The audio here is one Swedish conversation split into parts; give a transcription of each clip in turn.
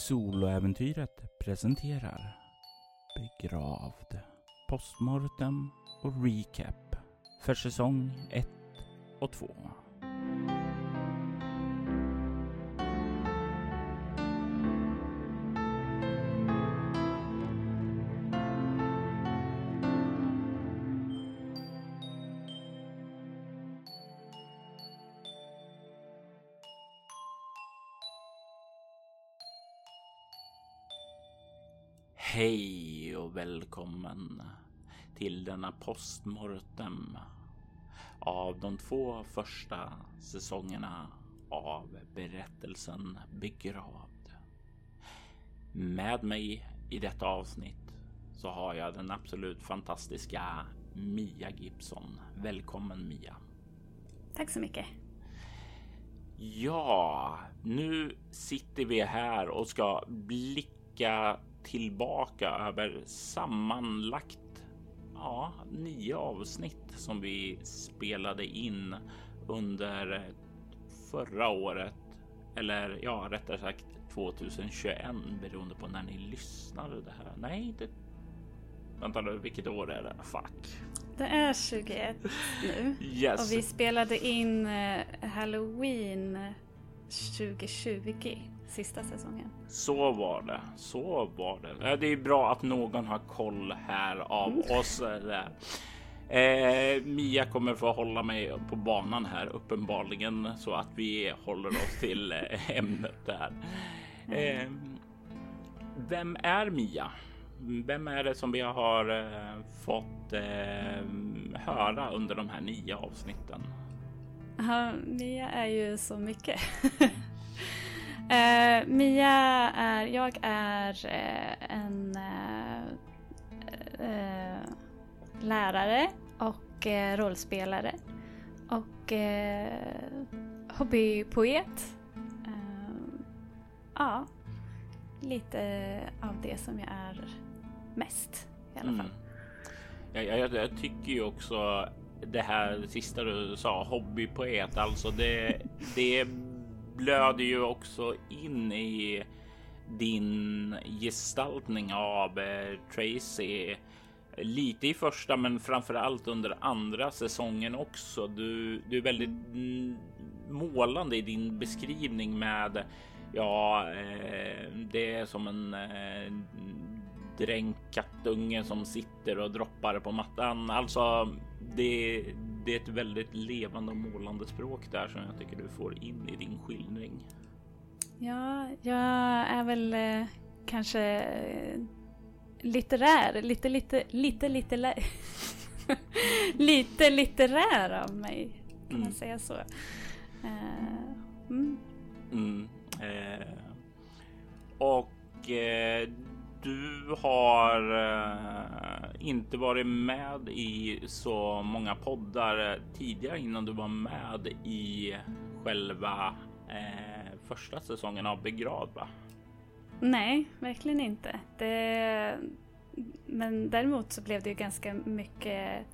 Soloäventyret presenterar Begravd, Postmortem och Recap för säsong 1 och 2. Välkommen till denna postmortem av de två första säsongerna av berättelsen Begravd. Med mig i detta avsnitt så har jag den absolut fantastiska Mia Gibson. Välkommen Mia! Tack så mycket. Ja, nu sitter vi här och ska blicka tillbaka över sammanlagt ja, nio avsnitt som vi spelade in under förra året. Eller ja, rättare sagt 2021 beroende på när ni lyssnade det här. Nej, det... Vänta nu, vilket år är det? Fuck. Det är 21 nu. Yes. Och vi spelade in eh, Halloween 2020, sista säsongen. Så var det. Så var det. Eh, Det är bra att någon har koll här av oss. eh, Där. Eh, Mia kommer få hålla mig på banan här uppenbarligen så att vi håller oss till eh, ämnet där. Eh, vem är Mia? Vem är det som vi har eh, fått eh, höra under de här nio avsnitten? Ja, Mia är ju så mycket. Uh, Mia är, jag är uh, en uh, lärare och rollspelare och hobbypoet. Ja, lite av det som jag är mest i alla fall. Mm. Jag, jag, jag tycker ju också det här sista du sa, hobbypoet, alltså det, det blöder ju också in i din gestaltning av eh, Tracy. Lite i första, men framför allt under andra säsongen också. Du, du är väldigt mm, målande i din beskrivning med Ja, eh, det är som en eh, dränkt kattunge som sitter och droppar på mattan. Alltså, det, det är ett väldigt levande och målande språk där som jag tycker du får in i din skildring. Ja, jag är väl eh, kanske eh, litterär. Lite, lite, lite, lite, lite litterär av mig. Kan Mm. man säga så? Eh, mm. Mm. Eh, och eh, du har eh, inte varit med i så många poddar eh, tidigare innan du var med i själva eh, första säsongen av Begravd, va? Nej, verkligen inte. Det, men däremot så blev det ju ganska mycket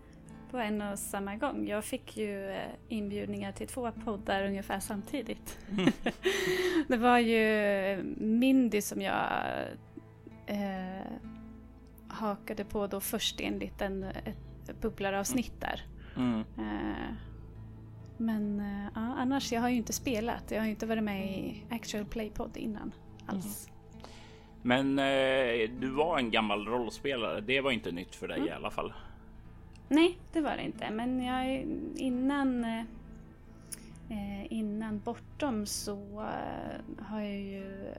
på en och samma gång. Jag fick ju eh, inbjudningar till två poddar ungefär samtidigt. det var ju Mindy som jag eh, hakade på då först enligt en, ett bubblaravsnitt där. Mm. Eh, men eh, ja, annars, jag har ju inte spelat. Jag har ju inte varit med i Actual Play-podd innan alls. Men eh, du var en gammal rollspelare. Det var inte nytt för dig Mm. i alla fall. Nej, det var det inte. Men jag, innan, eh, innan Bortom så eh, har jag ju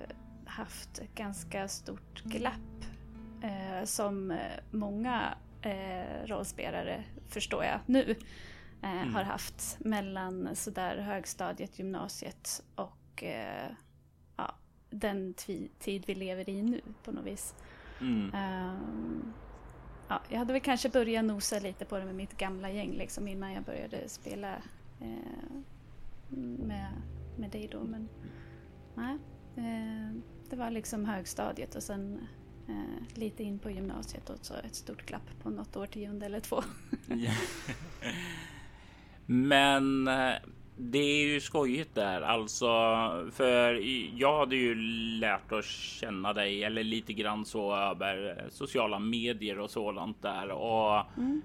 haft ett ganska stort glapp eh, som eh, många eh, rollspelare, förstår jag nu, eh, Mm. har haft mellan sådär högstadiet, gymnasiet och eh, ja, den tid vi lever i nu på något vis. Mm. Ehm, ja, jag hade väl kanske börjat nosa lite på det med mitt gamla gäng liksom, innan jag började spela eh, med, med dig då. Men nej, eh, det var liksom högstadiet och sen eh, lite in på gymnasiet och så ett stort glapp på något årtionde eller två. Men eh, det är ju skojigt där alltså, för jag hade ju lärt att känna dig eller lite grann så över sociala medier och sådant där och mm.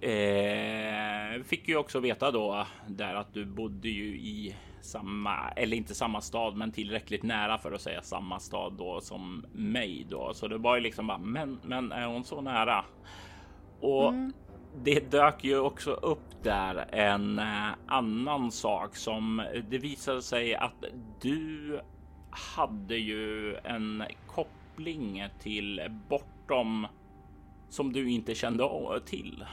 eh, fick ju också veta då där att du bodde ju i samma eller inte samma stad, men tillräckligt nära för att säga samma stad då som mig då. Så det var ju liksom bara, men, men är hon så nära? Och mm det dök ju också upp där en eh, annan sak som det visade sig att du hade ju en koppling till bortom som du inte kände till.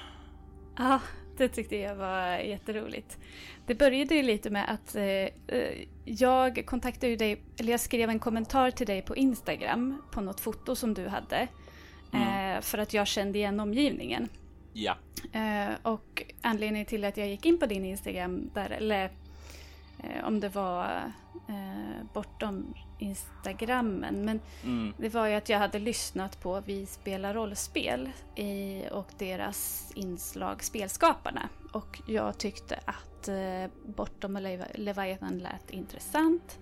Ja, det tyckte jag var jätteroligt. Det började ju lite med att eh, eh jag kontaktade dig, eller jag skrev en kommentar till dig på Instagram på något foto som du hade. Mm. Eh, för att jag kände igen omgivningen. Ja. Eh, och anledningen till att jag gick in på din Instagram, där, eller eh, om det var eh, bortom Instagrammen, men mm. det var ju att jag hade lyssnat på Vi spelar rollspel i, och deras inslag Spelskaparna. Och jag tyckte att eh, Bortom Leviathan lät intressant.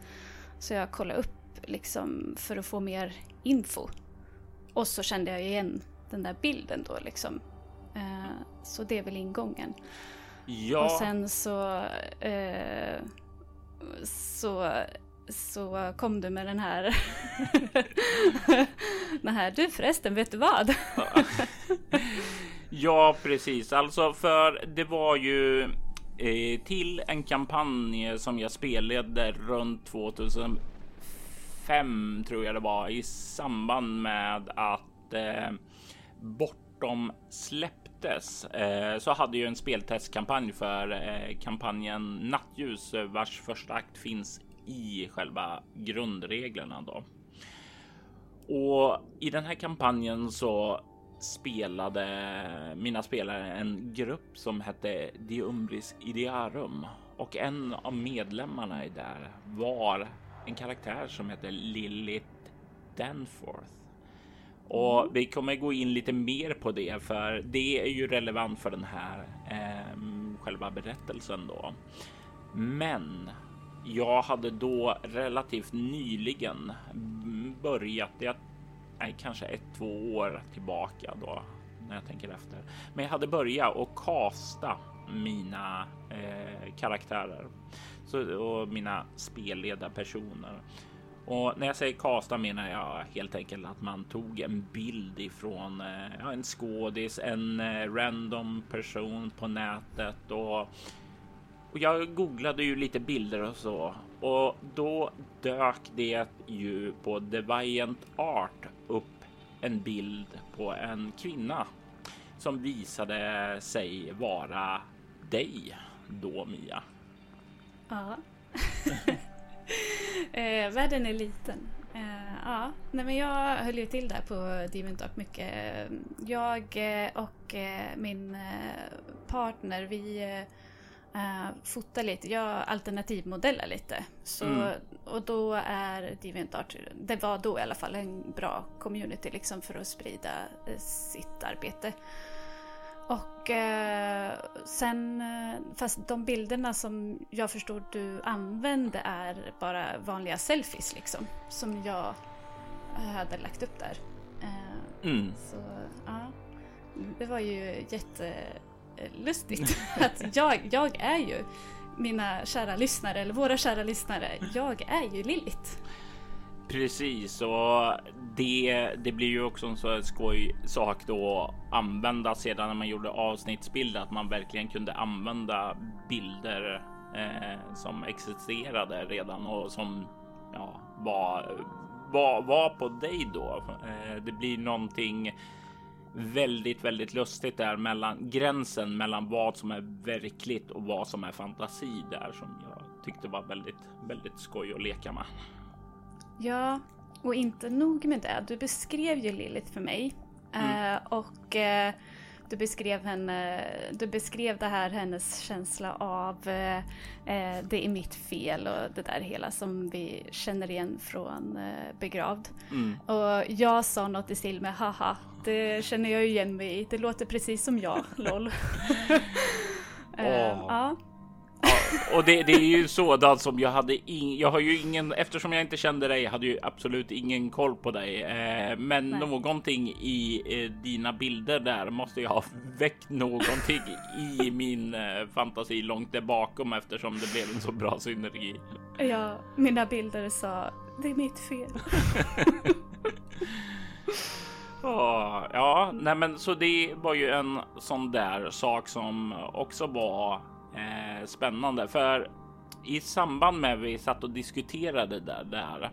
Så jag kollade upp liksom för att få mer info. Och så kände jag igen den där bilden då liksom Eh, så det är väl ingången. Ja. Och sen så, eh, så, så kom du med den här, den här, du förresten, vet du vad? ja, precis. Alltså, för det var ju eh, till en kampanj som jag spelade runt 2005 tror jag det var i samband med att eh, Bortom släpp släpptes eh, så hade ju en speltestkampanj för eh, kampanjen Nattljus eh, vars första akt finns i själva grundreglerna då. Och i den här kampanjen så spelade mina spelare en grupp som hette Diumbris Idearum och en av medlemmarna i där var en karaktär som hette Lilith Danforth och mm. vi kommer gå in lite mer på det, för det är ju relevant för den här eh, själva berättelsen då. Men jag hade då relativt nyligen börjat, jag, nej, kanske ett, två år tillbaka då när jag tänker efter. Men jag hade börjat och kasta mina eh, karaktärer så, och mina spelledarpersoner. Och när jag säger kasta menar jag helt enkelt att man tog en bild ifrån eh, ja, en skådis, en eh, random person på nätet och, och jag googlade ju lite bilder och så och då dök det ju på Deviant Art upp en bild på en kvinna som visade sig vara dig då Mia. Ja. eh, världen är liten. Eh, ja, nej men jag höll ju till där på Talk mycket. Jag eh, och eh, min eh, partner, vi uh, fotar lite. Jag alternativmodellar lite. Så, mm. Och då är DeviantArt, det var då i alla fall en bra community liksom för att sprida sitt arbete. Och eh, sen, eh, fast de bilderna som jag förstod du använde är bara vanliga selfies liksom. Som jag hade lagt upp där. Eh, mm. Så ja, det var ju jättelustigt. att jag, jag är ju mina kära lyssnare, eller våra kära lyssnare, jag är ju Lillit. Precis, och det, det blir ju också en så skoj sak då att använda sedan när man gjorde avsnittsbilder, att man verkligen kunde använda bilder eh, som existerade redan och som ja, var, var, var på dig då. Eh, det blir någonting väldigt, väldigt lustigt där mellan gränsen mellan vad som är verkligt och vad som är fantasi där som jag tyckte var väldigt, väldigt skoj att leka med. Ja, och inte nog med det. Du beskrev ju Lilith för mig. Mm. Uh, och uh, du beskrev henne, du beskrev det här hennes känsla av uh, det är mitt fel och det där hela som vi känner igen från Begravd. Mm. Och jag sa något i stil med haha, det känner jag igen mig i, det låter precis som jag, LOL. oh. ja. Och det, det, är ju sådant som jag hade. In, jag har ju ingen eftersom jag inte kände dig hade ju absolut ingen koll på dig. Eh, men Nej. någonting i eh, dina bilder där måste jag ha väckt någonting i min eh, fantasi långt där bakom eftersom det blev en så bra synergi. Ja, mina bilder sa det är mitt fel. oh, ja, nej men så det var ju en sån där sak som också var eh, spännande för i samband med vi satt och diskuterade det där.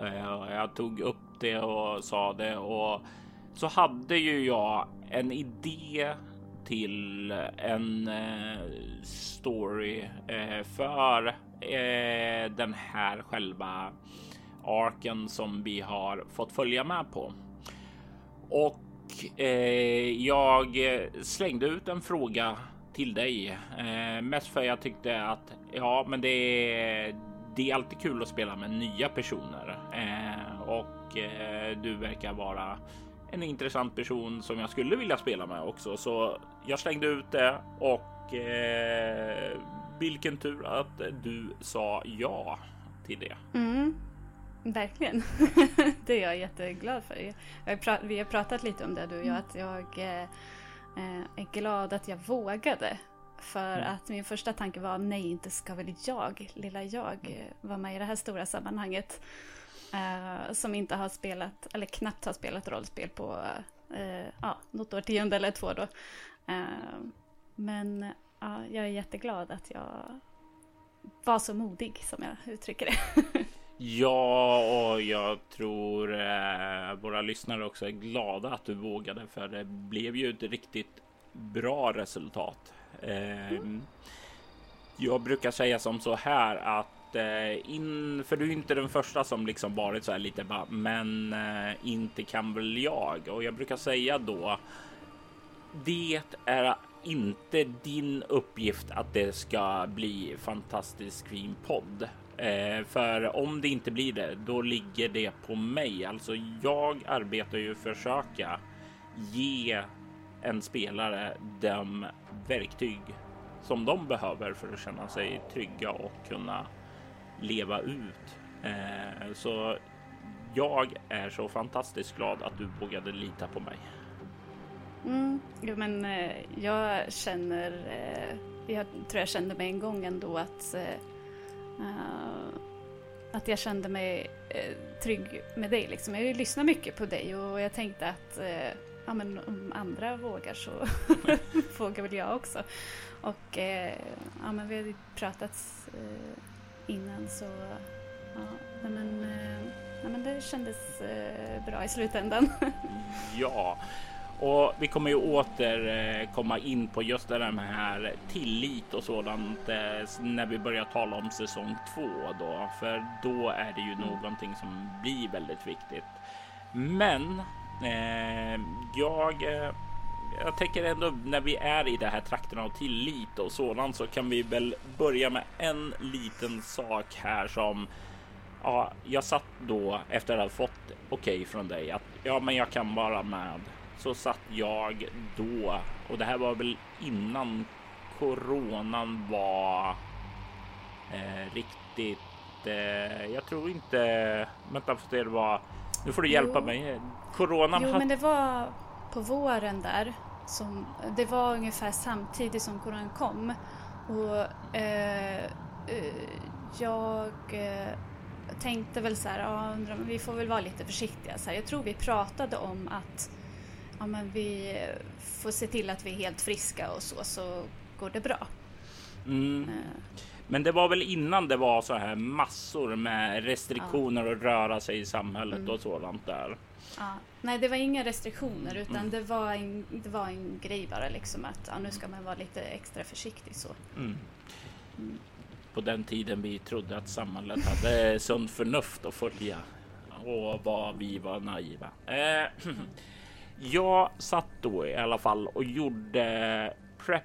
Eh, jag tog upp det och sa det och så hade ju jag en idé till en eh, story eh, för eh, den här själva arken som vi har fått följa med på. Och eh, jag slängde ut en fråga till dig. Eh, mest för jag tyckte att ja, men det är, det är alltid kul att spela med nya personer eh, och eh, du verkar vara en intressant person som jag skulle vilja spela med också. Så jag slängde ut det och eh, vilken tur att du sa ja till det. Mm. Verkligen. det är jag jätteglad för. vi har pratat lite om det du och jag, att jag eh, är glad att jag vågade. För mm. att min första tanke var nej, inte ska väl jag, lilla jag, eh, vara med i det här stora sammanhanget. Uh, som inte har spelat, eller knappt har spelat rollspel på uh, ja, något årtionde eller två då. Uh, men uh, jag är jätteglad att jag var så modig som jag uttrycker det. Ja, och jag tror eh, våra lyssnare också är glada att du vågade för det blev ju ett riktigt bra resultat. Eh, mm. Jag brukar säga som så här att eh, in, för du är inte den första som liksom varit så här lite bara, men eh, inte kan väl jag? Och jag brukar säga då. Det är inte din uppgift att det ska bli fantastisk fin podd. Eh, för om det inte blir det, då ligger det på mig. Alltså, jag arbetar ju för att försöka ge en spelare de verktyg som de behöver för att känna sig trygga och kunna leva ut. Eh, så jag är så fantastiskt glad att du vågade lita på mig. Mm, jo, men eh, jag känner, eh, jag tror jag kände mig en gång ändå att eh, Uh, att jag kände mig uh, trygg med dig. Liksom. Jag lyssnar mycket på dig och jag tänkte att uh, ja, men om andra vågar så vågar väl jag också. Och ja, men vi har pratat innan så ja, men, ja, men det kändes bra i slutändan. ja, och vi kommer ju åter eh, komma in på just det där med här tillit och sådant eh, när vi börjar tala om säsong två då, för då är det ju någonting som blir väldigt viktigt. Men eh, jag eh, jag tänker ändå när vi är i det här trakten av tillit och sådant så kan vi väl börja med en liten sak här som ja, jag satt då efter att ha fått okej okay från dig att ja, men jag kan vara med så satt jag då och det här var väl innan coronan var eh, riktigt. Eh, jag tror inte. Det var. Nu får du hjälpa jo. mig. Coronan. Jo, men det var på våren där som det var ungefär samtidigt som coronan kom och eh, eh jag eh, tänkte väl så här, ja, undrar, vi får väl vara lite försiktiga. Så här, jag tror vi pratade om att ja, men vi får se till att vi är helt friska och så, så går det bra. Mm. Uh. Men det var väl innan det var så här massor med restriktioner ja. att röra sig i samhället mm. och sådant där. Ja. Nej, det var inga restriktioner utan mm. det, var en, det var en grej bara liksom att ja, nu ska man vara lite extra försiktig så. Mm. mm. På den tiden vi trodde att samhället hade sunt förnuft att följa och vad vi var naiva. Eh, jag satt då i alla fall och gjorde prep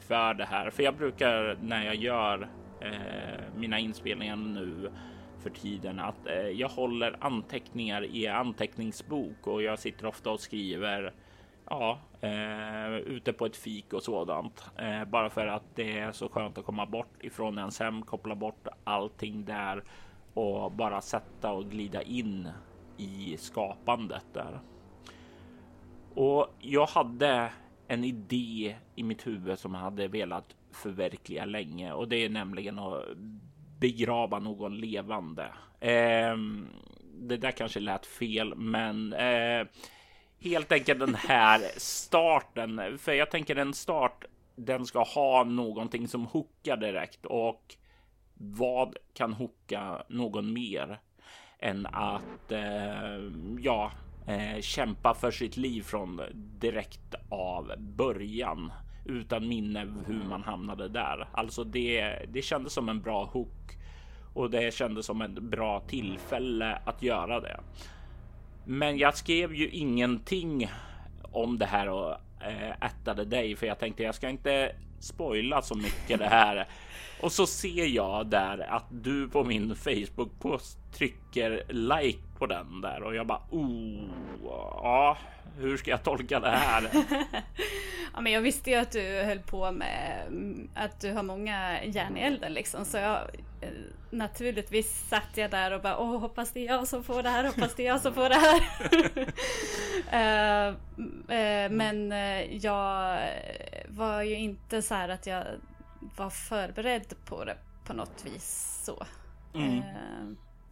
för det här, för jag brukar när jag gör eh, mina inspelningar nu för tiden att eh, jag håller anteckningar i anteckningsbok och jag sitter ofta och skriver ja, eh, ute på ett fik och sådant. Eh, bara för att det är så skönt att komma bort ifrån ens hem, koppla bort allting där och bara sätta och glida in i skapandet där. Och jag hade en idé i mitt huvud som jag hade velat förverkliga länge och det är nämligen att begrava någon levande. Eh, det där kanske lät fel, men eh, helt enkelt den här starten. För jag tänker en start, den ska ha någonting som hookar direkt och vad kan hooka någon mer än att eh, ja, eh, kämpa för sitt liv från direkt av början utan minne hur man hamnade där. Alltså det, det kändes som en bra hook och det kändes som ett bra tillfälle att göra det. Men jag skrev ju ingenting om det här och äh, ättade dig för jag tänkte jag ska inte spoila så mycket det här. Och så ser jag där att du på min Facebook post trycker like på den där och jag bara oh, ja, hur ska jag tolka det här? ja, men jag visste ju att du höll på med att du har många järn i elden liksom, så jag eh, naturligtvis satt jag där och bara åh, hoppas det är jag som får det här, hoppas det är jag som får det här. uh, uh, men uh, jag var ju inte så här att jag var förberedd på det på något vis så. Mm.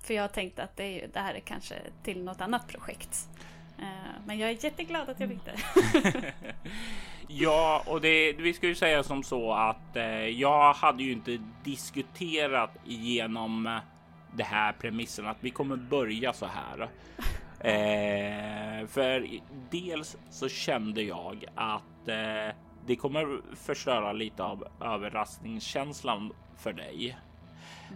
För jag tänkte att det, är, det här är kanske till något annat projekt. Men jag är jätteglad att jag fick det. ja, och det, vi ska ju säga som så att eh, jag hade ju inte diskuterat igenom det här premissen att vi kommer börja så här. Eh, för dels så kände jag att eh, det kommer förstöra lite av överraskningskänslan för dig.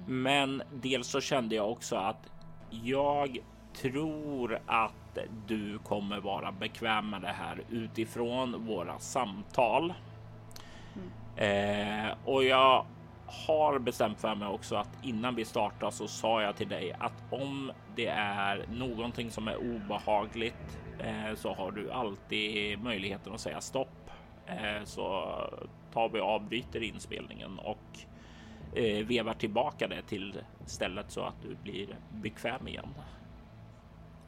Men dels så kände jag också att jag tror att du kommer vara bekväm med det här utifrån våra samtal. Mm. Eh, och jag har bestämt för mig också att innan vi startar så sa jag till dig att om det är någonting som är obehagligt eh, så har du alltid möjligheten att säga stopp. Eh, så tar vi avbryter inspelningen och eh, vevar tillbaka det till stället så att du blir bekväm igen.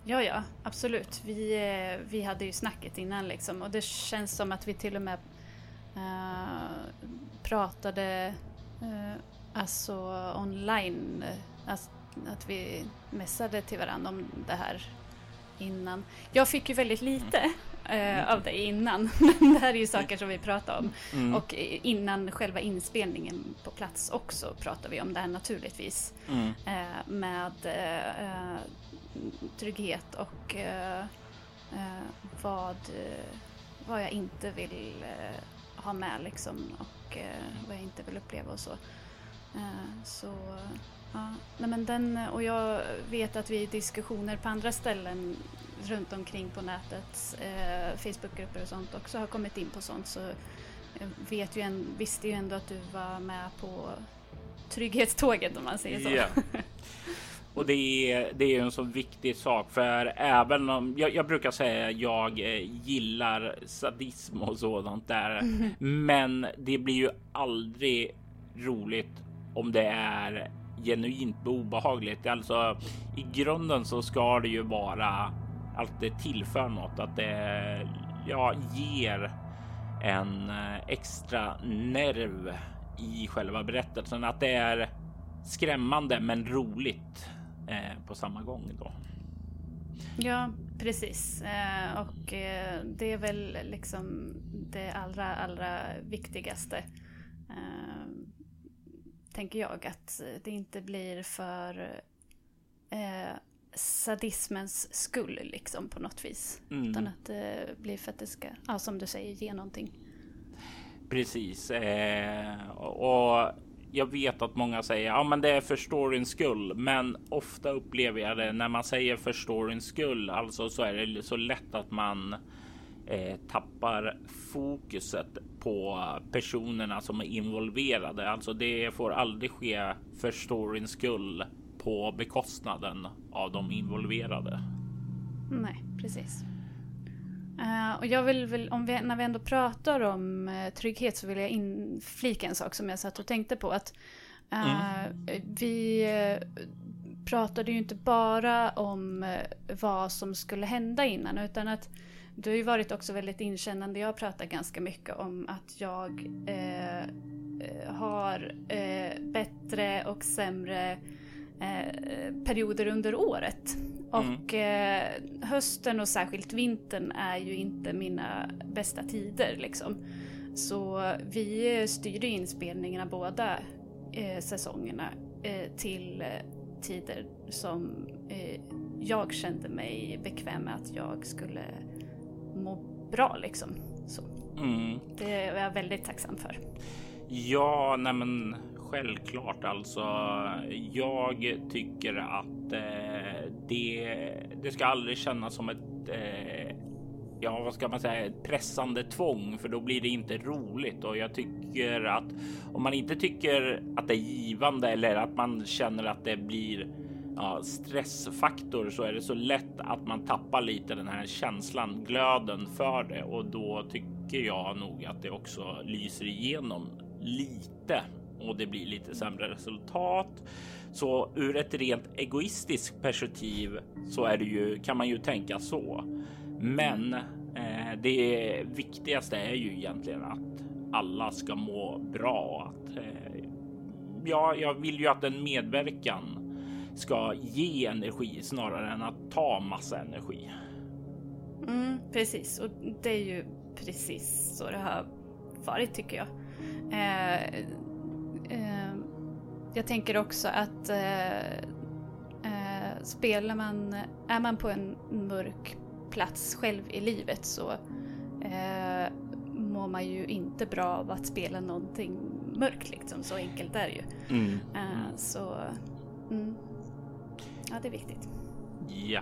Ja, ja, absolut. Vi, eh, vi hade ju snacket innan liksom och det känns som att vi till och med uh, pratade uh, alltså online. Alltså, att vi messade till varandra om det här innan. Jag fick ju väldigt lite uh, av dig innan, men det här är ju saker som vi pratar om. Mm. Och innan själva inspelningen på plats också pratar vi om det här naturligtvis. Mm. med trygghet och eh, eh, vad, eh, vad jag inte vill ha med liksom och vad jag inte vill uppleva och så. så ja, nej men den och jag vet att vi i diskussioner på andra ställen runt omkring på nätet, eh, Facebookgrupper och sånt också har kommit in på sånt så jag vet ju en, visste ju ändå att du var med på trygghetståget om man säger så. Yeah. Och det är, det är en så viktig sak för även om jag, jag brukar säga jag eh, gillar sadism och sådant där. Mm. Men det blir ju aldrig roligt om det är genuint obehagligt. Alltså i grunden så ska det ju vara att det tillför något, att det ja, ger en eh, extra nerv i själva berättelsen. Att det är skrämmande men roligt eh, på samma gång då. Ja, precis. Eh, och eh, det är väl liksom det allra, allra viktigaste. Eh, Tänker jag att det inte blir för eh, sadismens skull liksom på något vis. Mm. Utan att det blir för att det ska, ja, som du säger, ge någonting. Precis. Eh, och jag vet att många säger ja, men det är för storyns skull, men ofta upplever jag det när man säger för storyns skull, alltså så är det så lätt att man eh, tappar fokuset på personerna som är involverade. Alltså det får aldrig ske för storyns skull på bekostnaden av de involverade. Nej, precis. Uh, och jag vill väl, om vi, när vi ändå pratar om uh, trygghet så vill jag inflika en sak som jag satt och tänkte på. Att uh, mm. vi pratade ju inte bara om vad som skulle hända innan utan att du har ju varit också väldigt inkännande. Jag pratar ganska mycket om att jag har bättre och sämre perioder under året. Mm. Och eh, hösten och särskilt vintern är ju inte mina bästa tider liksom. Så vi styrde inspelningarna båda eh, säsongerna eh, till eh, tider som eh, jag kände mig bekväm med att jag skulle må bra liksom. Så. Mm. Det är jag väldigt tacksam för. Ja, nej men självklart alltså. Jag tycker att eh, det, det ska aldrig kännas som ett eh, ja, vad ska man säga, ett pressande tvång, för då blir det inte roligt. Och jag tycker att om man inte tycker att det är givande eller att man känner att det blir ja, stressfaktor så är det så lätt att man tappar lite den här känslan, glöden för det och då tycker jag nog att det också lyser igenom lite och det blir lite sämre resultat. Så ur ett rent egoistiskt perspektiv så är det ju, kan man ju tänka så. Men eh, det viktigaste är ju egentligen att alla ska må bra. Att, eh, ja, jag vill ju att en medverkan ska ge energi snarare än att ta massa energi. Mm, precis, och det är ju precis så det har varit tycker jag. Eh, eh, jag tänker också att eh, eh, spelar man, är man på en mörk plats själv i livet så eh, mår man ju inte bra av att spela någonting mörkt liksom. Så enkelt är det ju. Mm. Eh, så mm. Ja, det är viktigt. Ja,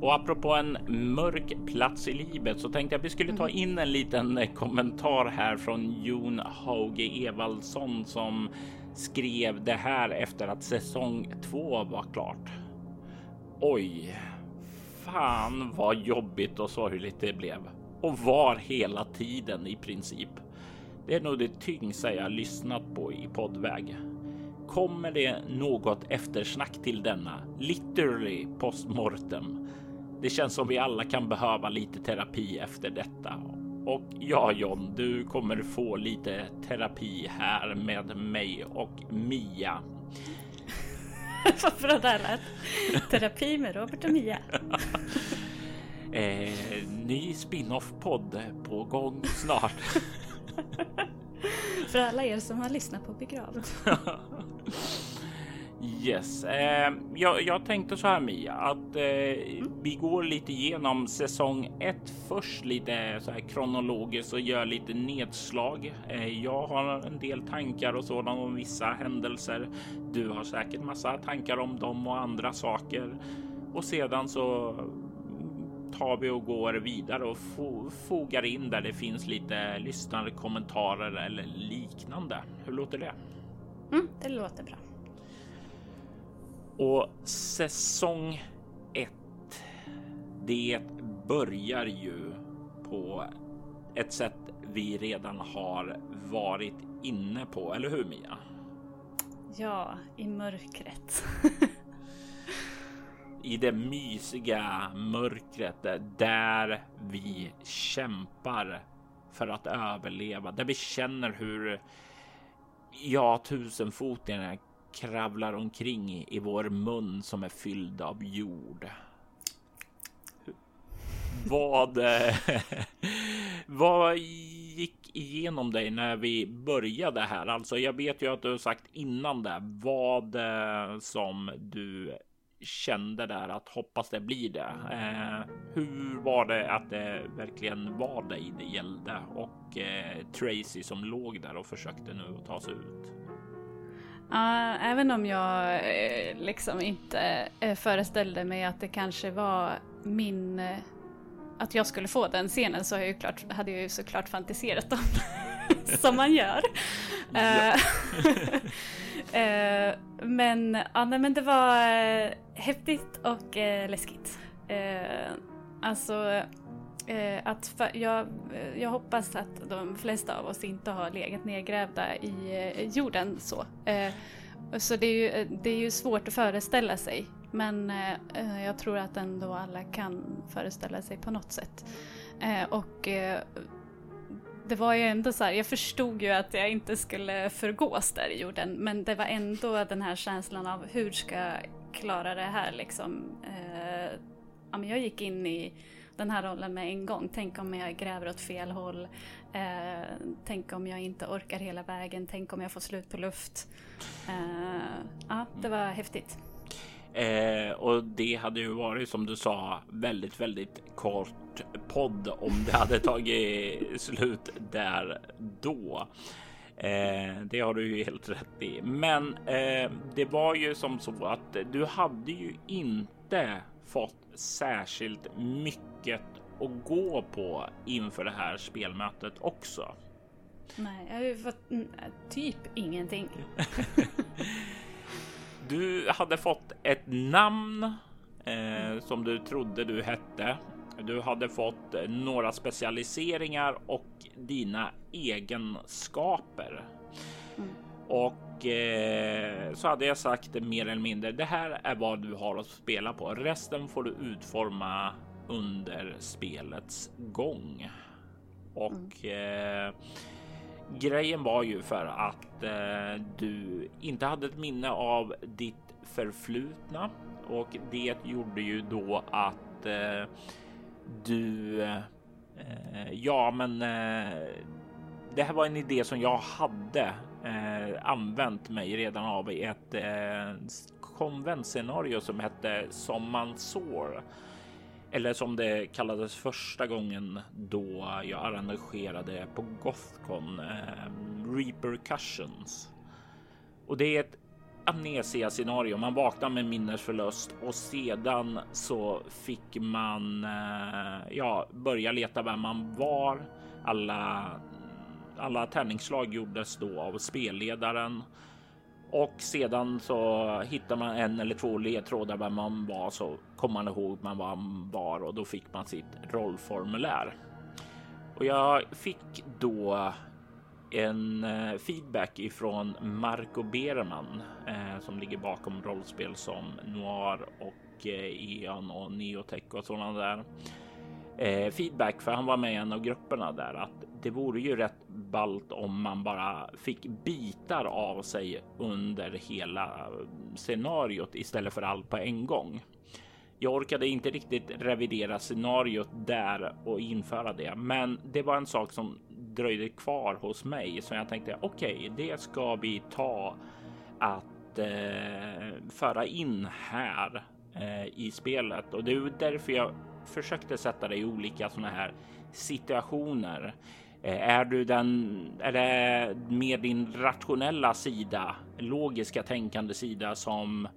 och apropå en mörk plats i livet så tänkte jag att vi skulle ta mm. in en liten kommentar här från Jon Hauge Evaldsson som skrev det här efter att säsong två var klart. Oj, fan vad jobbigt och sorgligt det blev och var hela tiden i princip. Det är nog det tyngsta jag lyssnat på i poddväg. Kommer det något eftersnack till denna? Literally postmortem. Det känns som vi alla kan behöva lite terapi efter detta. Och ja, John, du kommer få lite terapi här med mig och Mia. Vad bra det här lät. Terapi med Robert och Mia. eh, ny spin-off-podd på gång snart. För alla er som har lyssnat på Begravd. Yes, eh, jag, jag, tänkte så här Mia att eh, mm. vi går lite igenom säsong 1 först lite så här kronologiskt och gör lite nedslag. Eh, jag har en del tankar och sådant om vissa händelser. Du har säkert massa tankar om dem och andra saker och sedan så tar vi och går vidare och fo fogar in där det finns lite lyssnare kommentarer eller liknande. Hur låter det? Mm, det låter bra. Och säsong 1. Det börjar ju på ett sätt vi redan har varit inne på, eller hur Mia? Ja, i mörkret. I det mysiga mörkret där vi kämpar för att överleva, där vi känner hur ja, tusenfotingarna kravlar omkring i vår mun som är fylld av jord. Vad, vad gick igenom dig när vi började här? Alltså, jag vet ju att du har sagt innan det vad eh, som du kände där att hoppas det blir det. Eh, hur var det att det verkligen var dig det gällde och eh, Tracy som låg där och försökte nu ta sig ut? Uh, även om jag uh, liksom inte uh, föreställde mig att det kanske var min... Uh, att jag skulle få den scenen så jag klart, hade jag ju såklart fantiserat om som man gör. Eh, men, ja, nej, men det var eh, häftigt och eh, läskigt. alltså, Eh, att för, jag, jag hoppas att de flesta av oss inte har legat nedgrävda i eh, jorden så. Eh, så det är, ju, det är ju svårt att föreställa sig. Men eh, jag tror att ändå alla kan föreställa sig på något sätt. och det var ju ändå så här, jag förstod ju att jag inte skulle förgås där i jorden. Men det var ändå den här känslan av hur ska jag klara det här liksom. Eh, ja, men jag gick in i den här rollen med en gång. Tänk om jag gräver åt fel håll. Eh, tänk om jag inte orkar hela vägen. Tänk om jag får slut på luft. Eh, ja, det var häftigt. Eh, och det hade ju varit som du sa väldigt, väldigt kort podd om det hade tagit slut där då. Eh, det har du ju helt rätt i. Men eh, det var ju som så att du hade ju inte fått särskilt mycket att gå på inför det här spelmötet också. Nej, jag har ju fått typ ingenting. du hade fått ett namn eh, som du trodde du hette. Du hade fått några specialiseringar och dina egenskaper. Mm. Och eh, så hade jag sagt mer eller mindre. Det här är vad du har att spela på. Resten får du utforma under spelets gång. Och mm. eh, grejen var ju för att eh, du inte hade ett minne av ditt förflutna och det gjorde ju då att eh, du eh, eh, ja, men eh, det här var en idé som jag hade eh, använt mig redan av i ett eh, konventscenario som hette Som man sår. Eller som det kallades första gången då jag arrangerade på Gothcon, eh, Repercussions. Och det är ett amnesia scenario. Man vaknar med minnesförlust och sedan så fick man eh, ja, börja leta vem man var. Alla alla tärningsslag gjordes då av spelledaren och sedan så hittar man en eller två ledtrådar vem man var så kom man ihåg man var och då fick man sitt rollformulär. Och jag fick då en eh, feedback ifrån Marco Berman eh, som ligger bakom rollspel som Noir och eh, Eon och Neotech och sådana där eh, feedback för han var med i en av grupperna där att det vore ju rätt ballt om man bara fick bitar av sig under hela scenariot istället för allt på en gång. Jag orkade inte riktigt revidera scenariot där och införa det, men det var en sak som dröjde kvar hos mig så jag tänkte okej, okay, det ska vi ta att eh, föra in här eh, i spelet och det är därför jag försökte sätta dig i olika sådana här situationer. Eh, är du den, är det din rationella sida, logiska tänkande sida som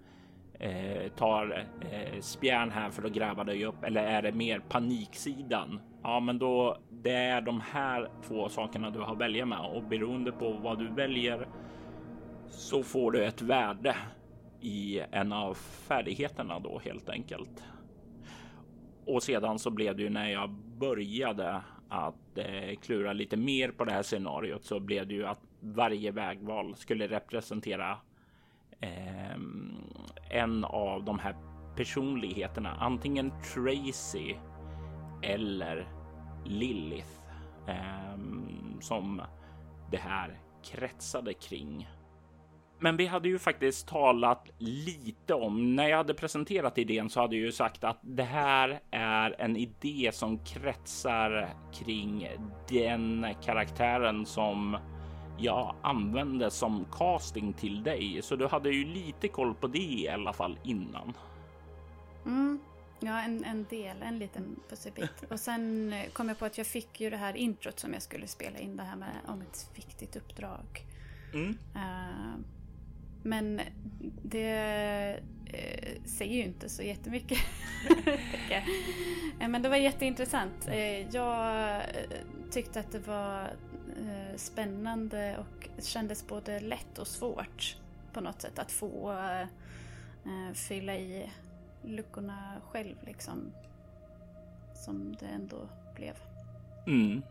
eh, tar eh, spjärn här för att gräva dig upp eller är det mer paniksidan? Ja, men då det är de här två sakerna du har att välja med och beroende på vad du väljer så får du ett värde i en av färdigheterna då helt enkelt. Och sedan så blev det ju när jag började att eh, klura lite mer på det här scenariot så blev det ju att varje vägval skulle representera eh, en av de här personligheterna, antingen Tracy eller Lilith eh, som det här kretsade kring. Men vi hade ju faktiskt talat lite om när jag hade presenterat idén så hade jag ju sagt att det här är en idé som kretsar kring den karaktären som jag använde som casting till dig. Så du hade ju lite koll på det i alla fall innan. Mm. Ja, en, en del, en liten pusselbit. Och sen kom jag på att jag fick ju det här introt som jag skulle spela in det här med om ett viktigt uppdrag. Mm. Uh, men det eh, säger ju inte så jättemycket. Men det var jätteintressant. Eh, jag eh, tyckte att det var eh, spännande och kändes både lätt och svårt på något sätt att få eh, fylla i luckorna själv liksom. Som det ändå blev. Mm.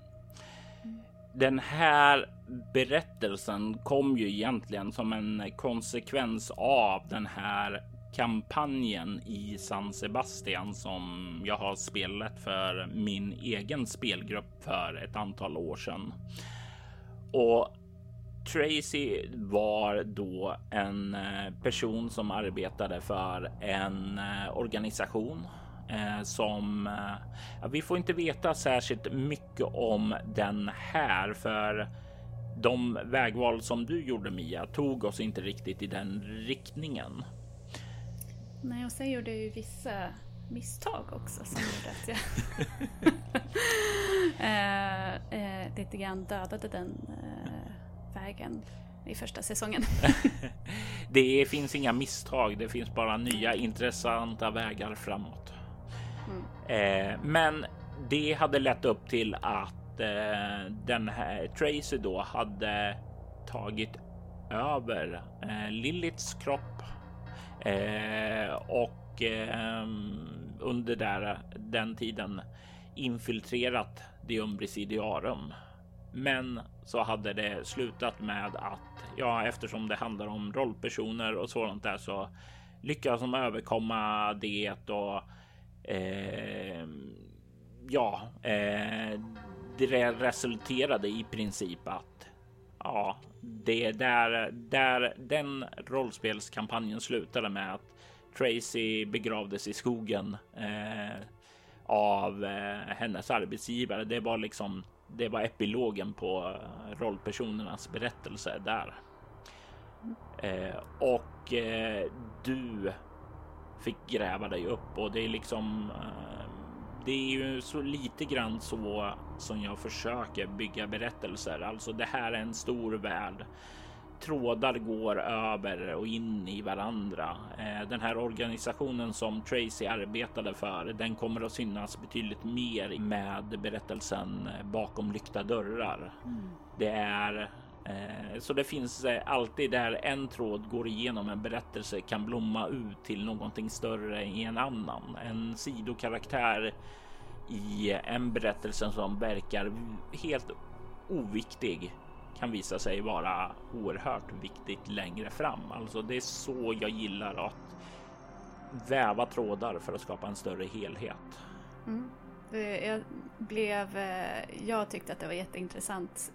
Den här berättelsen kom ju egentligen som en konsekvens av den här kampanjen i San Sebastian som jag har spelat för min egen spelgrupp för ett antal år sedan. Och Tracy var då en eh, person som arbetade för en eh, organisation eh, som ja, vi får inte veta särskilt mycket om den här för de vägval som du gjorde Mia tog oss inte riktigt i den riktningen. Nej, och sen gjorde jag ju vissa misstag också som gjorde att jag eh, eh, lite grann dödade den eh, vägen i första säsongen. det finns inga misstag. Det finns bara nya intressanta vägar framåt. Mm. Eh, men det hade lett upp till att eh, den här Tracy då hade tagit över eh, Liliths kropp eh, och ehm, under där, den tiden infiltrerat The Umbricidiarum. Men så hade det slutat med att ja, eftersom det handlar om rollpersoner och sådant där så lyckas de överkomma det och eh, ja, eh, det resulterade i princip att ja, det där, där den rollspelskampanjen slutade med att Tracy begravdes i skogen eh, av eh, hennes arbetsgivare. Det var liksom det var epilogen på eh, rollpersonernas berättelse där. Eh, och eh, du fick gräva dig upp och det är liksom. Eh, det är ju så lite grann så som jag försöker bygga berättelser. Alltså, det här är en stor värld trådar går över och in i varandra. Eh, den här organisationen som Tracy arbetade för, den kommer att synas betydligt mer med berättelsen bakom lyckta dörrar. Mm. Det är eh, så det finns eh, alltid där en tråd går igenom en berättelse kan blomma ut till någonting större i en annan. En sidokaraktär i en berättelse som verkar helt oviktig kan visa sig vara oerhört viktigt längre fram. Alltså det är så jag gillar att väva trådar för att skapa en större helhet. Mm. Jag blev, eh, jag tyckte att det var jätteintressant,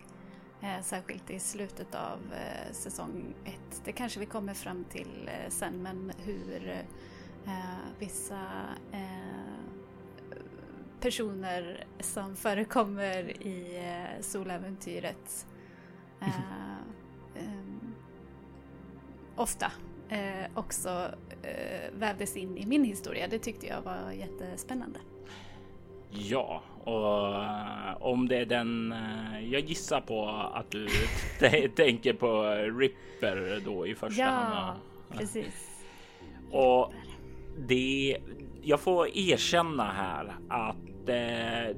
eh, särskilt i slutet av eh, säsong ett. Det kanske vi kommer fram till sen, men hur vissa personer som förekommer i soläventyret eh, eh, ofta eh, också eh, vävdes in i min historia. Det tyckte jag var jättespännande. Ja, och uh, om det är den jag gissar på att du tänker på Ripper då i första ja, hand. Ja, precis. Och det jag får erkänna här att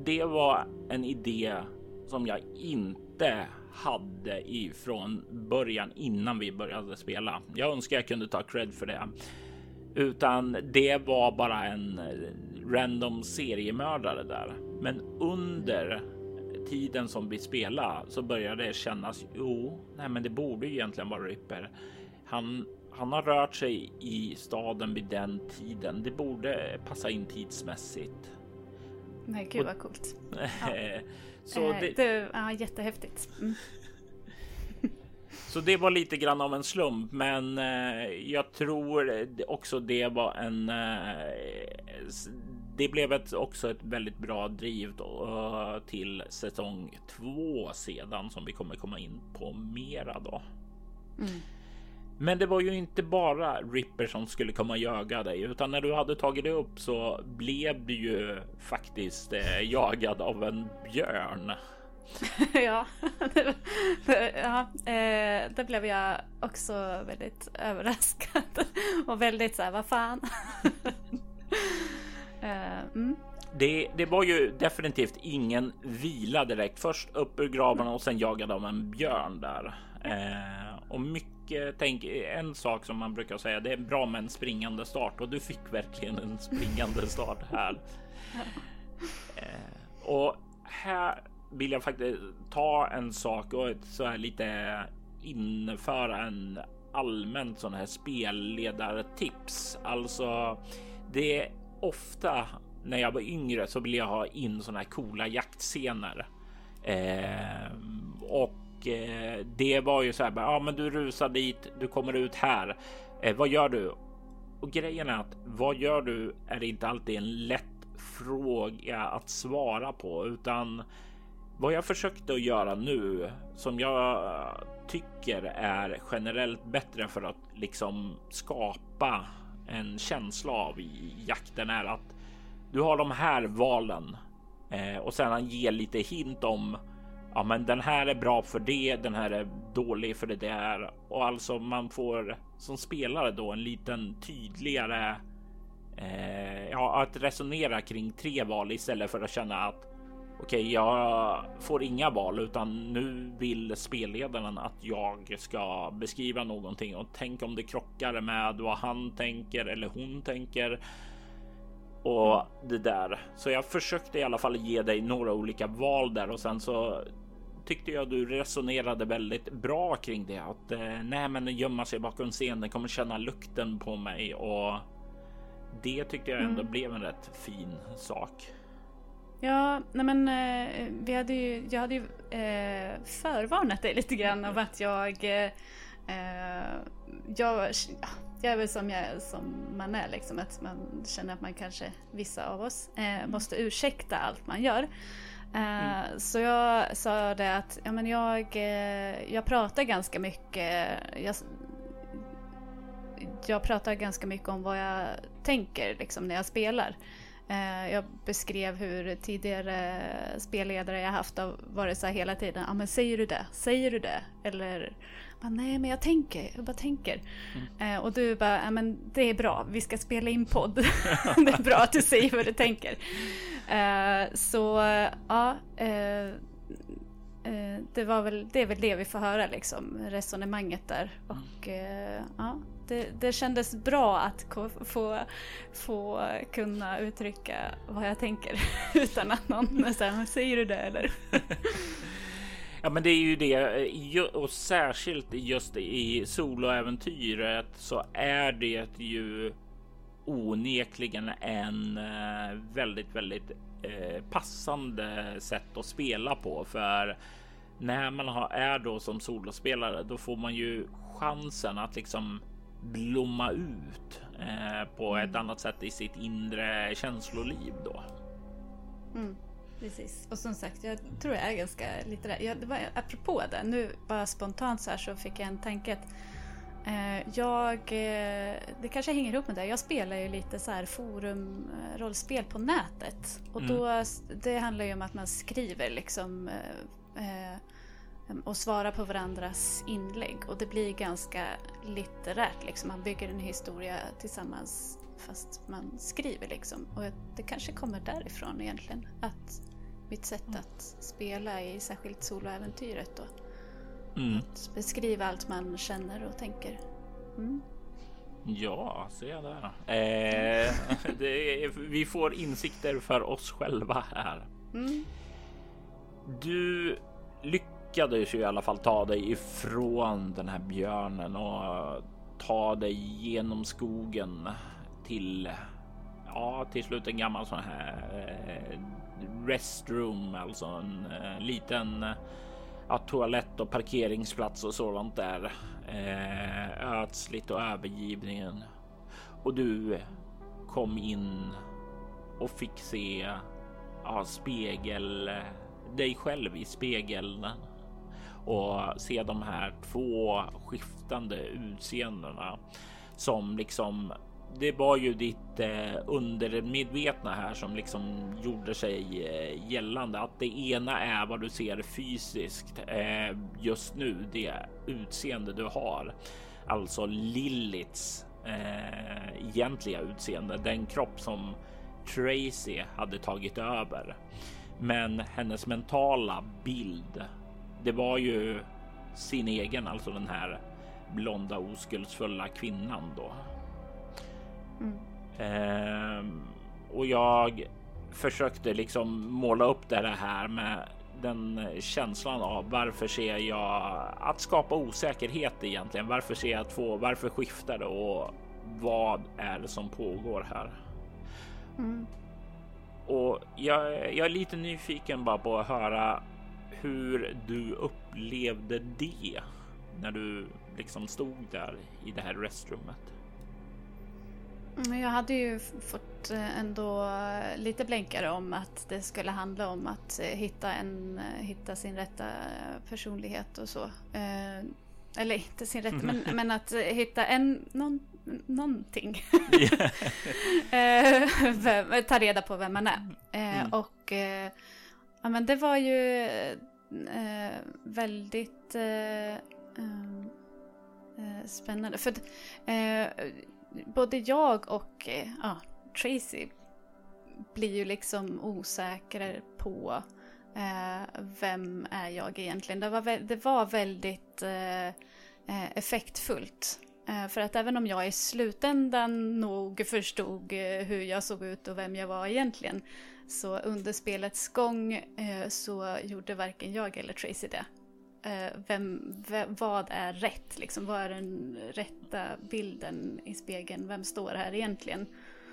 det var en idé som jag inte hade ifrån början innan vi började spela. Jag önskar jag kunde ta cred för det, utan det var bara en eh, random seriemördare där. Men under tiden som vi spelade så började det kännas. Jo, nej, men det borde ju egentligen vara Ripper. Han han har rört sig i staden vid den tiden. Det borde passa in tidsmässigt. Nej, gud vad coolt. Ja. Så eh, det... det ja, jättehäftigt. Mm. Så det var lite grann av en slump, men eh, jag tror också det var en. Eh, det blev ett, också ett väldigt bra driv uh, till säsong två sedan som vi kommer komma in på mera då. Mm. Men det var ju inte bara Ripper som skulle komma jaga dig, utan när du hade tagit dig upp så blev du ju faktiskt eh, jagad av en björn. ja, ja eh, det blev jag också väldigt överraskad och väldigt så här, vad fan. eh, mm. det, det var ju definitivt ingen vila direkt. Först upp ur gravarna och sen jagad av en björn där. Eh, och mycket tänk en sak som man brukar säga. Det är bra med en springande start och du fick verkligen en springande start här. Eh, Och här vill jag faktiskt ta en sak och så här lite införa en allmänt sån här spelledartips. Alltså, det är ofta när jag var yngre så ville jag ha in såna här coola jaktscener. Eh, och eh, det var ju så här. Ja, men du rusar dit. Du kommer ut här. Eh, vad gör du? Och grejen är att vad gör du är inte alltid en lätt fråga att svara på, utan vad jag försökte att göra nu som jag tycker är generellt bättre för att liksom skapa en känsla av i jakten är att du har de här valen eh, och sedan ge lite hint om ja, men den här är bra för det. Den här är dålig för det där och alltså man får som spelare då en liten tydligare eh, ja, att resonera kring tre val istället för att känna att okej, okay, jag får inga val utan nu vill spelledaren att jag ska beskriva någonting och tänk om det krockar med vad han tänker eller hon tänker och det där. Så jag försökte i alla fall ge dig några olika val där och sen så tyckte jag du resonerade väldigt bra kring det. Att eh, nej, men gömma sig bakom scenen kommer känna lukten på mig och det tyckte jag ändå mm. blev en rätt fin sak. Ja, nej men eh, vi hade ju, jag hade ju eh, förvarnat dig lite grann av att jag, eh, eh jag, jag är väl som, jag, som man är liksom, att man känner att man kanske, vissa av oss, eh, måste ursäkta allt man gör. Mm. Eh, så jag sa det att ja, men jag, eh, jag pratar ganska mycket, jag, jag pratar ganska mycket om vad jag tänker liksom, när jag spelar. Eh, jag beskrev hur tidigare spelledare jag haft har varit så här hela tiden. Ja men säger du det? Säger du det? Eller nej men jag tänker, jag bara tänker. Mm. Eh, och du bara, men det är bra, vi ska spela in podd. det är bra att du säger vad du tänker. Eh, så ja, det, var väl, det är väl det vi får höra liksom, resonemanget där. Och ja, det, det kändes bra att få, få kunna uttrycka vad jag tänker utan att någon säger säger du det eller? Ja, men det är ju det och särskilt just i soloäventyret så är det ju onekligen en eh, väldigt, väldigt eh, passande sätt att spela på för när man är då som solospelare, då får man ju chansen att liksom blomma ut eh, på ett mm. annat sätt i sitt inre känsloliv då. Mm, precis. Och som sagt, jag tror jag är ganska lite där. Jag, det var, apropå det, nu bara spontant så här så fick jag en tanke att eh, jag, eh, det kanske hänger ihop med det. Jag spelar ju lite så här forumrollspel på nätet. Och mm. då, det handlar ju om att man skriver liksom eh, eh och svara på varandras inlägg. Och det blir ganska litterärt. Liksom. Man bygger en historia tillsammans fast man skriver. Liksom. Och det kanske kommer därifrån egentligen. Att mitt sätt mm. att spela i särskilt soloäventyret. Då. Mm. Att beskriva allt man känner och tänker. Mm. Ja, se där. Eh, är, vi får insikter för oss själva här. Mm. Du lyckades ju i alla fall ta dig ifrån den här björnen och ta dig genom skogen till ja, till slut en gammal sån här eh, restroom, alltså en eh, liten eh, ja, toalett och parkeringsplats och sådant där. Eh, ödsligt och övergivningen. Och du kom in och fick se ja, spegel eh, dig själv i spegeln och se de här två skiftande utseendena som liksom det var ju ditt eh, undermedvetna här som liksom gjorde sig eh, gällande att det ena är vad du ser fysiskt eh, just nu, det utseende du har. Alltså Lillits eh, egentliga utseende, den kropp som Tracy hade tagit över. Men hennes mentala bild det var ju sin egen, alltså den här blonda oskuldsfulla kvinnan då. Mm. Ehm, och jag försökte liksom måla upp det här med den känslan av varför ser jag att skapa osäkerhet egentligen? Varför ser jag två? Varför skiftar det och vad är det som pågår här? Mm. Och jag, jag är lite nyfiken bara på att höra hur du upplevde det när du liksom stod där i det här restrummet. Jag hade ju fått eh, ändå lite blänkare om att det skulle handla om att eh, hitta, en, eh, hitta sin rätta personlighet och så. Eller inte sin rätta, men, men att hitta en, någon, någonting. Ta reda på vem man är. Mm. Och ja, men det var ju väldigt spännande. För både jag och eh, ja, Tracy blir ju liksom osäkra på eh, vem är jag egentligen. Det var, det var väldigt eh, eh, effektfullt. Eh, för att även om jag i slutändan nog förstod eh, hur jag såg ut och vem jag var egentligen så under spelets gång eh, så gjorde varken jag eller Tracy det vem, vem, vad är rätt? Liksom, vad är den rätta bilden i spegeln? Vem står här egentligen?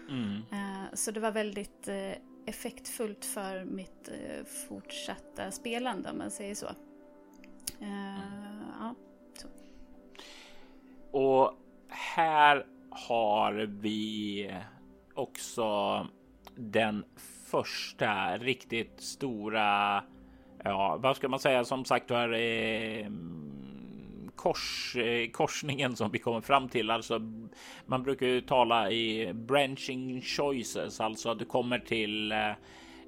Mm. Eh, så det var väldigt eh, effektfullt för mitt eh, fortsatta spelande om man säger så. Eh, ja, så. Och här har vi också den första riktigt stora Ja, vad ska man säga? Som sagt var eh, kors, eh, korsningen som vi kommer fram till. Alltså, man brukar ju tala i branching choices, alltså att du kommer till eh,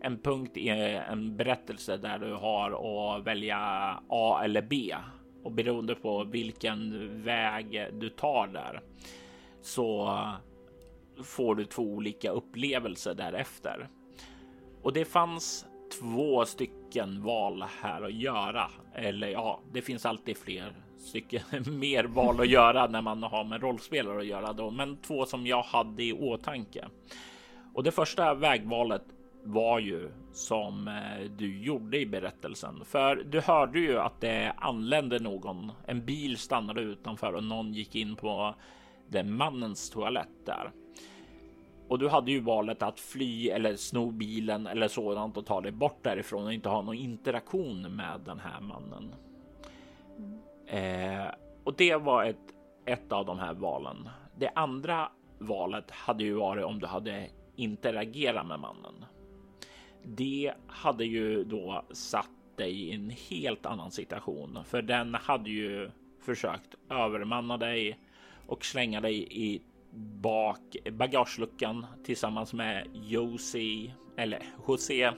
en punkt i eh, en berättelse där du har att välja A eller B och beroende på vilken väg du tar där så får du två olika upplevelser därefter. Och det fanns två stycken val här att göra. Eller ja, det finns alltid fler stycken mer val att göra när man har med rollspelare att göra då, men två som jag hade i åtanke. Och det första vägvalet var ju som eh, du gjorde i berättelsen, för du hörde ju att det anlände någon. En bil stannade utanför och någon gick in på den mannens toalett där. Och du hade ju valet att fly eller sno bilen eller sådant och ta dig bort därifrån och inte ha någon interaktion med den här mannen. Eh, och det var ett, ett av de här valen. Det andra valet hade ju varit om du hade interagerat med mannen. Det hade ju då satt dig i en helt annan situation, för den hade ju försökt övermanna dig och slänga dig i bak bagageluckan tillsammans med Josie eller José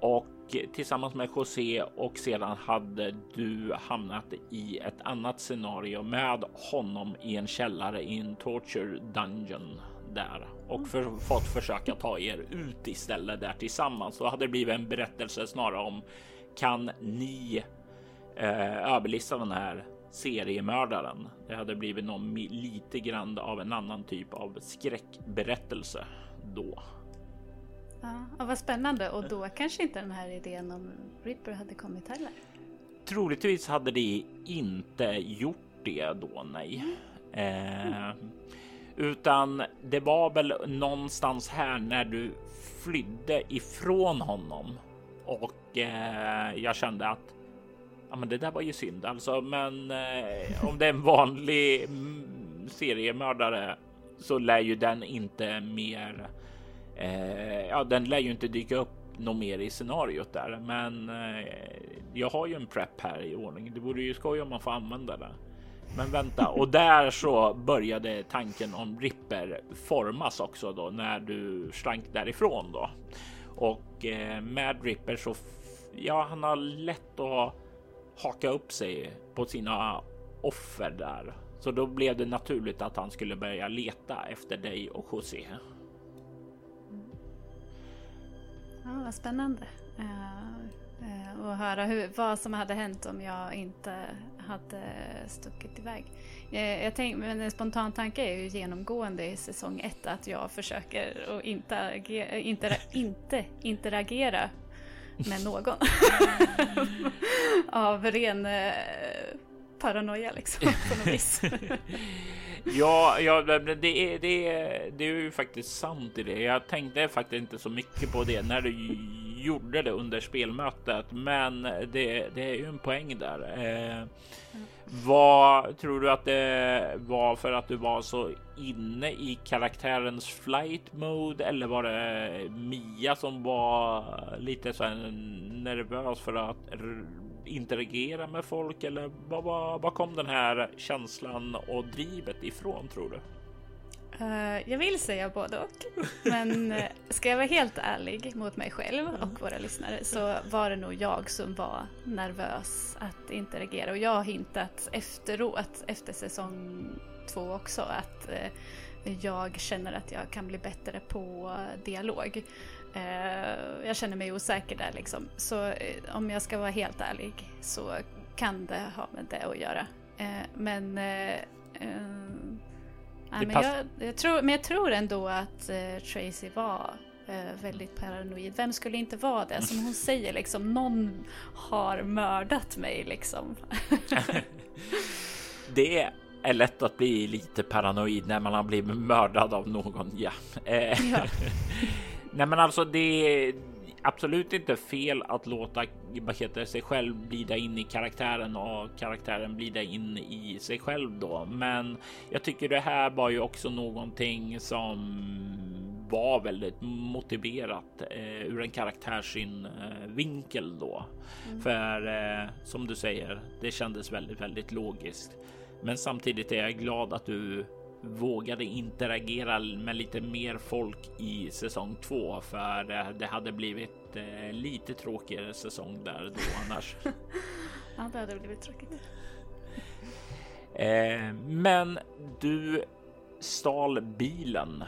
och tillsammans med José och sedan hade du hamnat i ett annat scenario med honom i en källare i en torture dungeon där och för, fått försöka ta er ut istället där tillsammans. Då hade det blivit en berättelse snarare om kan ni eh, överlista den här seriemördaren. Det hade blivit någon lite grann av en annan typ av skräckberättelse då. Ja, vad spännande. Och då kanske inte den här idén om Ripper hade kommit heller? Troligtvis hade det inte gjort det då, nej. Mm. Eh, utan det var väl någonstans här när du flydde ifrån honom och eh, jag kände att Ja, men det där var ju synd alltså. Men eh, om det är en vanlig mm, seriemördare så lär ju den inte mer. Eh, ja, den lär ju inte dyka upp något mer i scenariot där, men eh, jag har ju en prep här i ordning. Det vore ju skoj om man får använda det. Men vänta, och där så började tanken om Ripper formas också då när du slank därifrån då. Och eh, med Ripper så ja, han har lätt att haka upp sig på sina offer där. Så då blev det naturligt att han skulle börja leta efter dig och José. Ja, vad spännande. Uh, uh, och höra hur, vad som hade hänt om jag inte hade stuckit iväg. Uh, jag tänk, men en spontan tanke är ju genomgående i säsong ett att jag försöker att inte, agera, inte, inte interagera med någon. Av ren eh, paranoia liksom på något vis. ja, ja det, det, det, det är ju faktiskt sant i det. Jag tänkte faktiskt inte så mycket på det när du gjorde det under spelmötet, men det, det är ju en poäng där. Eh. Vad tror du att det var för att du var så inne i karaktärens flight mode eller var det Mia som var lite så nervös för att interagera med folk eller vad, vad, vad kom den här känslan och drivet ifrån tror du? Uh, jag vill säga både och. Men uh, ska jag vara helt ärlig mot mig själv och våra lyssnare så var det nog jag som var nervös att interagera. Och jag har hintat efteråt, efter säsong två också, att uh, jag känner att jag kan bli bättre på dialog. jag känner mig osäker där liksom. Så om jag ska vara helt ärlig så kan det ha med det att göra. men Ja, men, jag, jag, tror, men jag tror ändå att uh, Tracy var uh, väldigt paranoid. Vem skulle inte vara det? Som hon säger, liksom, någon har mördat mig liksom. det är lätt att bli lite paranoid när man har blivit mördad av någon. Ja. Eh, ja. Nej, men alltså det absolut inte fel att låta vad sig själv glida in i karaktären och karaktären glida in i sig själv då. Men jag tycker det här var ju också någonting som var väldigt motiverat eh, ur en karaktärssynvinkel eh, då. Mm. För eh, som du säger, det kändes väldigt, väldigt logiskt. Men samtidigt är jag glad att du vågade interagera med lite mer folk i säsong två för det hade blivit eh, lite tråkigare säsong där då annars. ja, det hade blivit tråkigt. Eh, men du stal bilen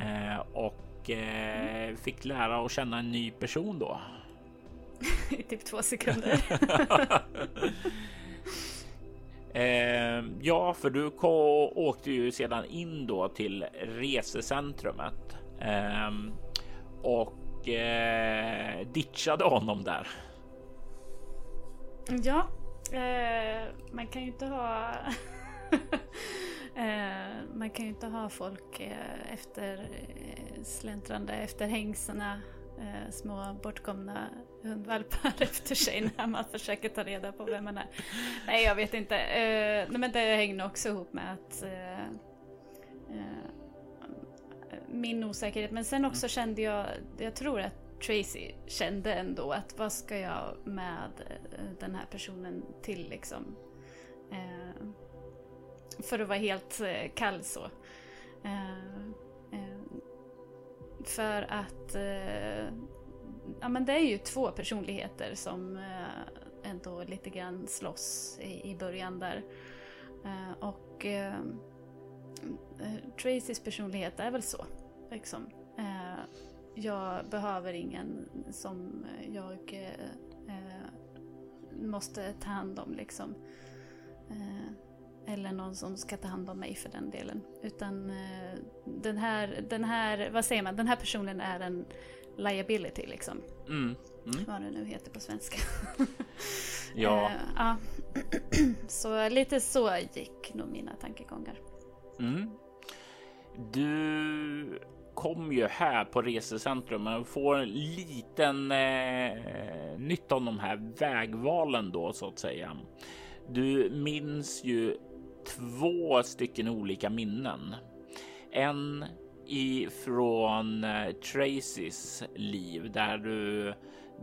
eh, och mm. fick lära att känna en ny person då. I typ två sekunder. Eh, ja, för du åkte ju sedan in då till resecentrumet eh, och eh, ditchade honom där. Ja, eh, man kan ju inte ha eh, man kan ju inte ha folk eh, efter eh, släntrande efter hängsena eh, små bortkomna hundvalpar efter sig när man försöker ta reda på vem man är. Nej, jag vet inte. Eh, men det hänger nog också ihop med att uh, uh, min osäkerhet. Men sen också kände jag, jag tror att Tracy kände ändå att vad ska jag med eh, den här personen till liksom. För att vara helt kall så. För att ja, men det är ju två personligheter som eh, ändå lite grann slåss i, i början där. Eh, och eh, eh Tracys personlighet är väl så. Liksom. Eh, jag behöver ingen som jag eh, eh måste ta hand om liksom. Eh, eller någon som ska ta hand om mig för den delen. Utan eh, den här, den här, vad säger man, den här personen är en liability liksom. Mm. Mm. Vad det nu heter på svenska. ja. Uh, ja. så lite så gick nog mina tankegångar. Mm. Du kom ju här på resecentrum och får en liten eh, nytta av de här vägvalen då så att säga. Du minns ju två stycken olika minnen. En ifrån eh, Tracys liv där du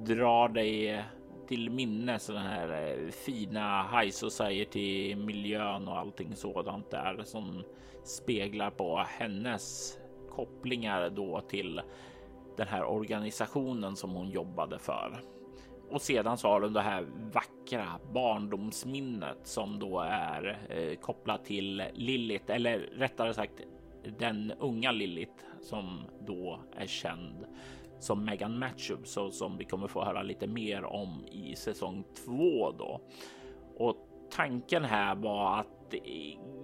drar dig till minne sådana här eh, fina high society miljön och allting sådant där som speglar på hennes kopplingar då till den här organisationen som hon jobbade för. Och sedan så har du det här vackra barndomsminnet som då är eh, kopplat till Lilith, eller rättare sagt den unga Lilith som då är känd som Megan Matchup så som vi kommer få höra lite mer om i säsong två då. Och tanken här var att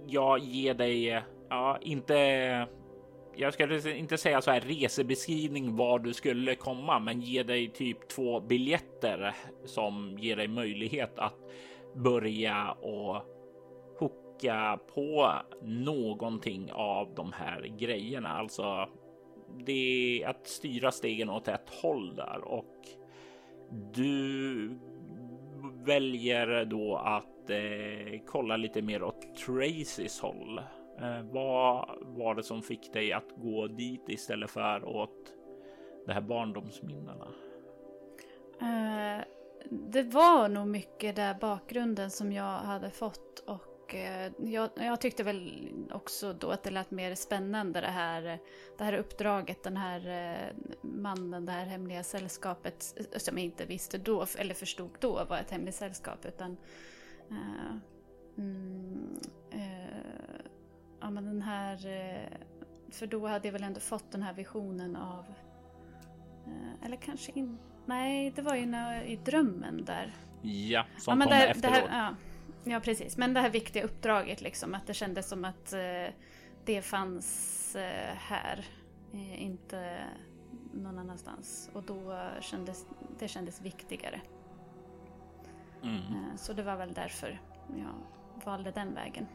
jag ger dig, ja, inte jag ska inte säga så här resebeskrivning var du skulle komma, men ge dig typ två biljetter som ger dig möjlighet att börja och hooka på någonting av de här grejerna. Alltså det är att styra stegen åt ett håll där och du väljer då att eh, kolla lite mer åt Tracys håll. Eh, vad var det som fick dig att gå dit istället för åt de här barndomsminnena? Eh, det var nog mycket där bakgrunden som jag hade fått och uh, jag, jag, tyckte väl också då att det lät mer spännande det här, det här uppdraget, den här uh, mannen, det här hemliga sällskapet som jag inte visste då eller förstod då var ett hemligt sällskap utan mm, ja men den här, eh, för då hade jag väl ändå fått den här visionen av, eh, eller kanske inte, nej det var ju när, i drömmen där. Ja, som ja, kom här, efteråt. Det här, ja, ja, precis, men det här viktiga uppdraget liksom, att det kändes som att eh, det fanns här, inte någon annanstans. Och då kändes det kändes viktigare. Mm. Så det var väl därför jag valde den vägen.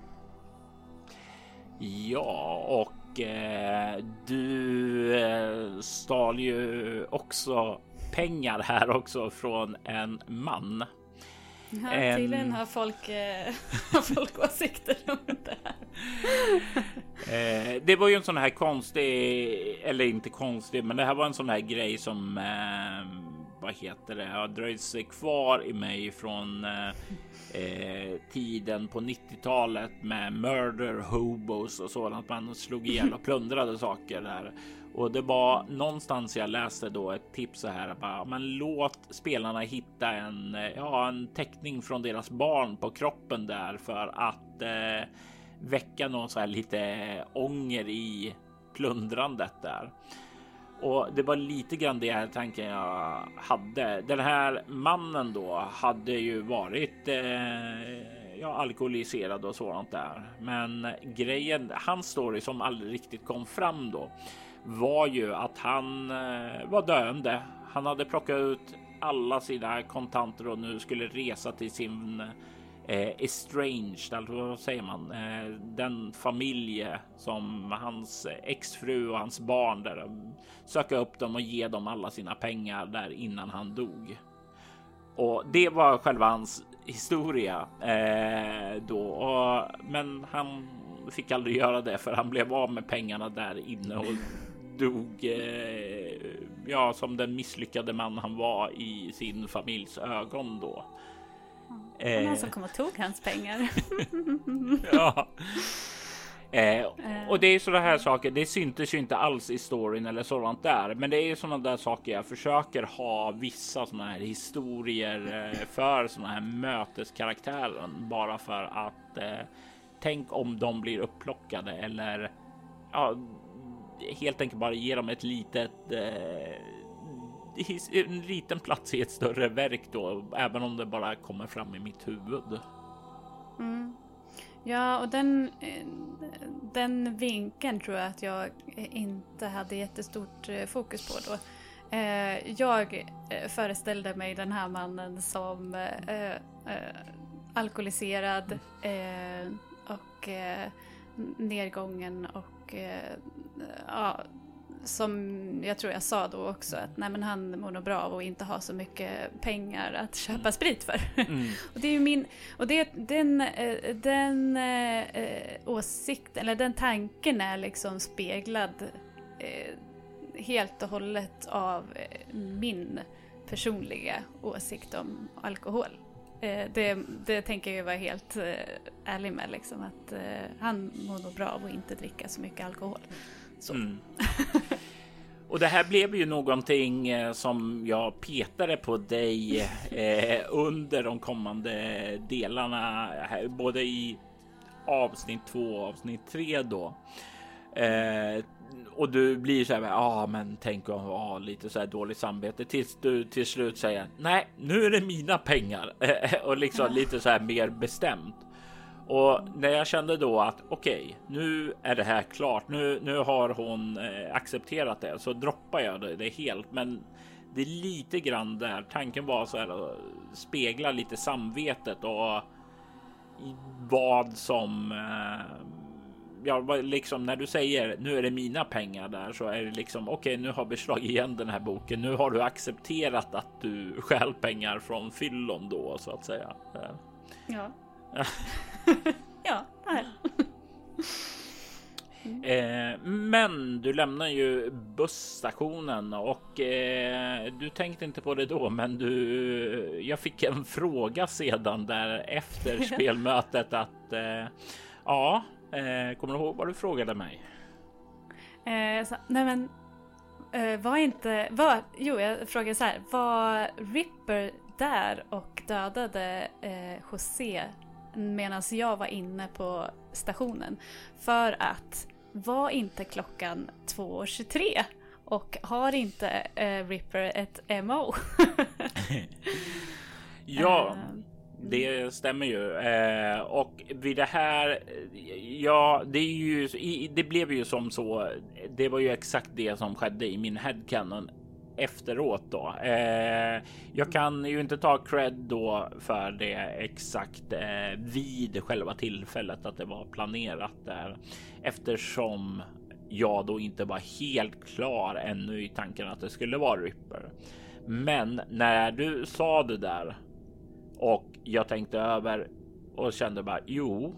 Ja, och eh, du eh, stal ju också pengar här också från en man. Ja, en... tydligen har folk, eh, folk åsikter om det här. eh, det var ju en sån här konstig, eller inte konstig, men det här var en sån här grej som, eh, vad heter det, har dröjt sig kvar i mig från eh, eh, tiden på 90-talet med murder hobos och sådant. Man slog ihjäl och plundrade saker där. Och det var någonstans jag läste då ett tips så här. Bara, men låt spelarna hitta en, eh, ja, en teckning från deras barn på kroppen där för att eh, väcka någon så här lite eh, ånger i plundrandet där. Och det var lite grann det här tanken jag hade. Den här mannen då hade ju varit eh, ja, alkoholiserad och sådant där. Men grejen, hans story som aldrig riktigt kom fram då var ju att han eh, var döende. Han hade plockat ut alla sina kontanter och nu skulle resa till sin eh, estranged, alltså vad säger man? Eh, den familj som hans exfru och hans barn där söka upp dem och ge dem alla sina pengar där innan han dog. Och det var själva hans historia eh, då. Och, men han fick aldrig göra det för han blev av med pengarna där inne och dog. Eh, ja, som den misslyckade man han var i sin familjs ögon då. Det var någon som kom och tog hans pengar. ja. Eh, och det är sådana här saker. Det syntes ju inte alls i storyn eller sådant där, men det är sådana där saker jag försöker ha vissa sådana här historier eh, för sådana här möteskaraktären bara för att eh, tänk om de blir upplockade eller ja, helt enkelt bara ge dem ett litet eh, en liten plats i ett större verk då, även om det bara kommer fram i mitt huvud. Mm. Ja, och den, eh, den vinkeln tror jag att jag inte hade jättestort eh, fokus på då. Jag föreställde mig den här mannen som alkoholiserad och nedgången och ja, som jag tror jag sa då också att nej men han mår nog bra av att inte ha så mycket pengar att köpa sprit för. Mm. och det är min, och det, den, eh, den eh, åsikten, eller den tanken är liksom speglad eh, helt och hållet av eh, min personliga åsikt om alkohol. Eh, det, det tänker jag vara helt eh, ärlig med liksom att han mår nog bra av att inte dricka så mycket alkohol. Mm. Och det här blev ju någonting eh, som jag petade på dig eh, under de kommande delarna, både i avsnitt två och avsnitt tre då. Eh, och du blir så här, ja, ah, men tänk att ha lite så här dåligt samvete tills du till slut säger nej, nu är det mina pengar och liksom lite så här mer bestämt. Och när jag kände då att okej, okay, nu är det här klart. Nu, nu har hon eh, accepterat det så droppar jag det, det helt. Men det är lite grann där tanken var så här att spegla lite samvetet och vad som eh, ja, liksom när du säger nu är det mina pengar där så är det liksom okej, okay, nu har vi slagit igen den här boken. Nu har du accepterat att du stjäl pengar från fyllon då så att säga. Ja. ja, det här. Eh, men du lämnar ju busstationen och eh, du tänkte inte på det då, men du. Jag fick en fråga sedan där efter spelmötet att eh, ja, eh, kommer du ihåg vad du frågade mig? Eh, så, nej, men eh, var inte var? Jo, jag frågade så här. Var Ripper där och dödade José medan jag var inne på stationen? För att var inte klockan 2.23 och har inte äh, Ripper ett MO? ja, eh, Mm. det stämmer ju. Eh, och vid det här, ja, det är ju, det blev ju som så. Det var ju exakt det som skedde i min headcanon efteråt då. Eh, jag kan ju inte ta cred då för det exakt eh, vid själva tillfället att det var planerat där eftersom jag då inte var helt klar ännu i tanken att det skulle vara Ripper. Men när du sa det där och jag tänkte över och kände bara jo,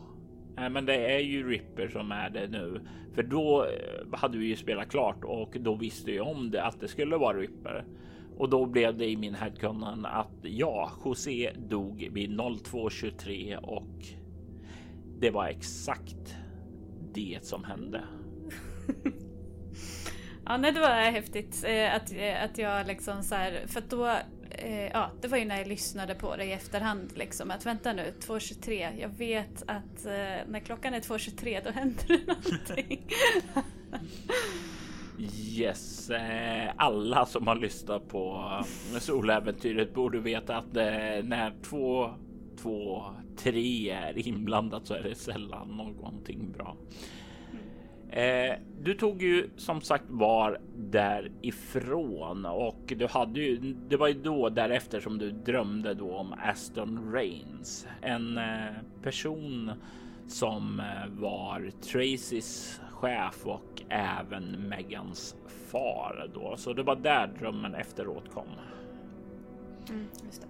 men det är ju Ripper som är det nu. För då eh, hade vi ju spelat klart och då visste jag om det att det skulle vara Ripper. Och då blev det i min headcanon att ja, José dog vid 02.23 och det var exakt det som hände. ja, nej, det var häftigt eh, att, eh, att jag liksom så här, för då eh, ja, det var ju när jag lyssnade på det i efterhand liksom att vänta nu, 2.23, jag vet att eh, när klockan är 2.23 då händer det någonting. Yes, eh, alla som har lyssnat på eh, soläventyret borde veta att eh, när två, två, tre är inblandat så är det sällan någonting bra. Eh, du tog ju som sagt var därifrån och du hade ju. Det var ju då därefter som du drömde då om Aston Rains, en eh, person som eh, var Tracys chef och även Megans far då. Så det var där drömmen efteråt kom. Mm, just det.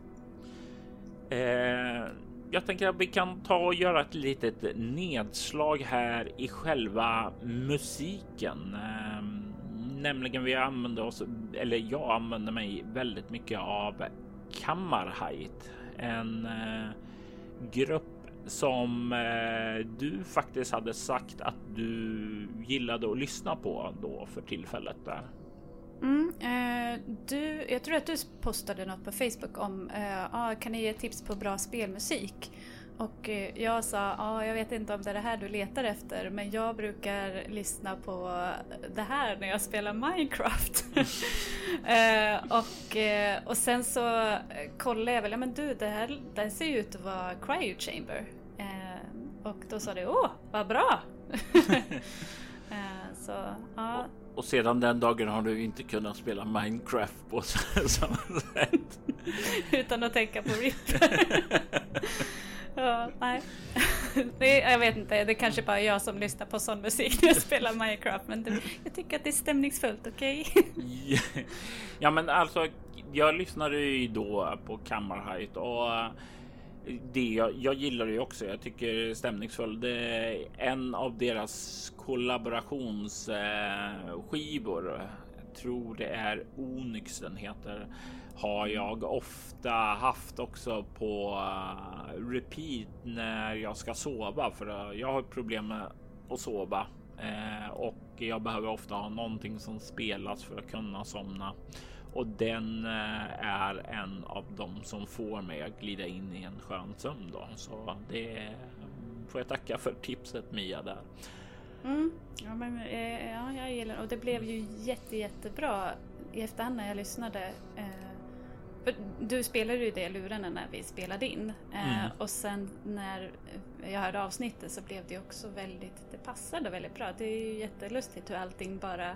Eh, jag tänker att vi kan ta och göra ett litet nedslag här i själva musiken. Ehm, nämligen vi använder oss, eller jag använder mig väldigt mycket av Kammarheit, en eh, grupp som eh, du faktiskt hade sagt att du gillade att lyssna på då för tillfället där. Mm, eh, du, jag tror att du postade något på Facebook om eh, ah, kan ni ge tips på bra spelmusik? Och eh, jag sa, ah, jag vet inte om det är det här du letar efter men jag brukar lyssna på det här när jag spelar Minecraft. eh, och, eh, och sen så kollade jag väl, ja men du det här, det här ser ju ut att vara Cryo Chamber. Eh, och då sa du åh vad bra! Eh, så ja. Och sedan den dagen har du inte kunnat spela Minecraft på samma sätt. Utan att tänka på RIP. ja, nej. Det, jag vet inte, det är kanske bara jag som lyssnar på sån musik när jag spelar Minecraft. Men det, jag tycker att det är stämningsfullt, okej? Okay? ja, men alltså, jag lyssnade ju då på Kammarhajt och det jag, jag gillar det också. Jag tycker det är stämningsfull. Det är en av deras kollaborationsskivor. Eh, jag tror det är Onyx den heter. Har jag ofta haft också på uh, repeat när jag ska sova för uh, jag har problem med att sova uh, och jag behöver ofta ha någonting som spelas för att kunna somna och den eh, är en av dem som får mig att glida in i en skön sömn. Då. Så det får jag tacka för tipset Mia där. Mm. Ja, men, eh, ja, jag gillar och det blev ju jätte, jättebra i efterhand när jag lyssnade. Eh, du spelade ju det lurarna när vi spelade in eh, Mm. och sen när jag hörde avsnittet så blev det också väldigt, det passade väldigt bra. Det är ju jättelustigt hur allting bara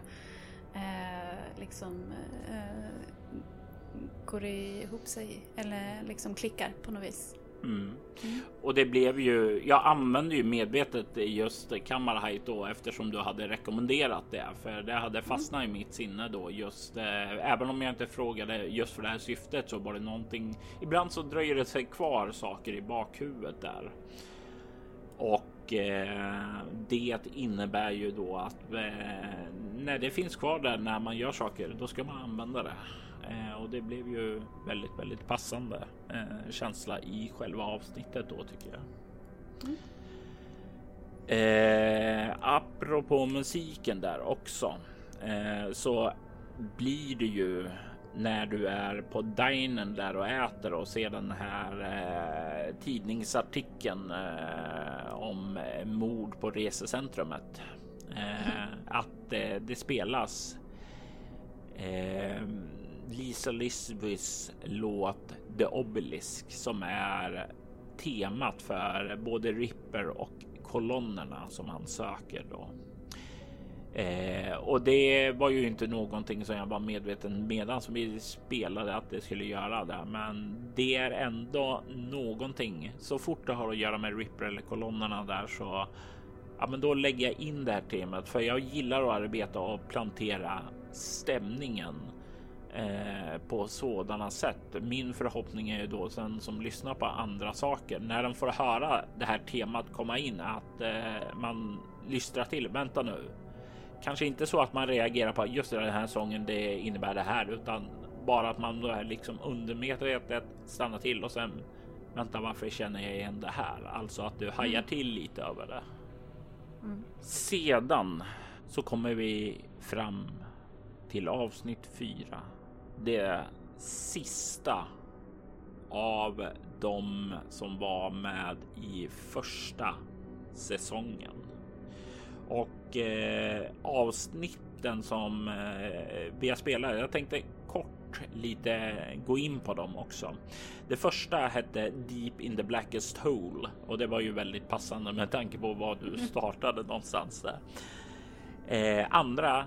eh, liksom eh, går ihop sig eller liksom klickar på något vis. Mm. Mm. Och det blev ju, jag använde ju medvetet just Kammarhajt då eftersom du hade rekommenderat det. För det hade fastnat i mitt sinne då just, eh, även om jag inte frågade just för det här syftet så var det någonting. Ibland så dröjer det sig kvar saker i bakhuvudet där. Och eh, det innebär ju då att eh, när det finns kvar där när man gör saker, då ska man använda det. Eh, och det blev ju väldigt, väldigt passande eh, känsla i själva avsnittet då tycker jag. Eh, apropå musiken där också eh, så blir det ju när du är på dinen där och äter och ser den här eh, tidningsartikeln eh, om eh, mord på resecentrumet. Eh, att eh, det spelas eh, Lisa Lisbys låt The Obelisk som är temat för både Ripper och kolonnerna som han söker då. Eh, och det var ju inte någonting som jag var medveten medan vi spelade att det skulle göra det. Men det är ändå någonting. Så fort det har att göra med Ripper eller kolonnerna där så ja, men då lägger jag in det här temat för jag gillar att arbeta och plantera stämningen eh, på sådana sätt. Min förhoppning är ju då sen som lyssnar på andra saker när de får höra det här temat komma in att eh, man lystrar till. Vänta nu. Kanske inte så att man reagerar på just den här sången. Det innebär det här, utan bara att man då är liksom undermedvetet stannar till och sen vänta, varför känner jag igen det här? Alltså att du hajar till lite över det. Mm. Sedan så kommer vi fram till avsnitt fyra. Det sista av de som var med i första säsongen. Och eh, avsnitten som eh, vi har spelat. Jag tänkte kort lite gå in på dem också. Det första hette Deep in the Blackest Hole och det var ju väldigt passande med tanke på vad du startade någonstans där. Eh, andra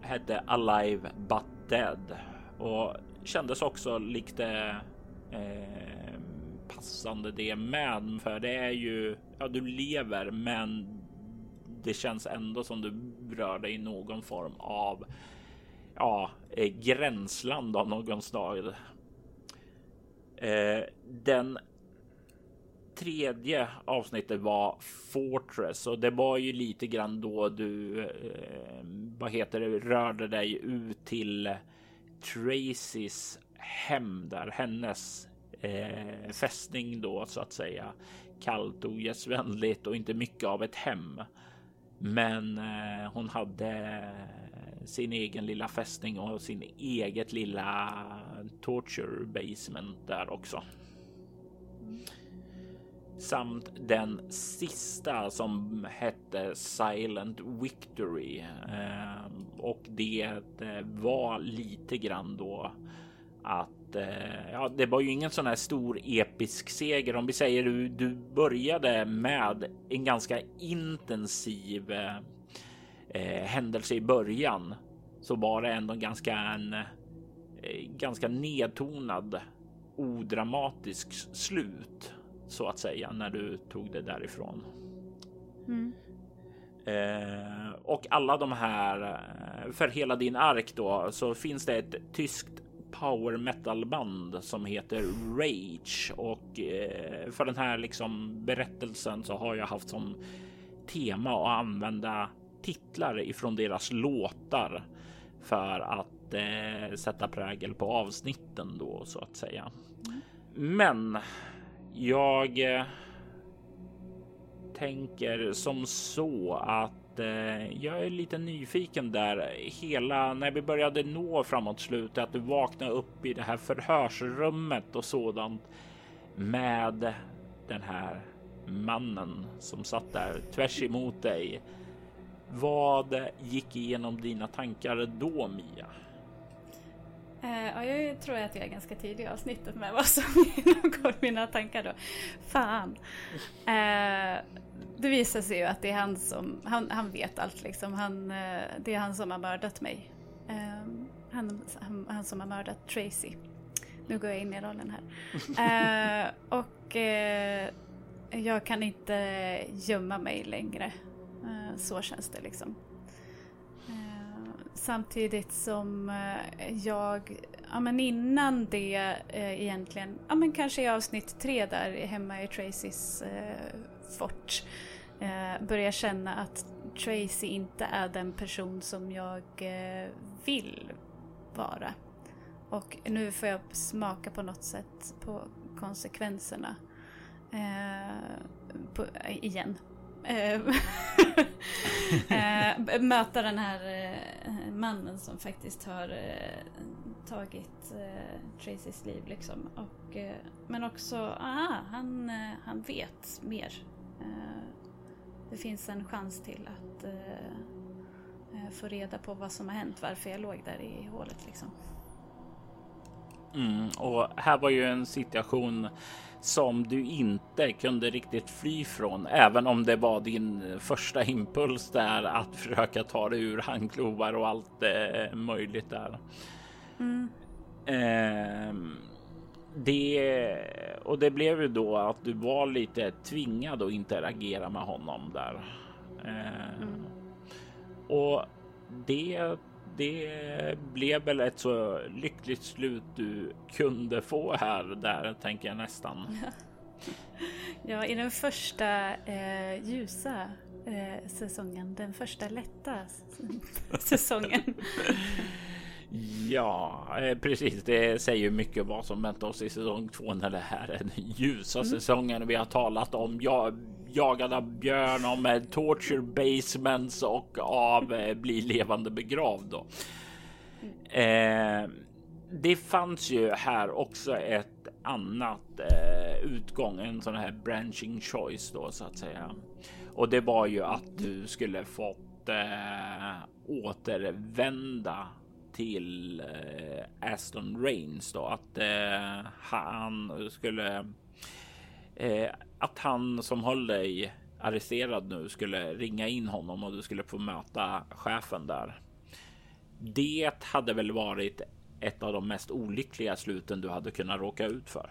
hette Alive But Dead och kändes också lite eh, passande det med för det är ju ja, du lever, men det känns ändå som du rör dig i någon form av ja, eh, gränsland av någon slag. Eh, den tredje avsnittet var Fortress och det var ju lite grann då du eh, vad heter det, rörde dig ut till Tracys hem där hennes eh, fästning då så att säga. Kallt och och inte mycket av ett hem. Men eh, hon hade sin egen lilla fästning och sin eget lilla torture basement där också. Samt den sista som hette Silent Victory. Eh, och det eh, var lite grann då att eh, ja, det var ju ingen sån här stor episk seger. Om vi säger du, du började med en ganska intensiv eh, eh, händelse i början så var det ändå ganska en eh, ganska nedtonad odramatisk slut så att säga när du tog det därifrån. Mm. Eh, och alla de här eh, för hela din ark då så finns det ett tyskt power metal band som heter Rage och eh, för den här liksom berättelsen så har jag haft som tema att använda titlar ifrån deras låtar för att eh, sätta prägel på avsnitten då så att säga. Men jag eh, tänker som så att eh, jag är lite nyfiken där. Hela när vi började nå framåt slutet, att du vaknade upp i det här förhörsrummet och sådant med den här mannen som satt där tvärs emot dig. Vad gick igenom dina tankar då Mia? Eh, ja, jag tror att jag är ganska tidig i avsnittet med vad som genomgår mina tankar då. Fan. Eh, det visar sig ju att det är han som, han, han vet allt liksom. Han, eh, det är han som har mördat mig. Han, han, han, som har mördat Tracy. Nu går jag in i rollen här. och jag kan inte gömma mig längre. så känns det liksom. Samtidigt som eh, jag, ja men innan det eh, egentligen, ja men kanske i avsnitt tre där hemma i Tracys eh, fort, eh, börjar känna att Tracy inte är den person som jag eh, vill vara. Och nu får jag smaka på något sätt på konsekvenserna. Eh, på, igen. Eh, eh, möta den här eh, mannen som faktiskt har tagit Tracys liv liksom. Och, men också, aha, han, han vet mer. Det finns en chans till att få reda på vad som har hänt, varför jag låg där i hålet liksom. Mm, och här var ju en situation som du inte kunde riktigt fly från, även om det var din första impuls där att försöka ta dig ur handklovar och allt eh, möjligt där. Mm. Eh, det och det blev ju då att du var lite tvingad att interagera med honom där. Eh, mm. Och det det blev väl ett så lyckligt slut du kunde få här där tänker jag nästan. Ja, i den första eh, ljusa eh, säsongen, den första lätta säsongen. Ja, eh, precis. Det säger mycket vad som väntar oss i säsong två när det här är den ljusa mm. säsongen. Vi har talat om ja, jagad av björn, om torture basements och av eh, bli levande begravd. Då. Eh, det fanns ju här också ett annat eh, utgång, en sån här branching choice då så att säga. Och det var ju att du skulle fått eh, återvända till eh, Aston Rains då att eh, han skulle eh, att han som höll dig arresterad nu skulle ringa in honom och du skulle få möta chefen där. Det hade väl varit ett av de mest olyckliga sluten du hade kunnat råka ut för.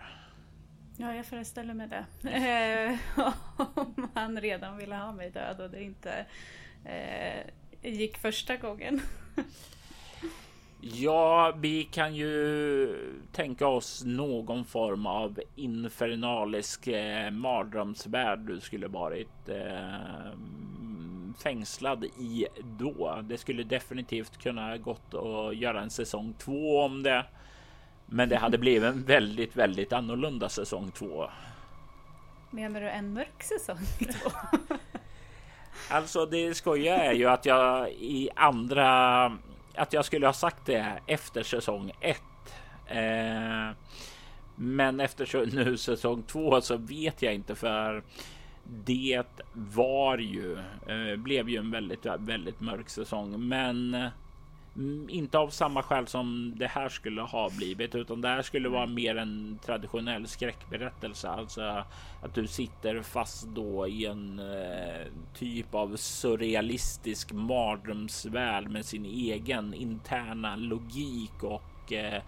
Ja, jag föreställer mig det. Eh, om han redan ville ha mig död och det inte eh, gick första gången. Ja, vi kan ju tänka oss någon form av infernalisk eh, mardrömsvärld du skulle varit eh, fängslad i då. Det skulle definitivt kunna gått att göra en säsong två om det. Men det hade blivit en väldigt, väldigt annorlunda säsong två. Menar du en mörk säsong två? alltså, det skojiga är ju att jag i andra att jag skulle ha sagt det efter säsong 1. Eh, men efter nu säsong 2 så vet jag inte för det var ju, eh, blev ju en väldigt, väldigt mörk säsong. Men Mm, inte av samma skäl som det här skulle ha blivit, utan det här skulle vara mer en traditionell skräckberättelse. Alltså att du sitter fast då i en eh, typ av surrealistisk mardrömsvärld med sin egen interna logik och eh,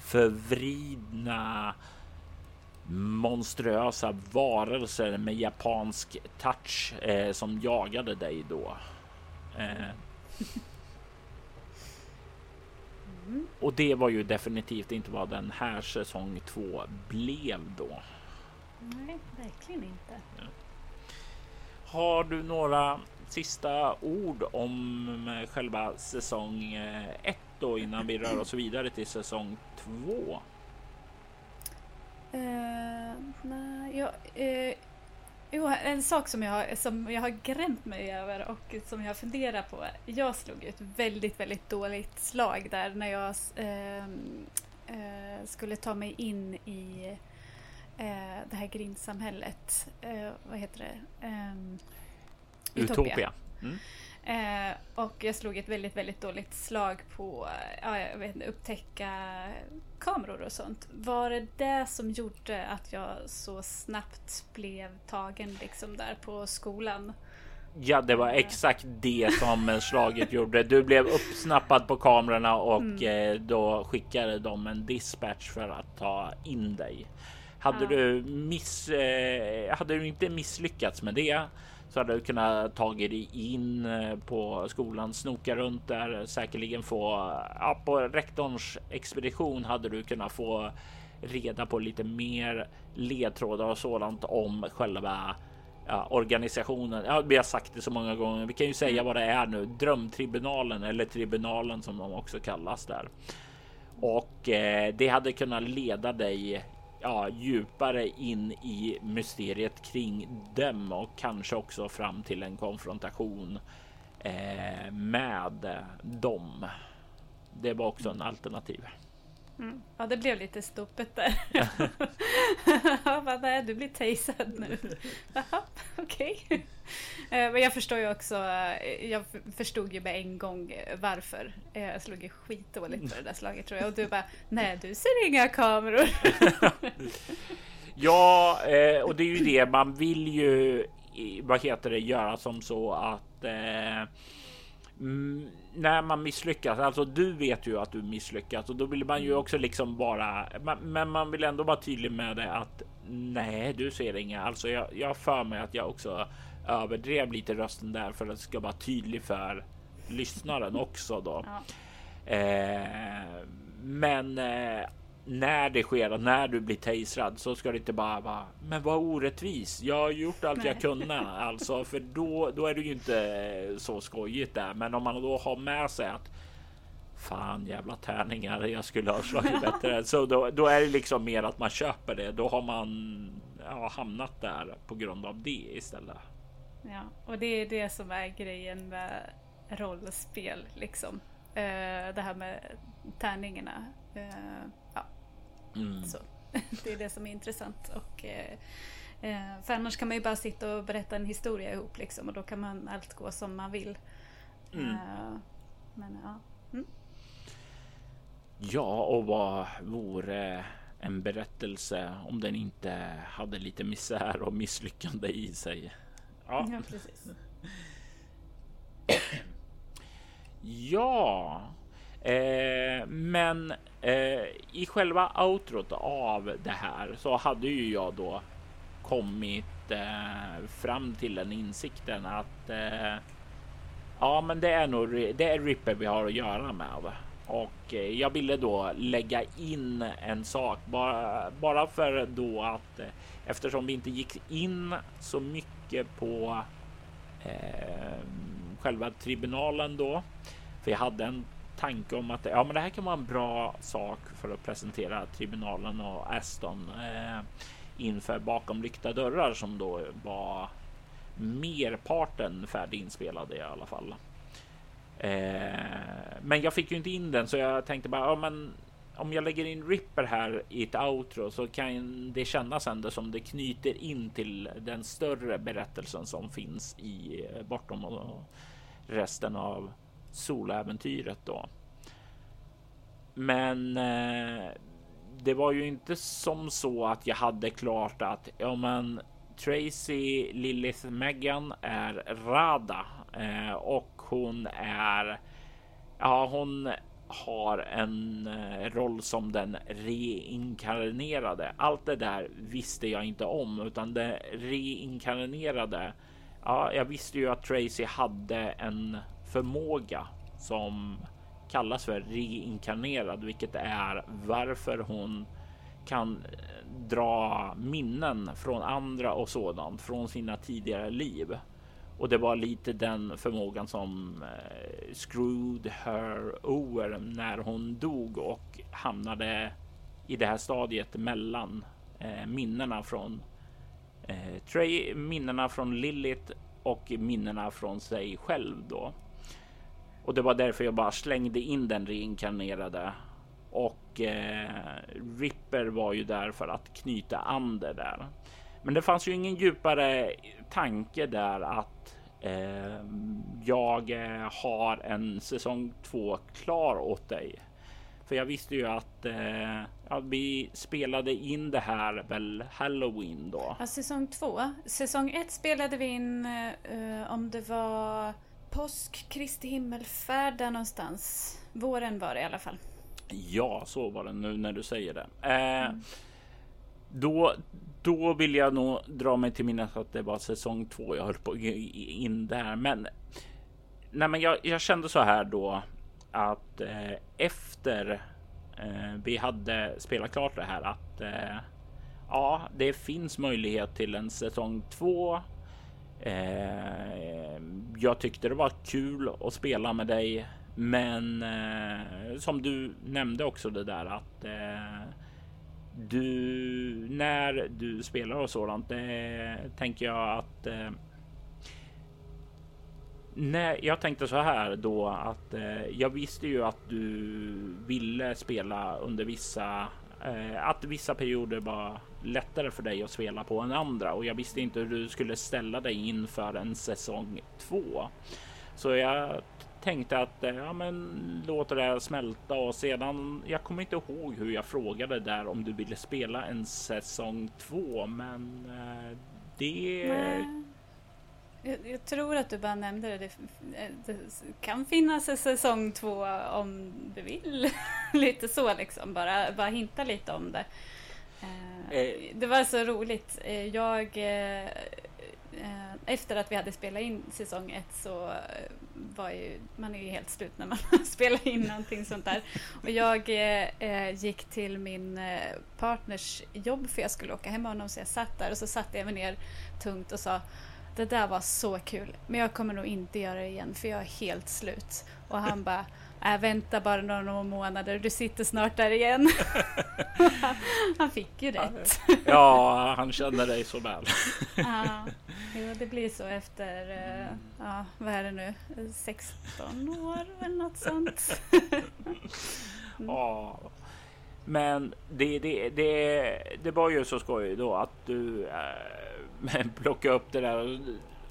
förvridna monströsa varelser med japansk touch eh, som jagade dig då. Eh. Eh, Och det var ju definitivt inte vad den här säsong två blev då. Nej, verkligen inte. Ja. Har du några sista ord om själva säsong ett då innan vi rör oss vidare till säsong två? Uh, nej, jag, uh, Jo, en sak som jag, som jag har grämt mig över och som jag funderar på. Jag slog ett väldigt, väldigt dåligt slag där när jag eh, eh, skulle ta mig in i eh, det här grindsamhället. Eh, vad heter det? Ehm, Utopia. Utopia. Mm. Eh, och jag slog ett väldigt, väldigt dåligt slag på ja, jag vet upptäcka kameror och sånt. Var det det som gjorde att jag så snabbt blev tagen liksom där på skolan? Ja, det var exakt det som slaget gjorde. Du blev uppsnappad på kamerorna och mm. Eh, då skickade de en dispatch för att ta in dig. Hade ja. du miss, eh, hade du inte misslyckats med det så hade du kunnat tagit dig in eh, på skolan, snoka runt där, säkerligen få ja, på rektorns expedition hade du kunnat få reda på lite mer ledtrådar och sådant om själva ja, organisationen. Ja, vi har sagt det så många gånger. Vi kan ju säga vad det är nu. Drömtribunalen eller tribunalen som de också kallas där. Och eh, det hade kunnat leda dig ja, djupare in i mysteriet kring dem och kanske också fram till en konfrontation eh, med dem. Det var också en alternativ. Mm. Ja, det blev lite stopet där. jag bara, nej, du blir tasad nu. Jaha, okej. Okay. Eh, men jag förstår ju också, eh, jag förstod ju med en gång eh, varför. Jag slog ju skitdåligt på det där slaget tror jag. Och du bara, nej du ser inga kameror. ja, och det är ju det man vill ju, vad heter det, göra som så att Mm, när man misslyckas, alltså du vet ju att du misslyckas och då vill man ju mm. också liksom vara, men man vill ändå vara tydlig med det att nej, du ser inga. Alltså jag, jag för mig att jag också överdrev lite rösten där för att det ska vara tydlig för lyssnaren också då. Ja. Eh, men eh, när det sker och när du blir tasrad så ska det inte bara vara men vad orättvis. Jag har gjort allt Nej. jag kunde alltså, för då, då är det ju inte så skojigt där. Men om man då har med sig att fan jävla tärningar, jag skulle ha slagit bättre. Så då, då är det liksom mer att man köper det. Då har man ja, hamnat där på grund av det istället. Ja, och det är det som är grejen med rollspel liksom. Uh, det här med tärningarna. Ja, Mm. Så, det är det som är intressant. Och, eh, eh, för annars kan man ju bara sitta och berätta en historia ihop liksom, och då kan man allt gå som man vill. Mm. Eh, men ja. Mm. Ja, och vad vore en berättelse om den inte hade lite misär och misslyckande i sig? Ja, ja precis. ja, Eh, men eh, i själva outrot av det här så hade ju jag då kommit eh, fram till den insikten att eh, ja, men det är nog det är Ripper vi har att göra med. Och eh, jag ville då lägga in en sak bara, bara för då att eh, eftersom vi inte gick in så mycket på eh, själva tribunalen då. För jag hade en tanke om att ja, men det här kan vara en bra sak för att presentera tribunalen och Aston eh, inför bakom lyckta dörrar som då var merparten färdiginspelade i alla fall. Eh, men jag fick ju inte in den så jag tänkte bara ja, men om jag lägger in Ripper här i ett outro så kan det kännas ändå som det knyter in till den större berättelsen som finns i eh, bortom och resten av soläventyret då. Men eh, det var ju inte som så att jag hade klart att ja, men Tracy Lilith Megan är Rada eh, och hon är. Ja, hon har en eh, roll som den reinkarnerade. Allt det där visste jag inte om, utan det reinkarnerade. Ja, jag visste ju att Tracy hade en förmåga som kallas för reinkarnerad, vilket är varför hon kan eh, dra minnen från andra och sådant från sina tidigare liv. Och det var lite den förmågan som eh, screwed her over när hon dog och hamnade i det här stadiet mellan eh, minnena från eh, Trey, minnena från Lilith och minnena från sig själv då. Och det var därför jag bara slängde in den reinkarnerade. Och eh, Ripper var ju där för att knyta an det där. Men det fanns ju ingen djupare tanke där att Eh, jag eh, har en säsong två klar åt dig. För jag visste ju att eh, ja, vi spelade in det här väl Halloween då. Ja, säsong två. Säsong ett spelade vi in eh, om det var påsk, Kristi himmelfärd där någonstans. Våren var det i alla fall. Ja, så var det nu när du säger det. Eh, mm. Då, då vill jag nog dra mig till minnes att det var säsong två jag höll på in där. Men, nej, men jag, jag kände så här då att eh, efter eh, vi hade spelat klart det här att eh, ja, det finns möjlighet till en säsong två. Eh, jag tyckte det var kul att spela med dig, men eh, som du nämnde också det där att eh, du när du spelar och sådant, eh, tänker jag att eh, Nej, jag tänkte så här då att eh, jag visste ju att du ville spela under vissa, Eh, att vissa perioder var lättare för dig att spela på än andra och jag visste inte hur du skulle ställa dig inför en säsong två. Så jag tänkte att eh, ja, men låt det smälta och sedan. Jag kommer inte ihåg hur jag frågade där om du ville spela en säsong två, men eh, det. Nej. Jag, jag, tror att du bara nämnde det. det. det. kan finnas en säsong två om du vill. lite så liksom. Bara, bara hinta lite om det. Eh, eh. Det var så roligt. Eh, jag... Eh, efter att vi hade spelat in säsong ett så var ju, man är ju helt slut när man spelar in någonting sånt där. Och jag eh, gick till min partners jobb för jag skulle åka hem med honom så jag satt där och så satte jag mig ner tungt och sa det där var så kul, men jag kommer nog inte göra det igen för jag är helt slut. Och han bara, äh, vänta bara några månader, du sitter snart där igen. han fick ju rätt. ja, han känner dig så väl. ja, jo, det blir så efter, uh, ja, vad är det nu, 16 år eller något sånt. mm. Ja, men det, det, det, det var ju så skoj då att du äh, plocka upp det där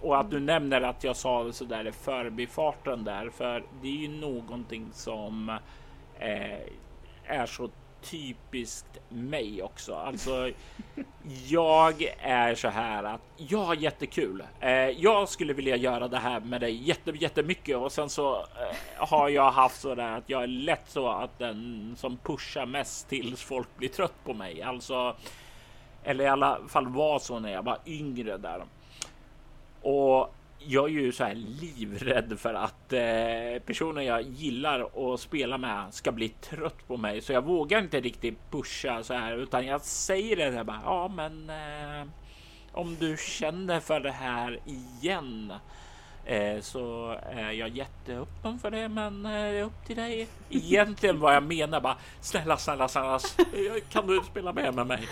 och att du nämner att jag sa det så där i förbifarten där, för det är ju någonting som eh, är så typiskt mig också. Alltså, jag är så här att jag har jättekul. Eh, jag skulle vilja göra det här med dig jätte, jättemycket och sen så eh, har jag haft så där att jag är lätt så att den som pushar mest tills folk blir trött på mig. Alltså, eller i alla fall var så när jag var yngre där. Och jag är ju så här livrädd för att eh, jag gillar att spela med ska bli trött på mig, så jag vågar inte riktigt pusha så här, utan jag säger det där bara. Ja, men eh, om du känner för det här igen eh, så är jag jätteöppen för det, men eh, det är upp till dig. Egentligen vad jag menar bara snälla, snälla, snälla, kan du spela med med mig?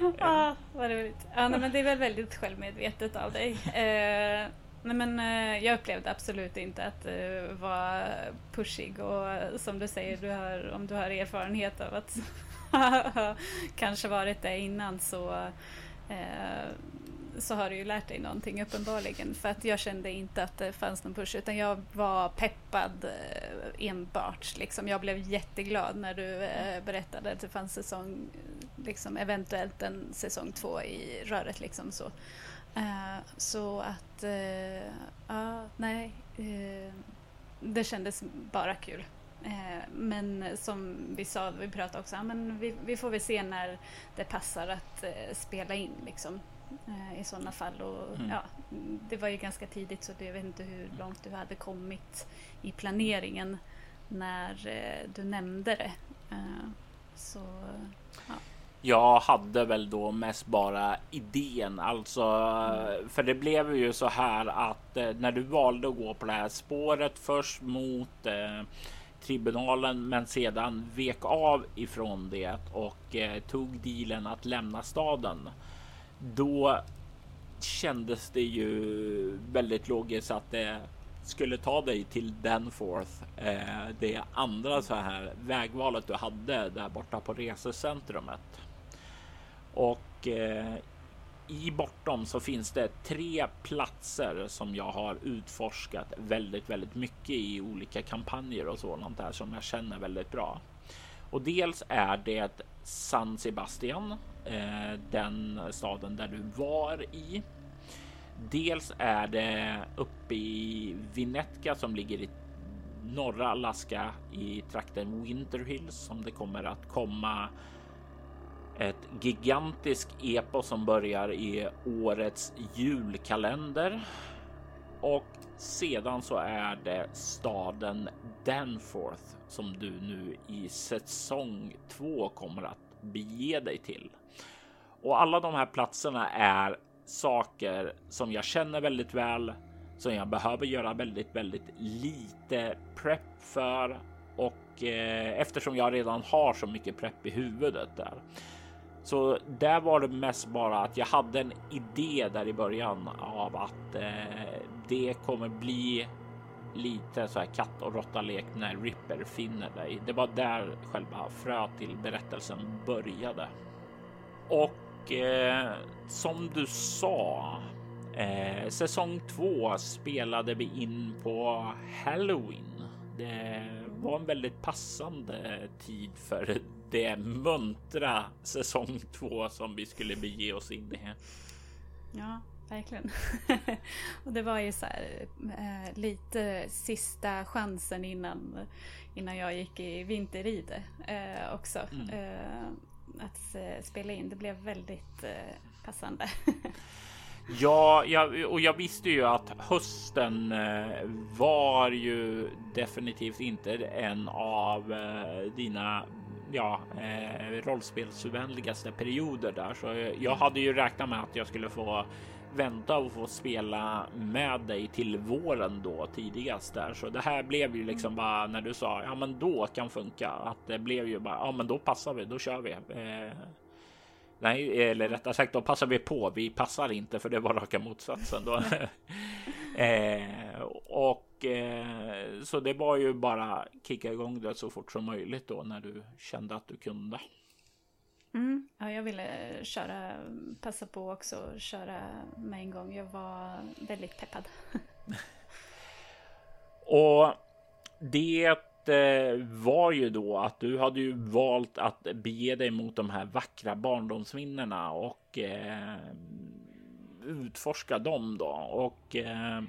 ah, vad roligt. Ja, nej, men det är väl väldigt självmedvetet av dig. Eh, nej, men, eh, jag upplevde absolut inte att du eh, var pushig och som du säger, du har, om du har erfarenhet av att kanske varit det innan så eh, så har du ju lärt dig någonting uppenbarligen. För att jag kände inte att det fanns någon push utan jag var peppad eh, enbart. Liksom. Jag blev jätteglad när du eh, berättade att det fanns säsong, liksom, eventuellt en säsong två i röret. Liksom, så. Uh, så att, uh, nej, det kändes bara kul. Men som vi sa, vi pratade också, men vi, vi får väl se när det passar att spela in. Liksom eh, i sådana fall. Och, mm. ja, det var ju ganska tidigt så jag vet inte hur långt du hade kommit i planeringen när eh, du nämnde det. Eh, så, ja. Jag hade väl då mest bara idén, alltså mm. för det blev ju så här att eh, när du valde att gå på det här spåret först mot eh, tribunalen, men sedan vek av ifrån det och eh, tog dealen att lämna staden då kändes det ju väldigt logiskt att det skulle ta dig till Danforth. Eh, det andra så här vägvalet du hade där borta på resecentrumet. Och eh, i bortom så finns det tre platser som jag har utforskat väldigt, väldigt mycket i olika kampanjer och sådant där som jag känner väldigt bra. Och dels är det San Sebastian, Eh, den staden där du var i. Dels är det uppe i Vinetka som ligger i norra Alaska i trakten Winter Hills som det kommer att komma ett gigantiskt epos som börjar i årets julkalender. Och sedan så är det staden Danforth som du nu i säsong två kommer att bege dig till. Och alla de här platserna är saker som jag känner väldigt väl, som jag behöver göra väldigt, väldigt lite prepp för och eh, eftersom jag redan har så mycket prepp i huvudet där. Så där var det mest bara att jag hade en idé där i början av att eh, det kommer bli lite så här katt och råtta lek när Ripper finner dig. Det var där själva fröet till berättelsen började. Och eh, som du sa, eh, säsong två spelade vi in på Halloween. Det var en väldigt passande tid för det muntra säsong två som vi skulle bege oss in i. Ja, verkligen. och det var ju så här eh, lite sista chansen innan, innan jag gick i vinterride eh, också. Mm. Eh, att eh, spela in. Det blev väldigt eh, passande. Ja, jag, och jag visste ju att hösten eh, var ju definitivt inte en av dina ja, rollspelsvänligaste perioder där, så jag hade ju räknat med att jag skulle få vänta och få spela med dig till våren då tidigast där. Så det här blev ju liksom bara när du sa ja, men då kan funka att det blev ju bara ja, men då passar vi, då kör vi. Eh, nej, eller rättare sagt, då passar vi på. Vi passar inte för det var raka motsatsen då. eh, och eh, så det var ju bara kicka igång det så fort som möjligt då när du kände att du kunde. Mm, ja, jag ville köra, passa på också och köra med en gång. Jag var väldigt peppad. och det eh, var ju då att du hade ju valt att bege dig mot de här vackra barndomsminnena och eh, utforska dem då. Och eh,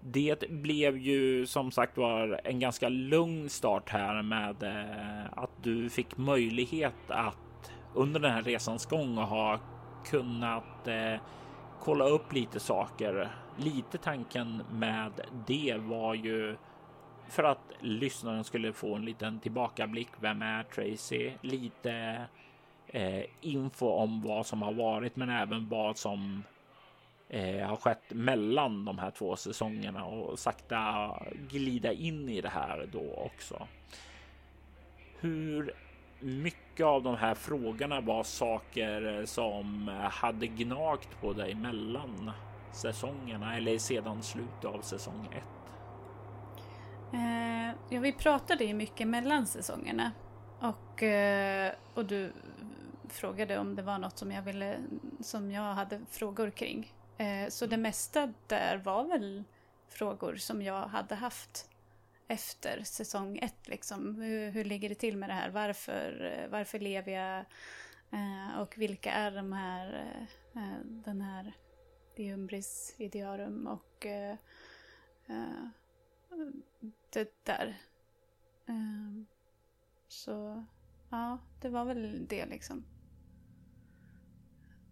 det blev ju som sagt var en ganska lugn start här med eh, att du fick möjlighet att under den här resans gång och ha kunnat eh, kolla upp lite saker. Lite tanken med det var ju för att lyssnaren skulle få en liten tillbakablick. Vem är Tracy? Lite eh, info om vad som har varit, men även vad som eh, har skett mellan de här två säsongerna och sakta glida in i det här då också. Hur mycket av de här frågorna var saker som hade gnagt på dig mellan säsongerna eller sedan slutet av säsong 1? Eh, ja, vi pratade ju mycket mellan säsongerna och, eh, och du frågade om det var något som jag ville som jag hade frågor kring. Eh, så det mesta där var väl frågor som jag hade haft efter säsong ett. Liksom. Hur, hur ligger det till med det här? Varför, varför lever jag? Eh, och vilka är de här, eh, den här Diumbris idearum och eh, eh det där. Eh, så ja, det var väl det liksom.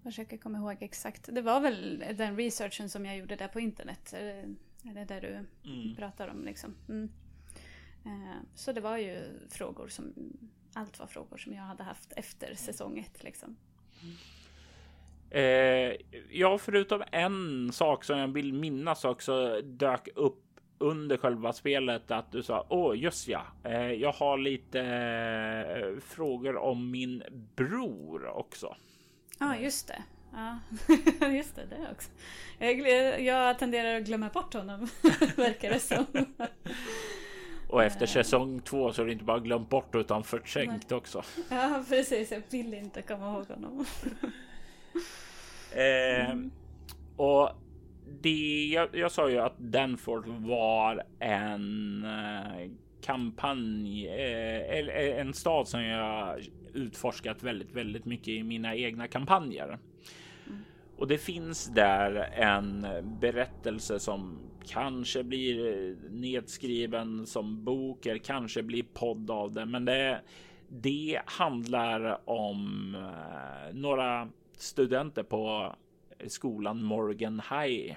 Jag försöker komma ihåg exakt. Det var väl den researchen som jag gjorde där på internet. Är det där du mm. pratar om liksom? Mm. Eh, så det var ju frågor som, allt var frågor som jag hade haft efter säsong ett liksom. Eh, ja, förutom en sak som jag vill minnas också dök upp under själva spelet att du sa åh just ja, eh, jag har lite eh, frågor om min bror också. Ja, just det. Ja, just det, det också. Jag, jag tenderar att glömma bort honom, verkar det som. Och efter säsong två så är det inte bara glömt bort utan förträngt också. Ja precis, jag vill inte komma ihåg honom. Eh, mm. Och det, jag, jag, sa ju att Danforth var en eh, kampanj, eh, en stad som jag utforskat väldigt, väldigt mycket i mina egna kampanjer. Mm. Och det finns där en berättelse som kanske blir nedskriven som bok eller kanske blir podd av det. Men det, det handlar om eh, några studenter på skolan Morgan High.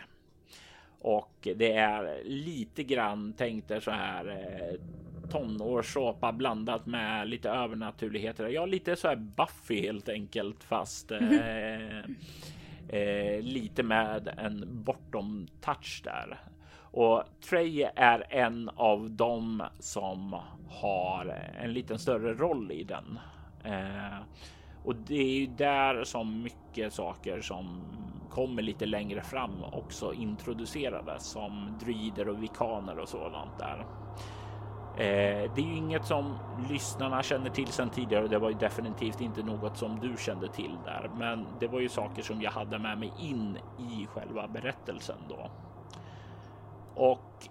Och det är lite grann tänkte så här eh, tonårssåpa blandat med lite övernaturligheter. Ja, lite så här Buffy helt enkelt, fast eh, eh, lite med en bortom touch där. Och Trey är en av dem som har en liten större roll i den. Eh, och det är ju där som mycket saker som kommer lite längre fram också introducerades som druider och vikaner och sådant där. Eh, det är ju inget som lyssnarna känner till sedan tidigare och det var ju definitivt inte något som du kände till där. Men det var ju saker som jag hade med mig in i själva berättelsen då. Och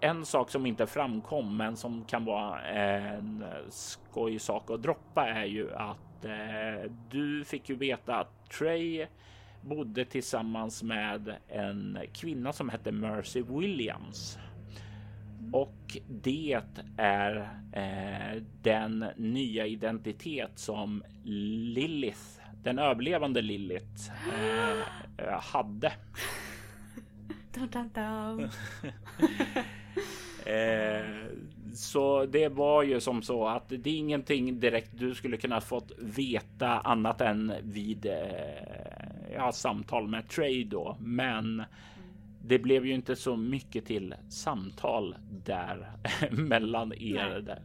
en sak som inte framkom, men som kan vara en skoj sak att droppa är ju att eh, du fick ju veta att Trey bodde tillsammans med en kvinna som hette Mercy Williams. Och det är eh, den nya identitet som Lilith, den överlevande Lilith, eh, hade. Dun, dun, dun. eh, så det var ju som så att det är ingenting direkt du skulle kunna fått veta annat än vid eh, ja, samtal med Trade då. Men det blev ju inte så mycket till samtal där mellan er. Där.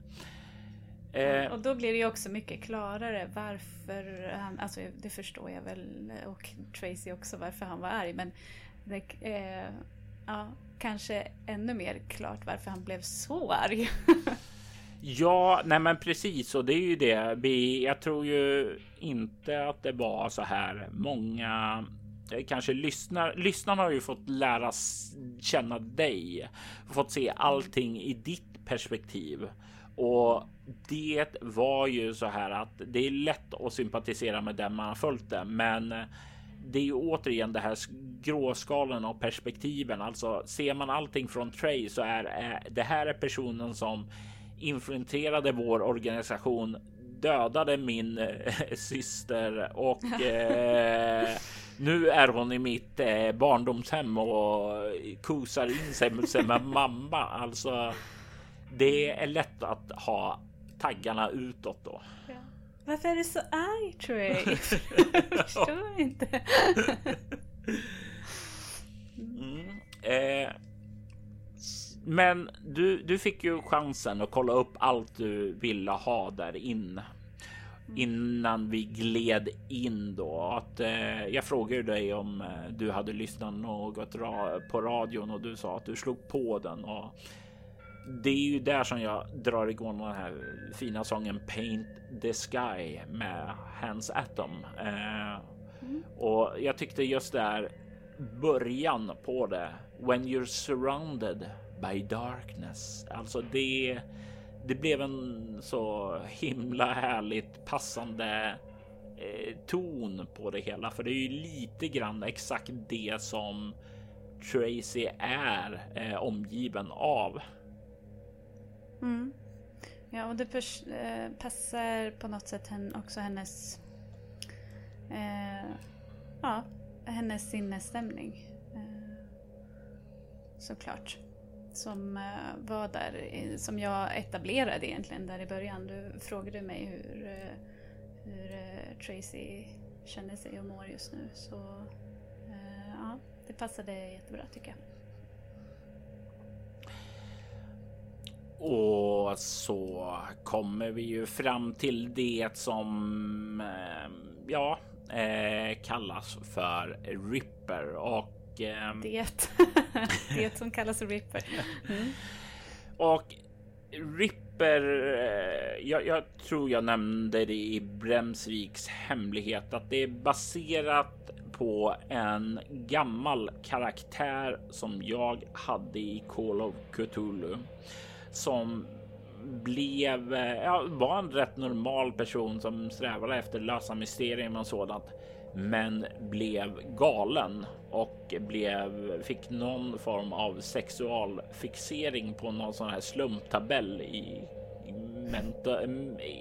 Eh, och då blir det ju också mycket klarare varför han, alltså det förstår jag väl och Tracy också varför han var arg men det, eh, ja, kanske ännu mer klart varför han blev så arg. ja, nej men precis och det är ju det. Jag tror ju inte att det var så här många kanske lyssnar. Lyssnarna har ju fått lära känna dig, fått se allting i ditt perspektiv och det var ju så här att det är lätt att sympatisera med den man har följt det, men det är ju återigen det här gråskalen och perspektiven. Alltså ser man allting från Trey så är, är det här är personen som infiltrerade vår organisation, dödade min äh, syster och äh, nu är hon i mitt eh, barndomshem och kosar in sig med mamma. Alltså, det är lätt att ha taggarna utåt då. Ja. Varför är du så arg Trey? Jag förstår inte. mm. eh, men du, du fick ju chansen att kolla upp allt du ville ha där inne innan vi gled in då att eh, jag frågade dig om eh, du hade lyssnat något ra på radion och du sa att du slog på den och det är ju där som jag drar igång den här fina sången Paint the Sky med Hans Atom. Eh, mm. Och jag tyckte just där början på det. When you're surrounded by darkness. Alltså det det blev en så himla härligt passande eh, ton på det hela, för det är ju lite grann exakt det som Tracy är eh, omgiven av. Mm. Ja, och det eh, passar på något sätt också hennes eh, ja, hennes sinnesstämning. Eh, såklart som eh, var där, som jag etablerade egentligen där i början. Du frågade mig hur, eh, hur eh, Tracy känner sig och mår just nu. Så ja, det passade jättebra tycker jag. Och så kommer vi ju fram till det som ja, kallas för Ripper och Eh, det. det som kallas Ripper. Mm. Och Ripper, eh, jag, jag, tror jag nämnde det i Bremsviks hemlighet att det är baserat på en gammal karaktär som jag hade i Call of Cthulhu som blev, ja, var en rätt normal person som strävade efter lösa mysterium och sådant, men blev galen och blev, fick någon form av sexualfixering på någon sån här slumptabell i,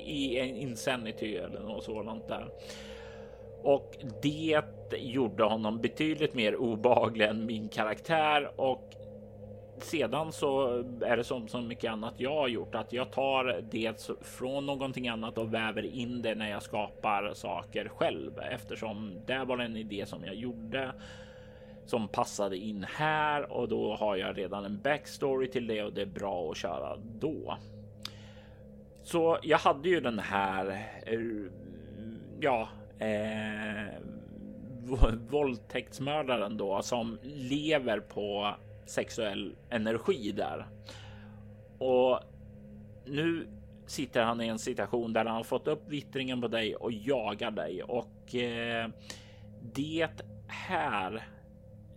i, i Insanity eller något sådant där. Och det gjorde honom betydligt mer obehaglig än min karaktär och sedan så är det som så mycket annat jag har gjort att jag tar det från någonting annat och väver in det när jag skapar saker själv eftersom det var en idé som jag gjorde som passade in här och då har jag redan en backstory till det och det är bra att köra då. Så jag hade ju den här. Eh, ja, eh, våldtäktsmördaren då som lever på sexuell energi där. Och nu sitter han i en situation där han har fått upp vittringen på dig och jagar dig och eh, det här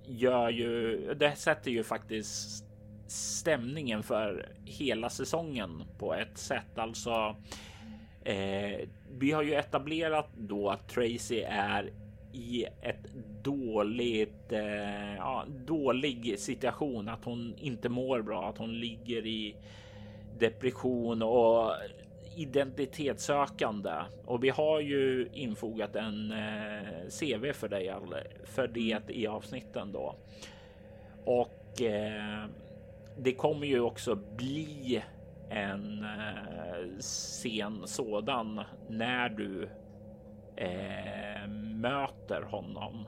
gör ju. Det sätter ju faktiskt stämningen för hela säsongen på ett sätt. Alltså, eh, vi har ju etablerat då att Tracy är i ett dåligt, eh, ja, dålig situation, att hon inte mår bra, att hon ligger i depression och identitetssökande. Och vi har ju infogat en eh, CV för dig för det i avsnitten då. Och eh, det kommer ju också bli en eh, scen sådan när du eh, möter honom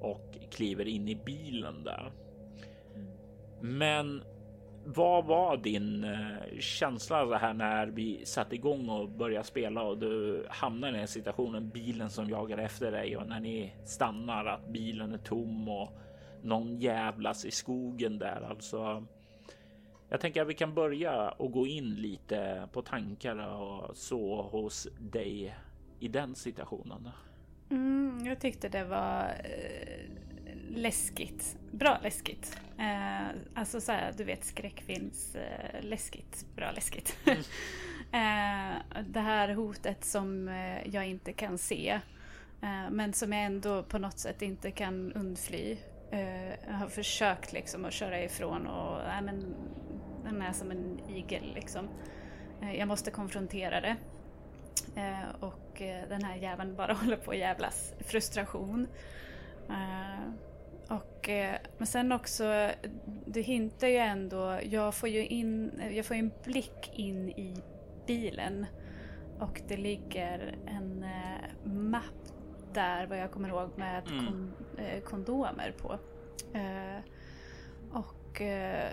och kliver in i bilen där. Men vad var din eh, känsla så här när vi satte igång och började spela och du hamnar i den situationen bilen som jagar efter dig och när ni stannar att bilen är tom och någon jävlas i skogen där alltså. Jag tänker att vi kan börja och gå in lite på tankar och så hos dig i den situationen. Mm, jag tyckte det var eh, läskigt. Bra läskigt. Eh, alltså så här, du vet skräckfilms eh, läskigt. Bra läskigt. Mm. eh, det här hotet som eh, jag inte kan se. Eh, men som jag ändå på något sätt inte kan undfly. Jag har försökt liksom att köra ifrån och äh, men, den är som en igel liksom. jag måste konfrontera det. Och den här jäveln bara håller på att jävlas. Frustration. Och, eh, men sen också, du hintar ju ändå, jag får ju in, jag får en blick in i bilen och det ligger en eh, mapp där vad jag kommer ihåg med mm. kon, eh, kondomer på. Eh, och, eh,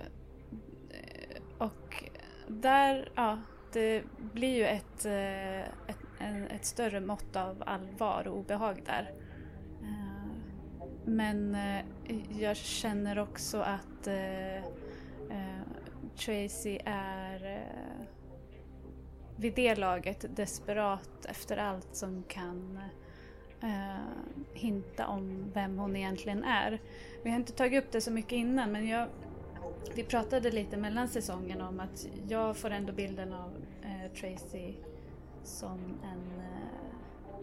och där, ja, det blir ju ett, eh, ett, ett större mått av allvar och obehag där. Eh, men eh, jag känner också att Tracy är vid det laget desperat efter allt som kan hinta om vem hon egentligen är. Vi har inte tagit upp det så mycket innan men jag, vi pratade lite mellan säsongerna om att jag får ändå bilden av eh, Tracy som en, eh,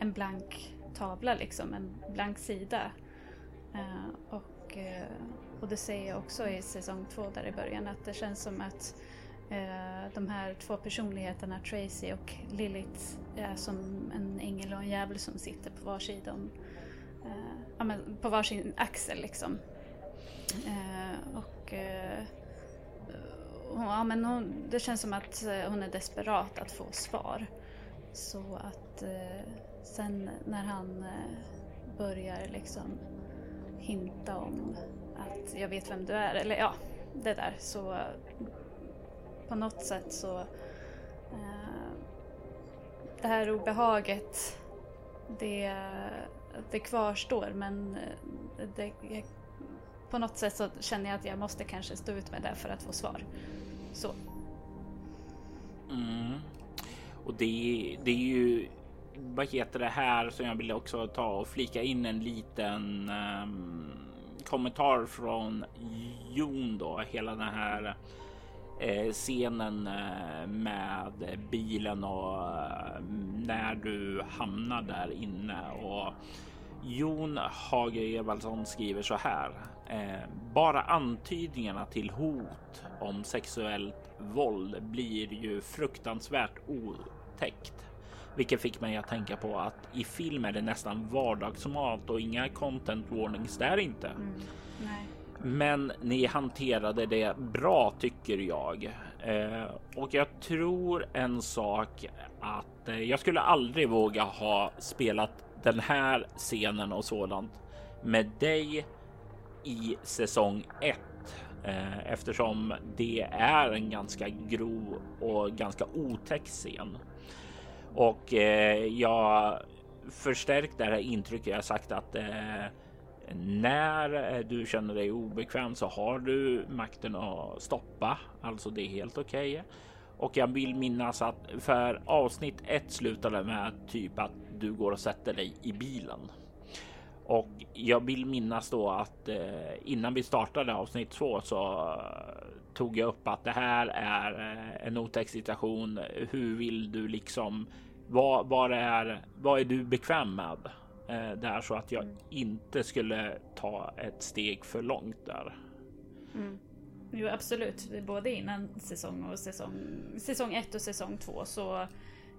en blank tavla liksom, en blank sida. Eh, och, eh, och det säger jag också i säsong två där i början att det känns som att eh, de här två personligheterna, Tracy och Lilith, är som en ängel och en djävul som sitter på varsin, om, ja, på varsin axel liksom. Eh, och ja, men hon, det känns som att eh, hon är desperat att få svar. Så att eh, sen när han börjar liksom hinta om att jag vet vem du är. Eller ja, det där. Så på något sätt så... Eh, det här obehaget, det, det kvarstår men det, på något sätt så känner jag att jag måste kanske stå ut med det för att få svar. Så. Mm. Och det, det är ju vad heter det här som jag vill också ta och flika in en liten um, kommentar från Jon då. Hela den här eh, scenen eh, med bilen och eh, när du hamnar där inne och Jon Hage Evaldsson skriver så här. Eh, bara antydningarna till hot om sexuellt våld blir ju fruktansvärt otäckt. Vilket fick mig att tänka på att i film är det nästan vardagsmat och inga content warnings där inte. Mm, Men ni hanterade det bra tycker jag. Eh, och jag tror en sak att eh, jag skulle aldrig våga ha spelat den här scenen och sådant med dig i säsong 1 eh, eftersom det är en ganska grov och ganska otäck scen. Och eh, jag förstärkt det här intrycket jag sagt att eh, när eh, du känner dig obekväm så har du makten att stoppa. Alltså det är helt okej. Okay. Och jag vill minnas att för avsnitt ett slutade med typ att du går och sätter dig i bilen. Och jag vill minnas då att eh, innan vi startade avsnitt två så eh, tog jag upp att det här är eh, en otäck situation. Hur vill du liksom? Vad, vad är? Vad är du bekväm med? Eh, där så att jag inte skulle ta ett steg för långt där. Mm. Jo absolut, både innan säsong och säsong, säsong ett och säsong två så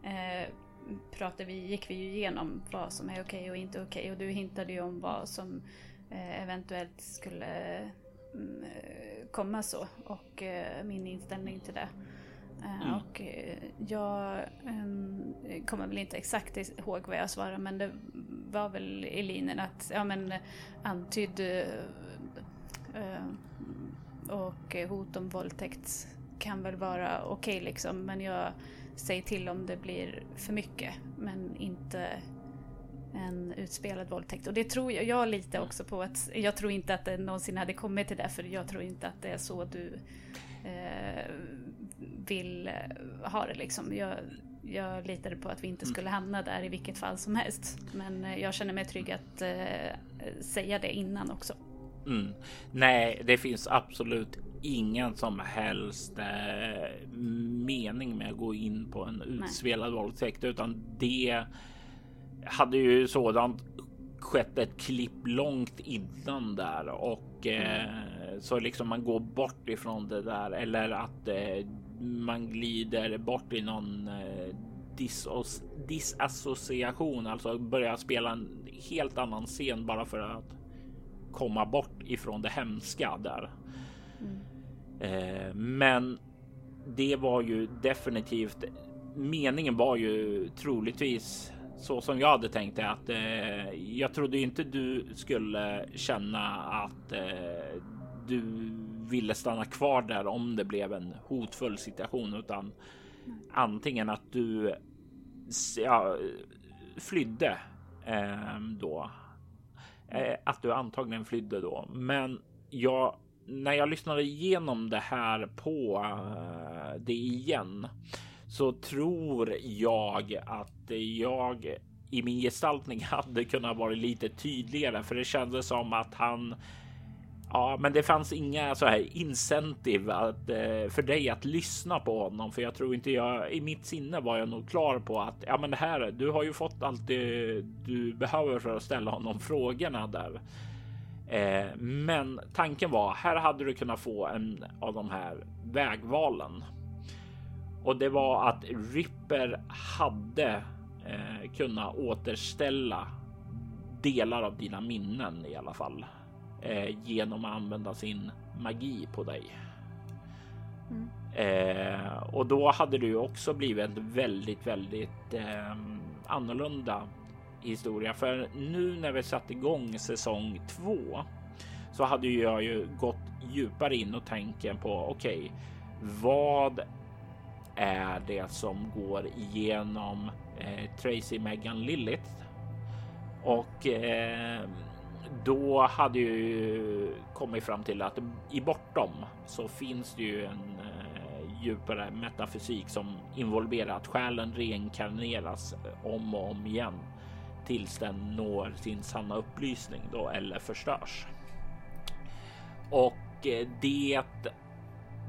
eh, pratade vi, gick vi ju igenom vad som är okej okay och inte okej okay. och du hintade ju om vad som eh, eventuellt skulle mm, komma så och eh, min inställning till det. Eh, mm. Och jag um, kommer väl inte exakt ihåg vad jag svarade men det var väl i linjen att ja men antydd och hot om våldtäkt kan väl vara okej okay, liksom men jag säger till om det blir för mycket men inte en utspelad våldtäkt. Och det tror jag, jag lite också på att jag tror inte att det någonsin hade kommit till det för jag tror inte att det är så du eh, vill eh, ha det liksom. Jag, jag litade på att vi inte skulle hamna där i vilket fall som helst. Men eh, jag känner mig trygg att eh, säga det innan också. Mm. Nej, det finns absolut ingen som helst eh, mening med att gå in på en utspelad våldtäkt, utan det hade ju sådant skett ett klipp långt innan där och eh, mm. så liksom man går bort ifrån det där eller att eh, man glider bort i någon eh, dis disassociation, alltså börjar spela en helt annan scen bara för att komma bort ifrån det hemska där. Mm. Eh, men det var ju definitivt meningen var ju troligtvis så som jag hade tänkt det att eh, jag trodde inte du skulle känna att eh, du ville stanna kvar där om det blev en hotfull situation utan antingen att du ja, flydde eh, då. Eh, att du antagligen flydde då. Men jag när jag lyssnade igenom det här på eh, det igen så tror jag att jag i min gestaltning hade kunnat vara lite tydligare för det kändes som att han Ja, men det fanns inga så här incentive att, eh, för dig att lyssna på honom, för jag tror inte jag i mitt sinne var jag nog klar på att ja, men det här. Du har ju fått allt det du behöver för att ställa honom frågorna där. Eh, men tanken var här hade du kunnat få en av de här vägvalen. Och det var att Ripper hade eh, kunnat återställa delar av dina minnen i alla fall eh, genom att använda sin magi på dig. Mm. Eh, och då hade du också blivit väldigt, väldigt eh, annorlunda historia. För nu när vi satt igång säsong två så hade jag ju gått djupare in och tänker på okej, okay, vad är det som går igenom eh, Tracy, Megan, Lilith? Och eh, då hade jag ju kommit fram till att i bortom så finns det ju en eh, djupare metafysik som involverar att själen reinkarneras om och om igen tills den når sin sanna upplysning då eller förstörs. Och eh, det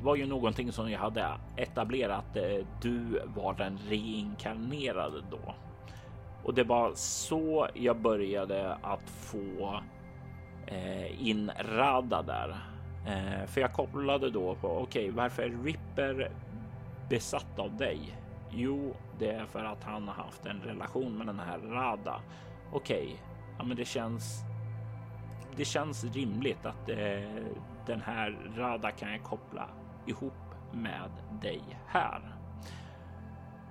var ju någonting som jag hade etablerat. Eh, du var den reinkarnerade då. Och det var så jag började att få eh, in Rada där. Eh, för jag kollade då på okej, okay, varför är Ripper besatt av dig? Jo, det är för att han har haft en relation med den här Rada. Okej, okay, ja, men det känns. Det känns rimligt att eh, den här Rada kan jag koppla ihop med dig här.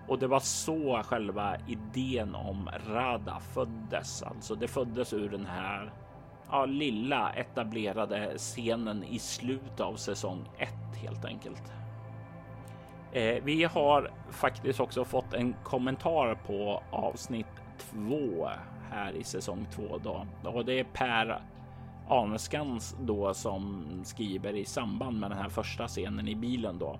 Och det var så själva idén om Rada föddes. Alltså det föddes ur den här ja, lilla etablerade scenen i slutet av säsong 1 helt enkelt. Eh, vi har faktiskt också fått en kommentar på avsnitt 2 här i säsong 2 då och det är Per Aneskans då som skriver i samband med den här första scenen i bilen då.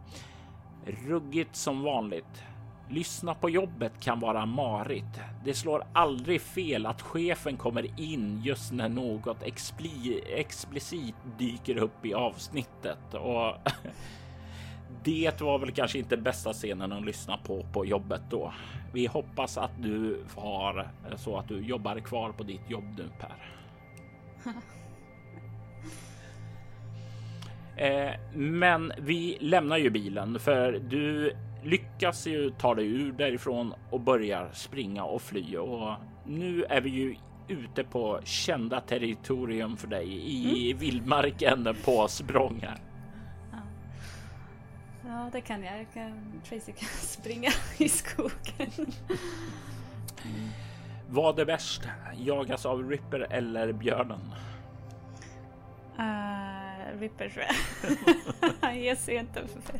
Ruggigt som vanligt. Lyssna på jobbet kan vara marigt. Det slår aldrig fel att chefen kommer in just när något expli explicit dyker upp i avsnittet och det var väl kanske inte bästa scenen att lyssna på på jobbet då. Vi hoppas att du har så att du jobbar kvar på ditt jobb nu Per. Eh, men vi lämnar ju bilen för du lyckas ju ta dig ur därifrån och börjar springa och fly och nu är vi ju ute på kända territorium för dig i mm. vildmarken på språng här. Ja. det kan jag. jag kan, Tracy kan springa i skogen. Mm. Vad är värst? Jagas av Ripper eller björnen? Uh, Ripper tror jag. Han ger sig inte för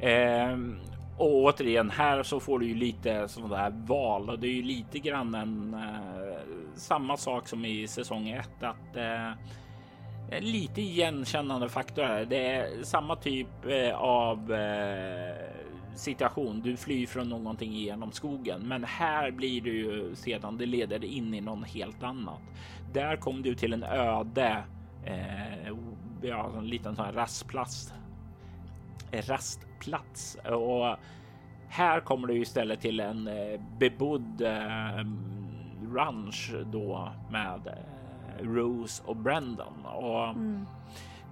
Eh, och återigen här så får du ju lite sådana där val och det är ju lite grann en eh, samma sak som i säsong 1 att eh, Eh, lite igenkännande faktor här. Det är samma typ eh, av eh, situation. Du flyr från någonting genom skogen, men här blir du ju sedan det leder in i någon helt annat. Där kom du till en öde, eh, ja, en liten sån här rastplats rastplats och här kommer du istället till en bebodd eh, ranch då med eh, Rose och Brandon och mm.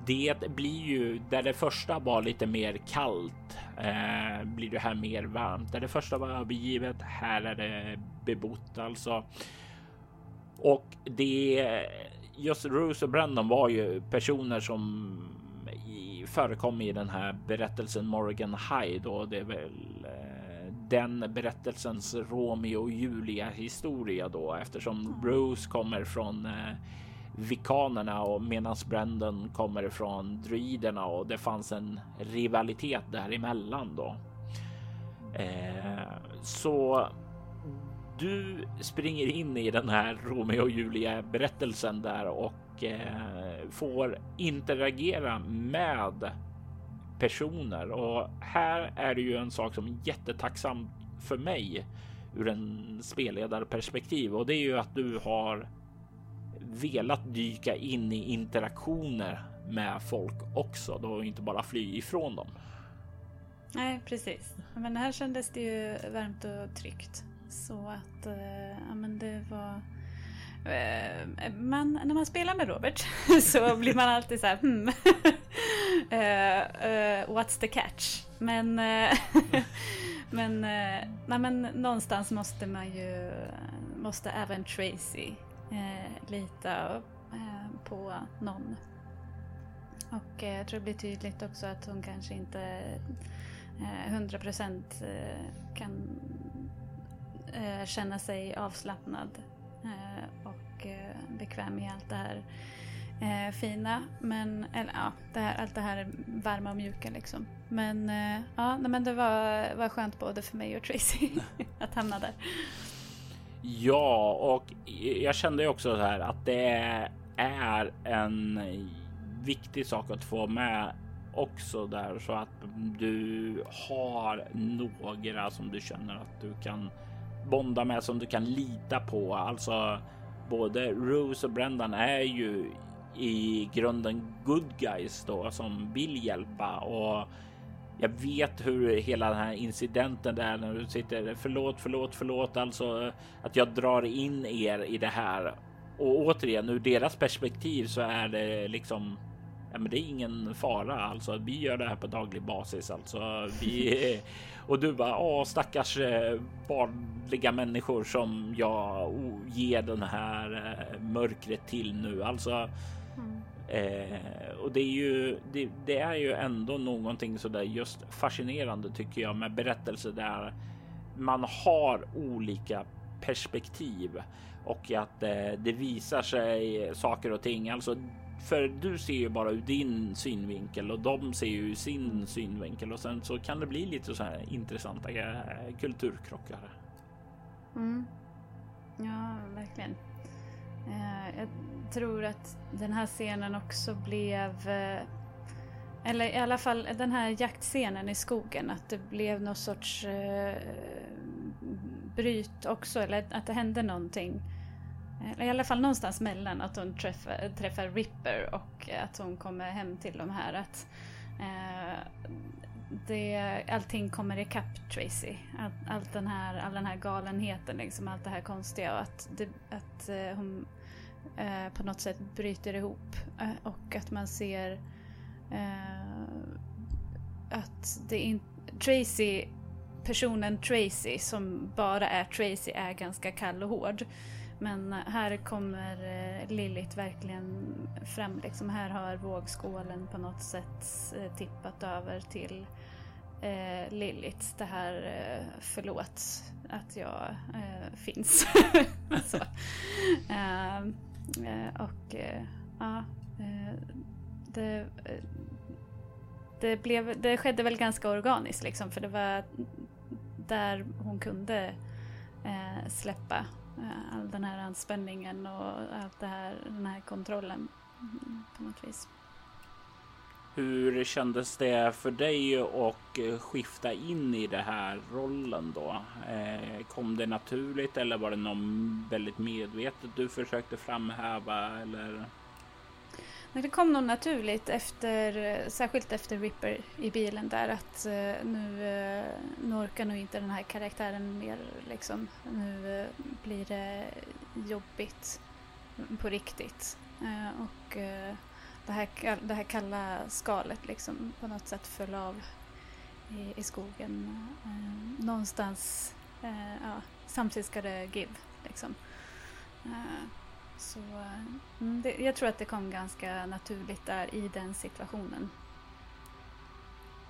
det blir ju där det första var lite mer kallt eh, blir det här mer varmt. Där det första var övergivet, här är det bebott alltså. Och det just Rose och Brandon var ju personer som förekom i den här berättelsen Morgan Hyde och det är väl eh, den berättelsens Romeo och Julia historia då eftersom Rose kommer från eh, vikanerna och medan Brandon kommer från druiderna och det fanns en rivalitet däremellan då. Eh, så du springer in i den här Romeo och Julia berättelsen där och eh, får interagera med personer och här är det ju en sak som är jättetacksam för mig ur en spelledarperspektiv och det är ju att du har velat dyka in i interaktioner med folk också då inte bara fly ifrån dem. Nej, precis. Men här kändes det ju varmt och tryggt så att eh, ja, men det var Eh, Eh, man, när man spelar med Robert så blir man alltid så här hmm. uh, uh, What's the catch? Men, uh, men, nej, men någonstans måste man ju, måste även Tracy lita på någon. Och jag tror det blir tydligt också att hon kanske inte 100% kan känna sig avslappnad Eh, och eh, bekväm i allt det här eh, fina. Men, eller ja, det här, allt det här varma och mjuka liksom. Men ja, men det var, var skönt både för mig och Tracy att hamna där. Ja, och jag kände också så här att det är en viktig sak att få med också där så att du har några som du känner att du kan bonda med som du kan lita på. Alltså både Rose och Brendan är ju i grunden good guys då som vill hjälpa och jag vet hur hela den här incidenten där när du sitter förlåt, förlåt, förlåt, alltså att jag drar in er i det här. Och återigen ur deras perspektiv så är det liksom Ja, men det är ingen fara alltså. Vi gör det här på daglig basis alltså. Vi och du bara åh stackars eh, vanliga människor som jag ger den här eh, mörkret till nu alltså. Mm. Eh, och det är ju, det, det, är ju ändå någonting så där just fascinerande tycker jag med berättelser där man har olika perspektiv och att eh, det visar sig saker och ting. Alltså, för du ser ju bara ur din synvinkel och de ser ju ur sin synvinkel och sen så kan det bli lite så här intressanta eh, kulturkrockar. Mm. Ja, verkligen. Eh, jag tror att den här scenen också blev eh, eller i alla fall den här jaktscenen i skogen, att det blev någon sorts eh, bryt också, eller att det hände någonting. Eh, I alla fall någonstans mellan att hon träffar, träffar Ripper och eh, att hon kommer hem till de här. Att, eh, det, allting kommer ikapp Tracy. All, allt den här, all den här galenheten, liksom, allt det här konstiga och att, det, att eh, hon eh, på något sätt bryter ihop eh, och att man ser eh, att det inte... Tracy, personen Tracy som bara är Tracy är ganska kall och hård. Men eh, här kommer eh, Lilith verkligen fram. Liksom här har vågskålen på något sätt eh, tippat över till eh, Lilith. Det här eh, förlåt att jag eh, finns. Så. Ehm, eh, och ja, eh, det, det, blev, det skedde väl ganska organiskt liksom för det var där hon kunde släppa Eh, all den här anspänningen och allt det här, den här kontrollen mm, på något vis. Hur kändes det för dig att eh, skifta in i den här rollen då? Eh, kom det naturligt eller var det något väldigt medvetet du försökte framhäva eller? Det kom nog naturligt efter, särskilt efter Ripper i bilen där att eh, nu, eh, nu orkar nog inte den här karaktären mer liksom. Nu eh, blir det jobbigt på riktigt. och det här, det här kalla skalet liksom på något sätt föll av i, i skogen. Någonstans, ja, samtidigt ska det give liksom. Så eh, mm, det, jag tror att det kom ganska naturligt där i den situationen.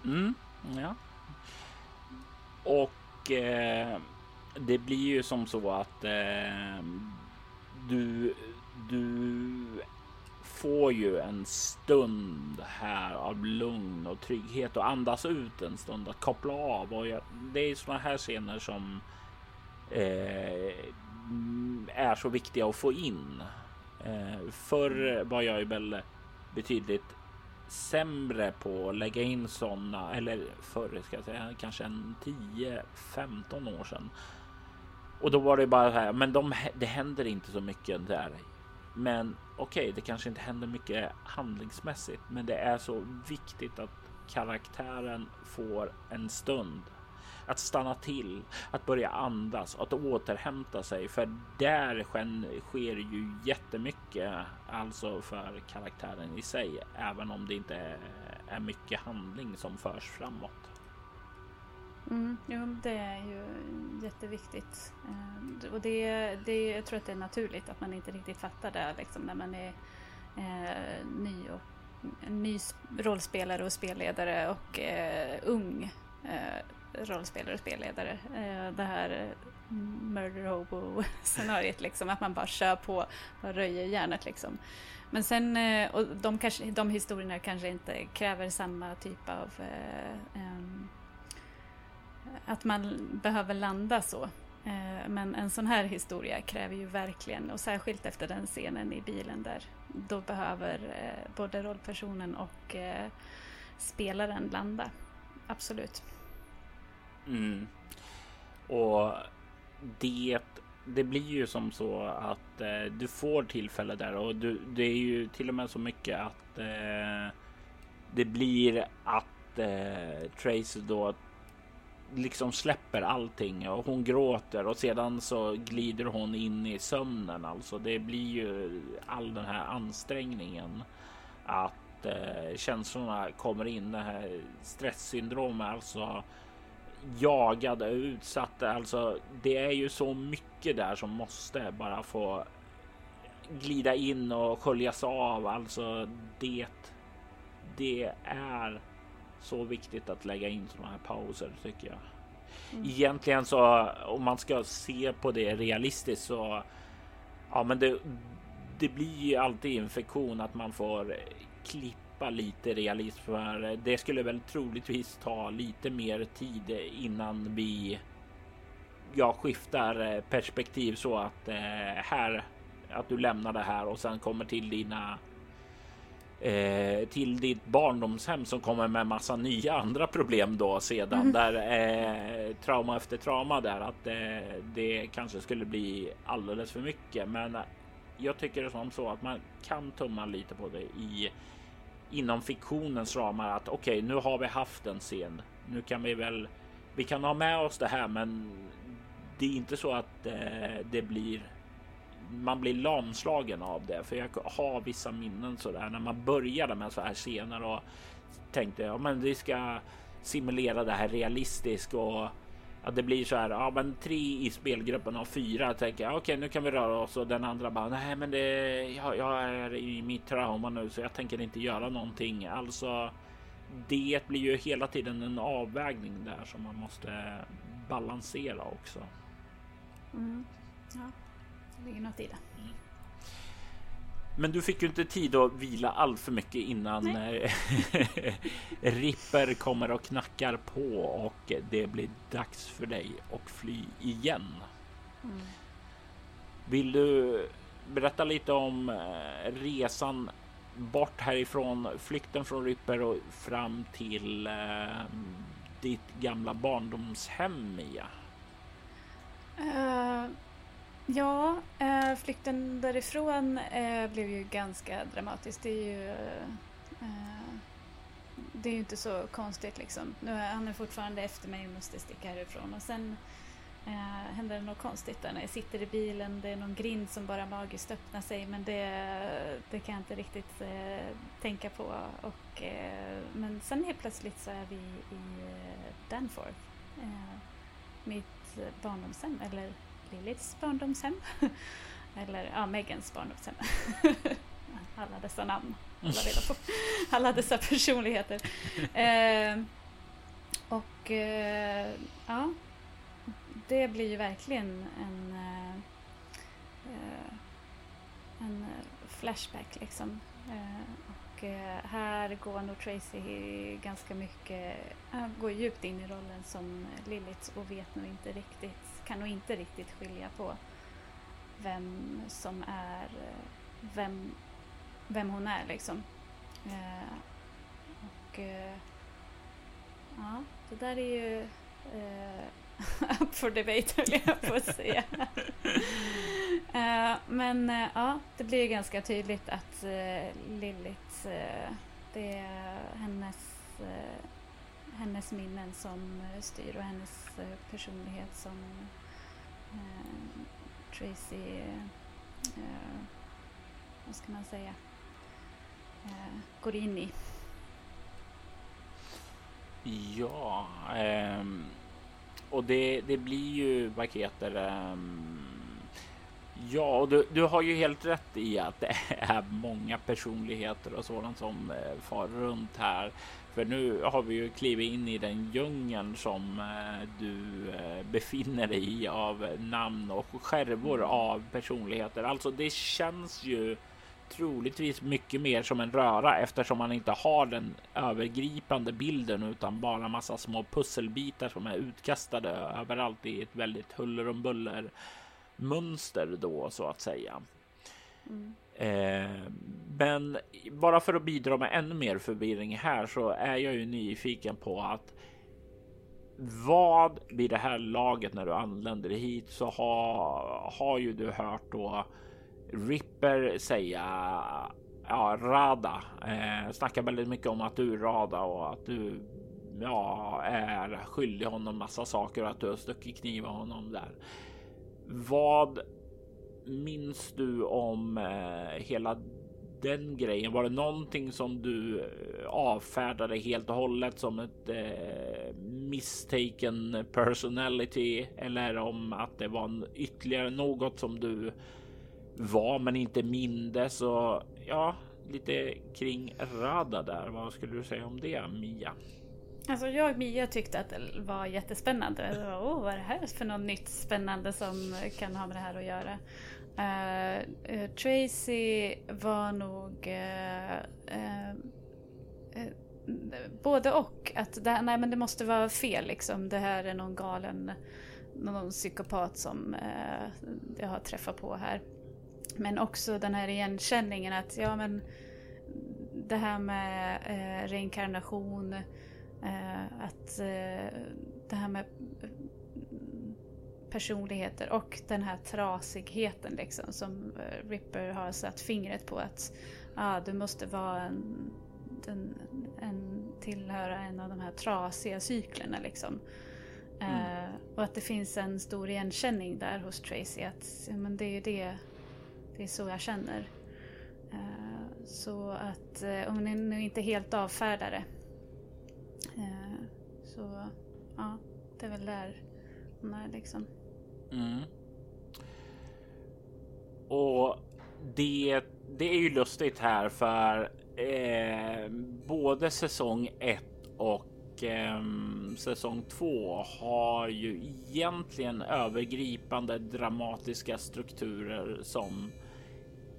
Mm, ja. Och eh, det blir ju som så att eh, du, du får ju en stund här av lugn och trygghet och andas ut en stund att koppla av. Och jag, det är sådana här scener som eh, Mm, är så viktiga att få in. Eh, förr var jag ju väl betydligt sämre på att lägga in sådana, eller förr ska jag säga, kanske en 10-15 år sedan. Och då var det bara så här, men de, det händer inte så mycket där men okej, okay, det kanske inte händer mycket handlingsmässigt, men det är så viktigt att karaktären får en stund att stanna till, att börja andas, att återhämta sig. För där sker ju jättemycket alltså för karaktären i sig, även om det inte är mycket handling som förs framåt. Mm, jo, det är ju jätteviktigt. Eh, och det, det, jag tror att det är naturligt att man inte riktigt fattar det liksom, när man är eh, ny, och, ny rollspelare och spelledare och eh, ung eh, rollspelare och spelledare. Eh, det här mm, murder hobo-scenariet, liksom, att man bara kör på och röjer järnet. Liksom. Men sen, eh, och de, kanske, de historierna kanske inte kräver samma typ av um, att man behöver landa så. Eh, men en sån här historia kräver ju verkligen, och särskilt efter den scenen i bilen där, då behöver eh, både rollpersonen och eh, spelaren landa. Absolut. Mm. Och det, det blir ju som så att eh, du får tillfälle där och du, det är ju till och med så mycket att eh, det blir att eh, Tracy då liksom släpper allting och hon gråter och sedan så glider hon in i sömnen. Alltså det blir ju all den här ansträngningen att eh, känslorna kommer in. Det här stresssyndromet, alltså jagade och utsatta. Alltså det är ju så mycket där som måste bara få glida in och sköljas av. Alltså det. Det är så viktigt att lägga in sådana här pauser tycker jag. Mm. Egentligen så om man ska se på det realistiskt så ja, men det, det blir ju alltid infektion att man får klippa lite realism för det skulle väl troligtvis ta lite mer tid innan vi jag skiftar perspektiv så att eh, här att du lämnar det här och sen kommer till dina eh, till ditt barndomshem som kommer med massa nya andra problem då sedan mm. där eh, trauma efter trauma där att eh, det kanske skulle bli alldeles för mycket. Men jag tycker det som så att man kan tumma lite på det i inom fiktionens ramar att okej, okay, nu har vi haft en scen. Nu kan vi väl. Vi kan ha med oss det här, men det är inte så att eh, det blir man blir lamslagen av det. För jag har vissa minnen så där när man började med så här scener och tänkte ja, men vi ska simulera det här realistiskt och att det blir så här. Ja, men tre i spelgruppen av fyra tänker jag. Okej, okay, nu kan vi röra oss och den andra bara nej, men det jag, jag är i mitt trauma nu så jag tänker inte göra någonting. Alltså, det blir ju hela tiden en avvägning där som man måste balansera också. Mm. Ja ligger något i det. Men du fick ju inte tid att vila allt för mycket innan eh, Ripper kommer och knackar på och det blir dags för dig att fly igen. Mm. Vill du berätta lite om eh, resan bort härifrån, flykten från Ripper och fram till eh, ditt gamla barndomshem, Mia? Uh, Ja, eh, flykten därifrån eh, blev ju ganska dramatisk. Det är ju, eh, det är ju inte så konstigt liksom. Nu är han är fortfarande efter mig och måste sticka härifrån. Och sen eh, händer det något konstigt där när jag sitter i bilen. Det är någon grind som bara magiskt öppnar sig men det, det kan jag inte riktigt eh, tänka på. Och, eh, men sen helt plötsligt så är vi i eh, Danforth. Eh, mitt barndomshem, eller Liliths barndomshem. Eller ja, Megans barndomshem. alla dessa namn. Alla, reda på. alla dessa personligheter. Eh, och eh, ja, det blir ju verkligen en, eh, eh en flashback liksom. Eh, och här går nog Tracy ganska mycket, går djupt in i rollen som Lilith och vet nog inte riktigt kan nog inte riktigt skilja på vem som är vem, vem hon är liksom. Eh, och eh, ja, det där är ju eh, up for debate höll jag på att säga. eh, men eh, ja, det blir ju ganska tydligt att eh, Lilith, eh, det är hennes hennes minnen som eh, styr och hennes eh, personlighet som eh, Tracy, eh, vad ska man säga, eh, går in i. Ja, ehm, och det, det blir ju, vad heter ehm, Ja, och du, du har ju helt rätt i att det är många personligheter och sådant som eh, far runt här. För nu har vi ju klivit in i den djungeln som eh, du eh, befinner dig i av namn och skärvor mm. av personligheter. Alltså det känns ju troligtvis mycket mer som en röra eftersom man inte har den övergripande bilden utan bara massa små pusselbitar som är utkastade överallt i ett väldigt huller om buller mönster då så att säga. Mm. Eh, men bara för att bidra med ännu mer förvirring här så är jag ju nyfiken på att vad vid det här laget när du anländer hit så har, har ju du hört då Ripper säga ja, Rada eh, snackar väldigt mycket om att du är Rada och att du ja, är skyldig honom massa saker och att du har stuckit kniv av honom där. Vad minns du om eh, hela den grejen? Var det någonting som du eh, avfärdade helt och hållet som ett eh, mistaken personality eller om att det var en, ytterligare något som du var men inte mindes och ja, lite kring Rada där. Vad skulle du säga om det Mia? Alltså jag och Mia tyckte att det var jättespännande. Åh, vad är det här för något nytt spännande som kan ha med det här att göra? Uh, Tracy var nog uh, både och. Att det, nej, men det måste vara fel liksom. Det här är någon galen, någon psykopat som jag har träffat på här. Men också den här igenkänningen att ja men det här med reinkarnation, att eh, det här med personligheter och den här trasigheten liksom som eh, Ripper har satt fingret på att ah, du måste vara en, en, en tillhöra en av de här trasiga cyklerna liksom. Mm. Uh, och att det finns en stor igenkänning där hos Tracy att ja, men det är ju det det är så jag känner. Eh, så att eh, om ni nu inte helt avfärdar det. Eh, så ja, det är väl där hon är liksom. Mm. Och det, det är ju lustigt här för eh, både säsong 1 och eh, säsong 2 har ju egentligen övergripande dramatiska strukturer som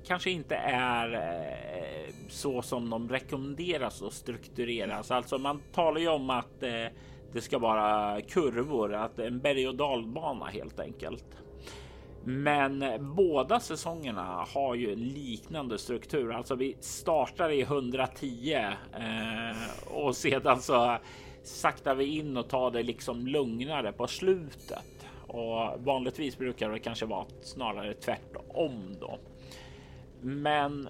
kanske inte är eh, så som de rekommenderas att struktureras. Alltså man talar ju om att eh, det ska vara kurvor, att en berg och dalbana helt enkelt. Men båda säsongerna har ju en liknande struktur. Alltså vi startar i 110 eh, och sedan så saktar vi in och tar det liksom lugnare på slutet. Och vanligtvis brukar det kanske vara snarare tvärtom då. Men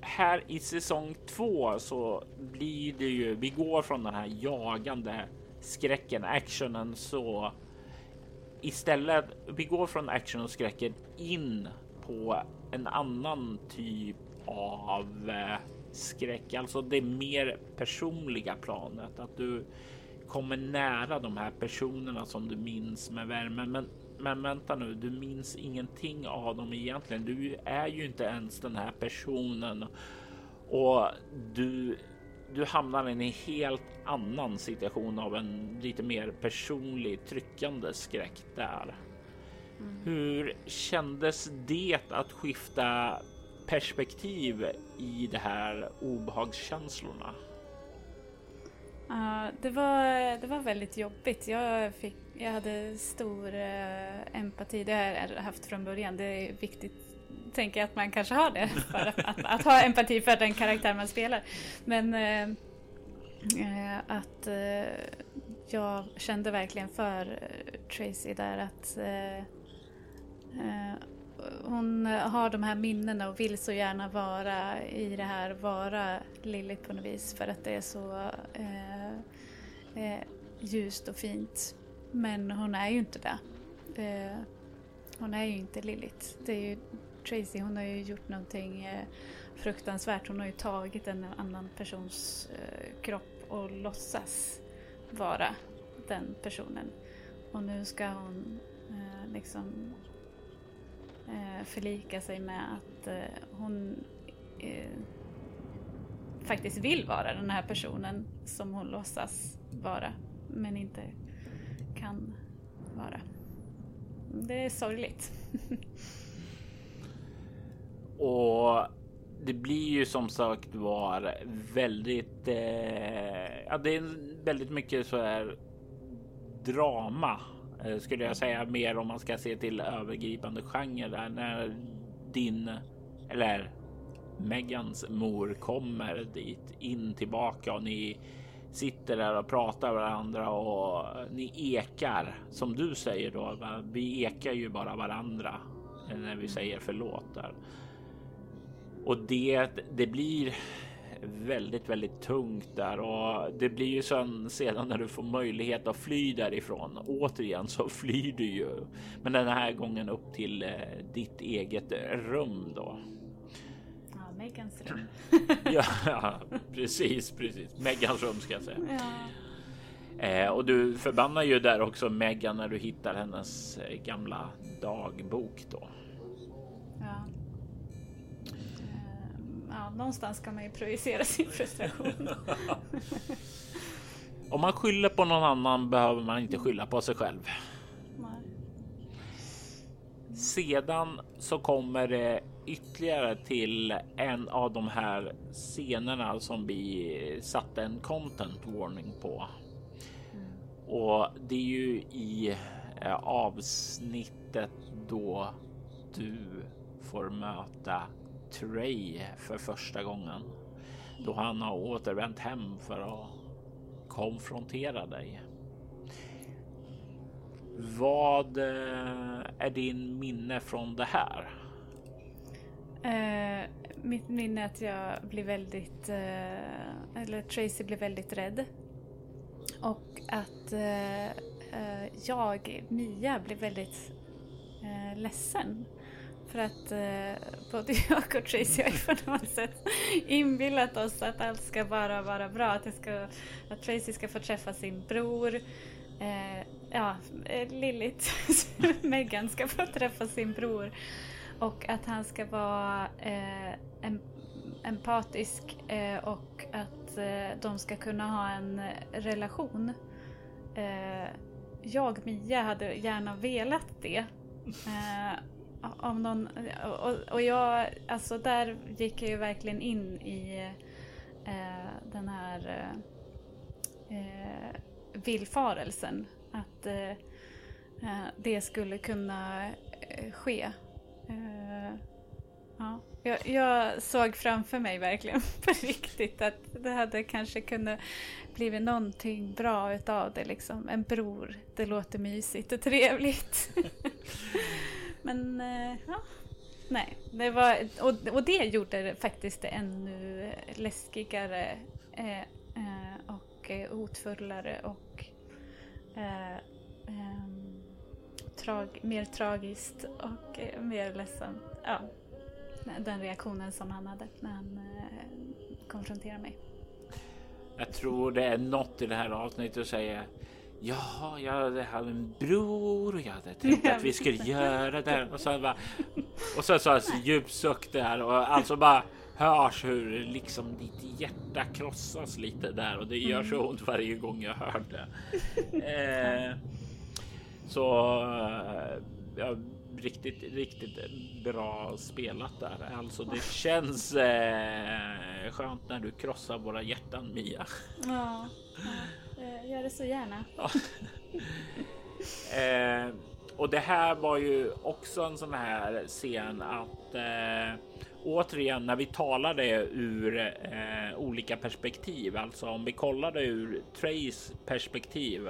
här i säsong två så blir det ju, vi går från den här jagande skräcken, actionen så istället, vi går från action och skräcken in på en annan typ av eh, skräck, alltså det mer personliga planet, att du kommer nära de här personerna som du minns med värme. Men men vänta nu, du minns ingenting av dem egentligen. Du är ju inte ens den här personen och du, du hamnar i en helt annan situation av en lite mer personlig tryckande skräck där. Mm. Hur kändes det att skifta perspektiv i de här obehagskänslorna? Uh, det, var, det var väldigt jobbigt. Jag, fick, jag hade stor uh, empati. Det har jag haft från början. Det är viktigt, tänker jag, att man kanske har det. För att, att, att ha empati för den karaktär man spelar. Men uh, att jag kände verkligen för Tracy där att hon har de här minnena och vill så gärna vara i det här, vara Lilith på något vis för att det är så eh, eh, ljust och fint. Men hon är ju inte det. Eh, hon är ju inte Lilith. Det är ju Tracy, hon har ju gjort någonting eh, fruktansvärt. Hon har ju tagit en annan persons eh, kropp och låtsas vara den personen. Och nu ska hon eh, liksom eh, förlika sig med att eh, hon faktiskt vill vara den här personen som hon låtsas vara men inte kan vara. Det är sorgligt. Och det blir ju som sagt var väldigt. Eh, ja, det är väldigt mycket så här drama Eh, skulle jag säga mer om man ska se till övergripande genre där när din eller Megans mor kommer dit in tillbaka och ni sitter där och pratar med varandra och ni ekar som du säger då. Vi ekar ju bara varandra när vi säger förlåt där. Och det, det blir väldigt, väldigt tungt där och det blir ju sen sedan när du får möjlighet att fly därifrån. Återigen så flyr du ju, men den här gången upp till eh, ditt eget rum då. Megans rum. ja, precis, precis. Megans rum ska jag säga. Ja. Eh, och du förbannar ju där också Megan när du hittar hennes eh, gamla dagbok då. Ja ja, någonstans kan man ju projicera sin frustration. Om man skyller på någon annan behöver man inte skylla på sig själv. Sedan så kommer det ytterligare till en av de här scenerna som vi satte en content warning på. Mm. Och det är ju i eh, avsnittet då du får möta Trey för första gången då han har återvänt hem för att konfrontera dig. Vad eh, är din minne från det här? Uh, mitt minne är att jag blir väldigt, uh, eller Tracy blir väldigt rädd. Och att uh, jag, Mia, blir väldigt ledsen. För att både jag och Tracy har ju på något sätt inbillat oss att allt ska bara vara bra. Att, det ska, att Tracy ska få träffa sin bror. Eh, ja, eh, Lilith, Megan, ska få träffa sin bror. Och att han ska vara eh, en, empatisk eh, och att eh, de ska kunna ha en eh, relation. Eh, jag, Mia, hade gärna velat det. Eh, någon, och, och jag, alltså där gick jag ju verkligen in i eh, den här eh, eh villfarelsen. Att eh, eh, det skulle kunna eh, ske. Eh, ja. Jag, jag, såg framför mig verkligen på riktigt att det hade kanske kunnat blivit någonting bra utav det. Liksom. En bror, det låter mysigt och trevligt. Men eh, ja, nej. Det var, och, och det gjorde det faktiskt ännu läskigare eh, eh, och hotfullare och eh, ehm, trag, mer tragiskt och eh, mer ledsamt. Ja, den reaktionen som han hade när han eh, konfronterade mig. Jag tror det är något i det här avsnittet att säga Jaha, jag hade en bror och jag hade tänkt att vi skulle göra det. Och så bara, och så så djup suck där och alltså bara hörs hur liksom ditt hjärta krossas lite där och det gör så mm. ont varje gång jag hör det. Eh, så eh, ja, riktigt, riktigt bra spelat där. Alltså det känns eh, skönt när du krossar våra hjärtan Mia. Ja. ja. Eh, gör det så gärna. eh, och det här var ju också en sån här scen att eh, återigen när vi talade ur eh, olika perspektiv, alltså om vi kollade ur Trays perspektiv.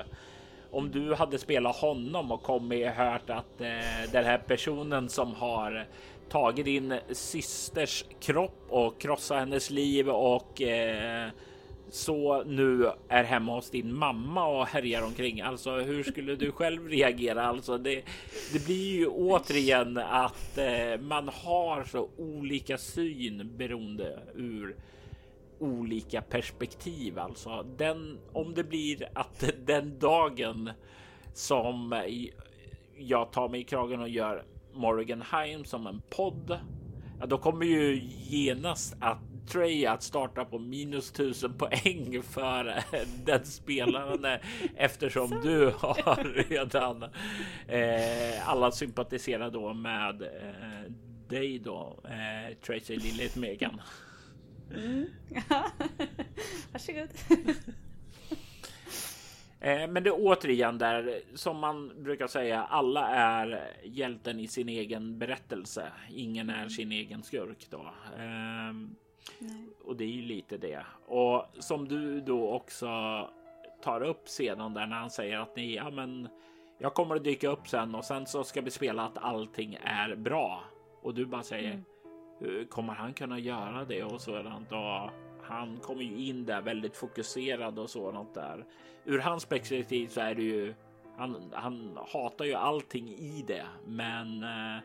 Om du hade spelat honom och kommit och hört att eh, den här personen som har tagit din systers kropp och krossat hennes liv och eh, så nu är hemma hos din mamma och härjar omkring. Alltså hur skulle du själv reagera? Alltså det, det blir ju återigen att eh, man har så olika syn beroende ur olika perspektiv. Alltså den om det blir att den dagen som jag tar mig i kragen och gör Morganheim som en podd. Ja, då kommer ju genast att Trey att starta på minus tusen poäng för den spelaren eftersom du har redan eh, alla sympatiserar då med eh, dig då, eh, Tracy Lilith Megan. Mm. Varsågod. Eh, men det är återigen där som man brukar säga. Alla är hjälten i sin egen berättelse. Ingen är sin egen skurk då. Ehm, och det är ju lite det. Och som du då också tar upp sedan där när han säger att ni, ja men jag kommer att dyka upp sen och sen så ska vi spela att allting är bra. Och du bara säger, mm. kommer han kunna göra det och sådant? Och han kommer ju in där väldigt fokuserad och sådant där. Ur hans perspektiv så är det ju, han, han hatar ju allting i det, men eh,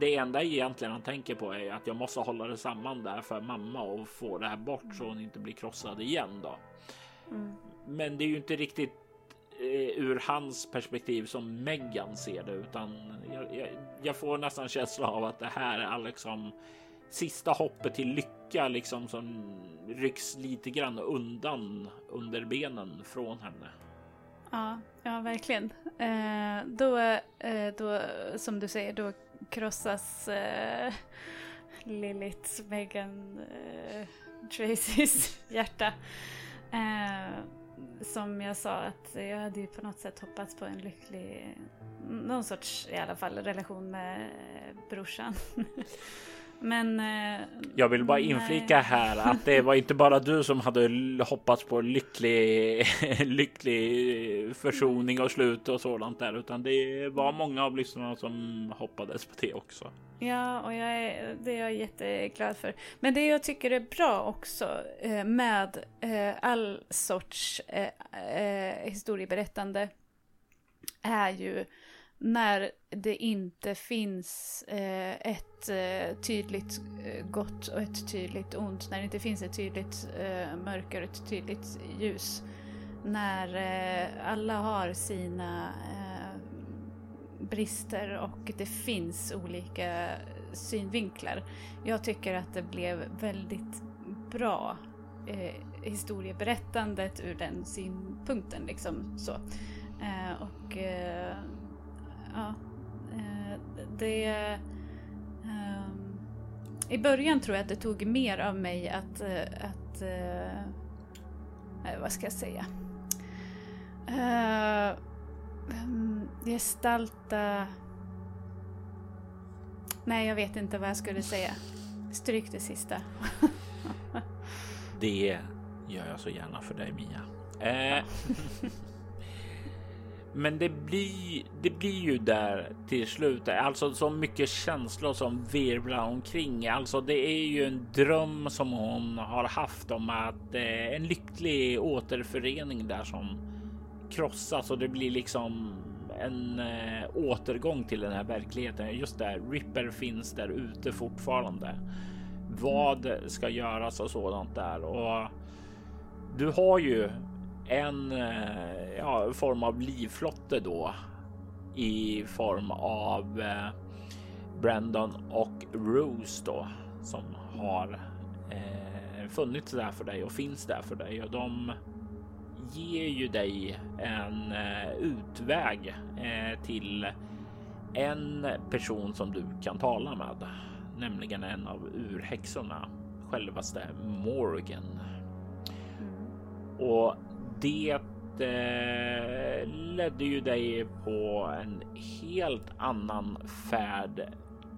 det enda egentligen han tänker på är att jag måste hålla det samman där för mamma och få det här bort så hon inte blir krossad igen då. Mm. Men det är ju inte riktigt eh, ur hans perspektiv som Megan ser det, utan jag, jag, jag får nästan känsla av att det här är liksom sista hoppet till lycka liksom som rycks lite grann undan under benen från henne. Ja, ja verkligen. Eh, då, eh, då, som du säger, då krossas eh, Liliths, Megan, eh, Tracys hjärta. Eh, som jag sa att jag hade ju på något sätt hoppats på en lycklig, någon sorts i alla fall relation med brorsan. Men... Eh, jag vill bara inflika här att det var inte bara du som hade hoppats på lycklig, lycklig försoning och slut och sådant där, utan det var många av lyssnarna som hoppades på det också. Ja, och jag är, det är jag jätteglad för. Men det jag tycker är bra också eh, med eh, all sorts historieberättande är ju när det inte finns eh, ett eh, tydligt eh, gott och ett tydligt ont, när det inte finns ett tydligt eh, mörker och ett tydligt ljus. När eh, alla har sina eh, brister och det finns olika synvinklar. Jag tycker att det blev väldigt bra eh, historieberättandet ur den synpunkten. Liksom, så. Eh, och eh, ja, eh, det... Um, I början tror jag att det tog mer av mig att, eh, att uh, vad ska jag säga? Uh, gestalta... Nej, jag vet inte vad jag skulle säga. Stryk det sista. det gör jag så gärna för dig, Mia. Eh, Men det blir, det blir ju där till slut, alltså så mycket känslor som virvlar omkring. Alltså det är ju en dröm som hon har haft om att eh, en lycklig återförening där som krossas och det blir liksom en eh, återgång till den här verkligheten. Just där, Ripper finns där ute fortfarande. Vad ska göras och sådant där och du har ju en eh, ja, form av livflotte då i form av eh, Brandon och Rose då som har eh, funnits där för dig och finns där för dig och de ger ju dig en eh, utväg eh, till en person som du kan tala med, nämligen en av urhäxorna, självaste Morgan. Mm. Och det eh, ledde ju dig på en helt annan färd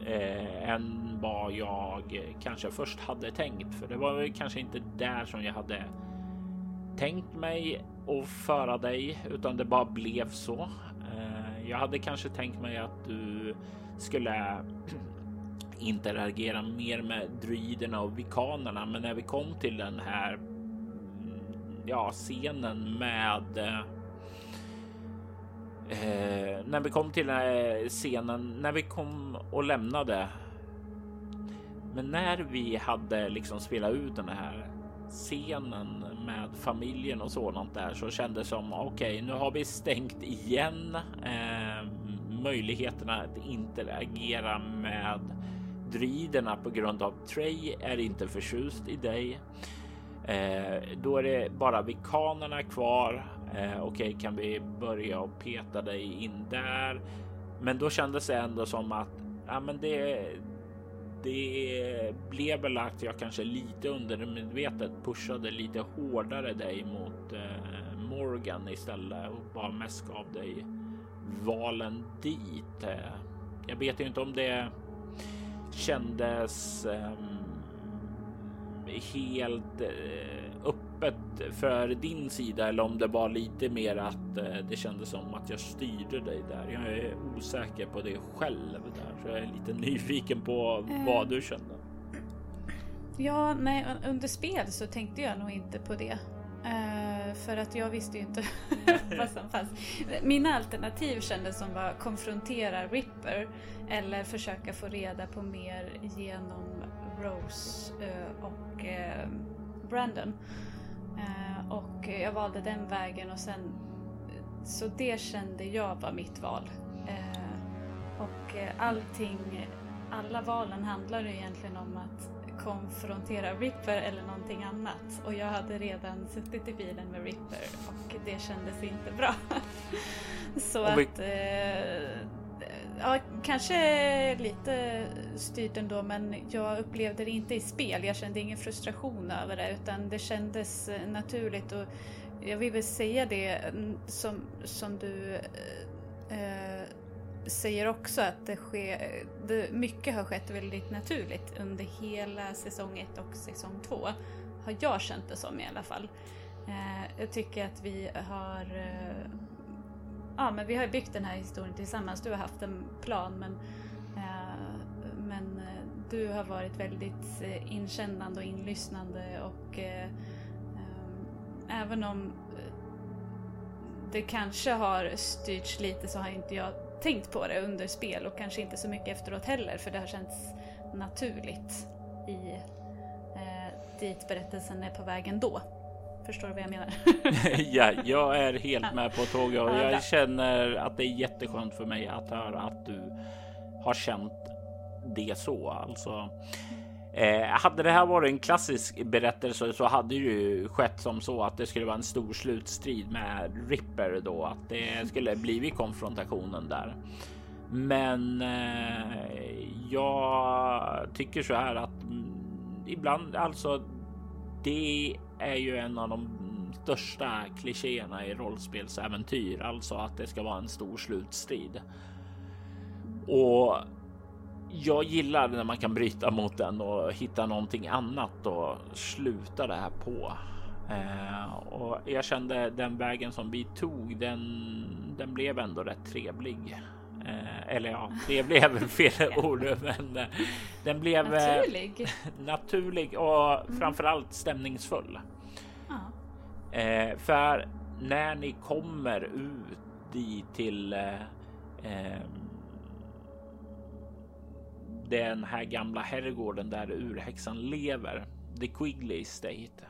eh, än vad jag kanske först hade tänkt. För det var kanske inte där som jag hade tänkt mig att föra dig, utan det bara blev så. Eh, jag hade kanske tänkt mig att du skulle interagera mer med druiderna och vikanerna, men när vi kom till den här ja, scenen med eh, när vi kom till den här scenen, när vi kom och lämnade. Men när vi hade liksom spelat ut den här scenen med familjen och sådant där så kändes det som okej, okay, nu har vi stängt igen eh, möjligheterna att interagera med druiderna på grund av Trey är inte förtjust i dig. Eh, då är det bara vikanerna kvar. Eh, Okej, okay, kan vi börja och peta dig in där? Men då kändes det ändå som att ja, men det, det blev väl att jag kanske lite undermedvetet pushade lite hårdare dig mot eh, Morgan istället och bara mest gav dig valen dit. Eh, jag vet ju inte om det kändes eh, helt uh, öppet för din sida eller om det var lite mer att uh, det kändes som att jag styrde dig där. Jag är osäker på det själv där, så jag är lite nyfiken på vad du kände. Ja, nej, under spel så tänkte jag nog inte på det. Uh, för att jag visste ju inte vad som fanns. Mina alternativ kändes som var konfrontera Ripper eller försöka få reda på mer genom Rose uh, och uh, Brandon. och jag valde den vägen och sen så det kände jag var mitt val. och allting, alla valen handlar egentligen om att konfrontera Ripper eller någonting annat. Och jag hade redan suttit i bilen med Ripper och det kändes inte bra. Så att... Ja, kanske lite styrt ändå men jag upplevde det inte i spel. Jag kände ingen frustration över det utan det kändes eh, naturligt och jag vill väl säga det mm, som, som du eh, eh, säger också att det sker, det, mycket har skett väldigt naturligt under hela säsong 1 och säsong 2. Har jag känt det som i alla fall. Eh, jag tycker att vi har eh, Ja men vi har byggt den här historien tillsammans. Du har haft en plan men, eh, men eh, du har varit väldigt eh, inkännande och inlyssnande och eh, eh även om det kanske har styrts lite så har inte jag tänkt på det under spel och kanske inte så mycket efteråt heller för det har känts naturligt i eh, dit berättelsen är på väg ändå. Förstår vad jag menar? ja, jag är helt med på tåget och jag känner att det är jätteskönt för mig att höra att du har känt det så. Alltså, Eh, hade det här varit en klassisk berättelse så hade det ju skett som så att det skulle vara en stor slutstrid med Ripper då, att det skulle blivit konfrontationen där. Men eh, jag tycker så här att mm, ibland alltså. Det är ju en av de största klichéerna i rollspelsäventyr, alltså att det ska vara en stor slutstrid. Och jag gillar när man kan bryta mot den och hitta någonting annat och sluta det här på. Eh, och jag kände den vägen som vi tog, den, den blev ändå rätt trevlig. Eh, eller ja, det blev fel ord, men eh, den blev eh, naturlig, naturlig och mm. framförallt stämningsfull. Mm. för när ni kommer ut dit till eh, den här gamla herrgården där urhäxan lever. The Quigley Estate.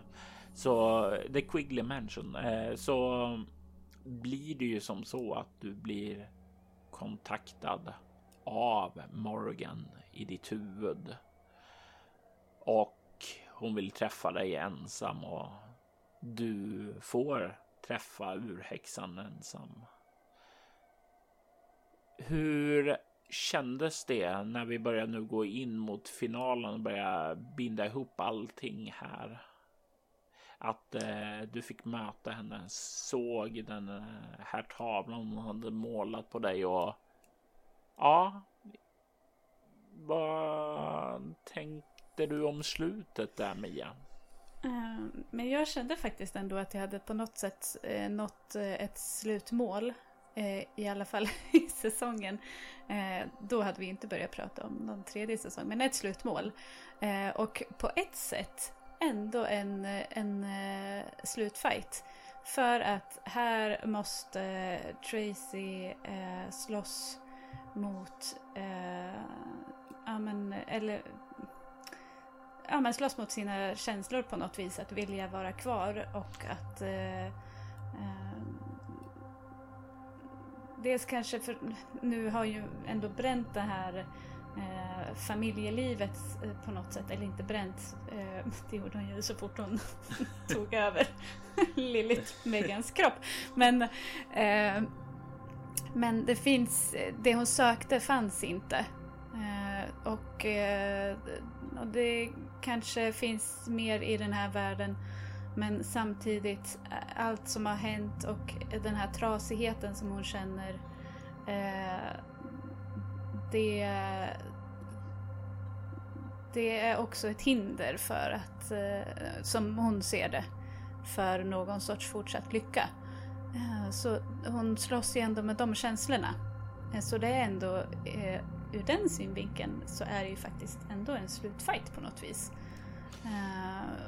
Så The Quigley Mansion. Så blir det ju som så att du blir kontaktad av Morgan i ditt huvud. Och hon vill träffa dig ensam och du får träffa urhäxan ensam. Hur kändes det när vi börjar nu gå in mot finalen och börja binda ihop allting här? Att eh, du fick möta henne, såg den eh, här tavlan hon hade målat på dig och ja. Vad tänkte du om slutet där Mia? Eh, men jag kände faktiskt ändå att jag hade på något sätt eh, nått ett slutmål i alla fall i säsongen. Då hade vi inte börjat prata om någon tredje säsong, men ett slutmål. Och på ett sätt ändå en, en eh, slutfight. För att här måste Tracy eh, slåss mot, eh, ja men, eller ja, men slåss mot sina känslor på något vis. Att vilja vara kvar och att eh, dels kanske för nu har ju ändå bränt det här eh, familjelivet eh, på något sätt, eller inte bränt, eh, det gjorde hon ju så fort hon tog över Lilith Megans kropp. Men, eh, men det finns, det hon sökte fanns inte. Eh, och, eh, och det kanske finns mer i den här världen Men samtidigt, eh, allt som har hänt och den här trasigheten som hon känner, eh, det, det är också ett hinder för att, eh, som hon ser det, för någon sorts fortsatt lycka. Eh, så hon slåss ju ändå med de känslorna. Eh, så det är ändå, ur den synvinkeln så är det ju faktiskt ändå en slutfight på något vis.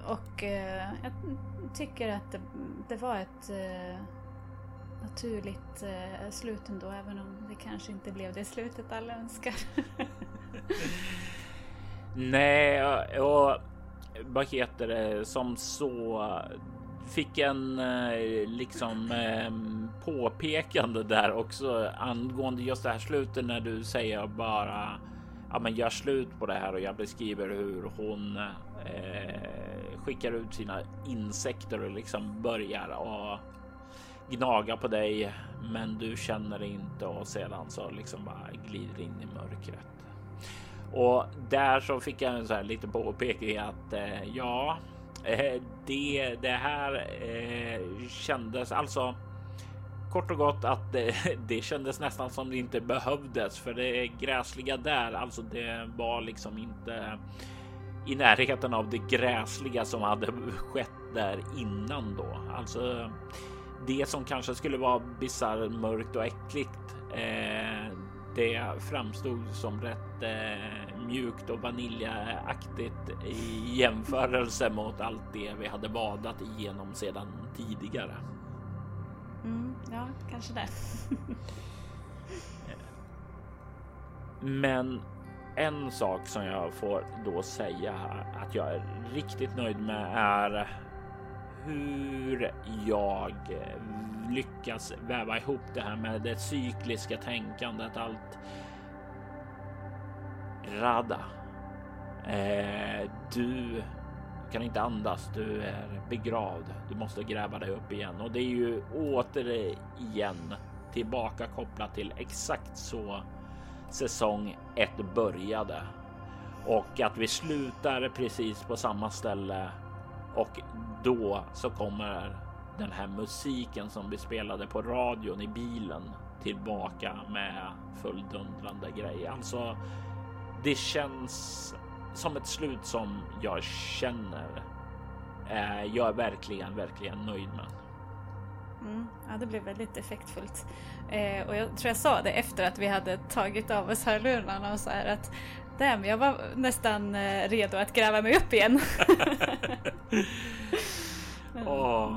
Och jag tycker att det, det var ett naturligt eh, slut ändå, även om det kanske inte blev det slutet alla önskar. Nej, och vad heter det som så fick en eh, liksom ehm, påpekande där också angående just det här slutet när du säger bara ja, men gör slut på det här och jag beskriver hur hon eh, skickar ut sina insekter och liksom börjar och gnaga på dig. Men du känner det inte och sedan så liksom bara glider in i mörkret. Och där så fick jag en så här lite påpekning att eh, ja, Eh, det, det här eh, kändes alltså kort och gott att det, det kändes nästan som det inte behövdes för det gräsliga där, alltså det var liksom inte i närheten av det gräsliga som hade skett där innan då. Alltså det som kanske skulle vara bisarrt, mörkt och äckligt. Eh, det framstod som rätt eh, mjukt och vaniljaktigt i jämförelse mot allt det vi hade badat igenom sedan tidigare. Mm, ja, kanske det. Men en sak som jag får då säga att jag är riktigt nöjd med är hur jag eh, lyckas väva ihop det här med det cykliska tänkandet. Allt Rada. Eh, du kan inte andas. Du är begravd. Du måste gräva dig upp igen och det är ju återigen tillbaka kopplat till exakt så säsong 1 började och att vi slutar precis på samma ställe och då så kommer den här musiken som vi spelade på radion i bilen tillbaka med fulldundrande grej. Alltså det känns som ett slut som jag känner. Eh, jag är verkligen, verkligen nöjd med. Mm, ja, det blev väldigt effektfullt. Eh, och jag tror jag sa det efter att vi hade tagit av oss hörlurarna och så här att damn, jag var nästan eh, redo att gräva mig upp igen. och,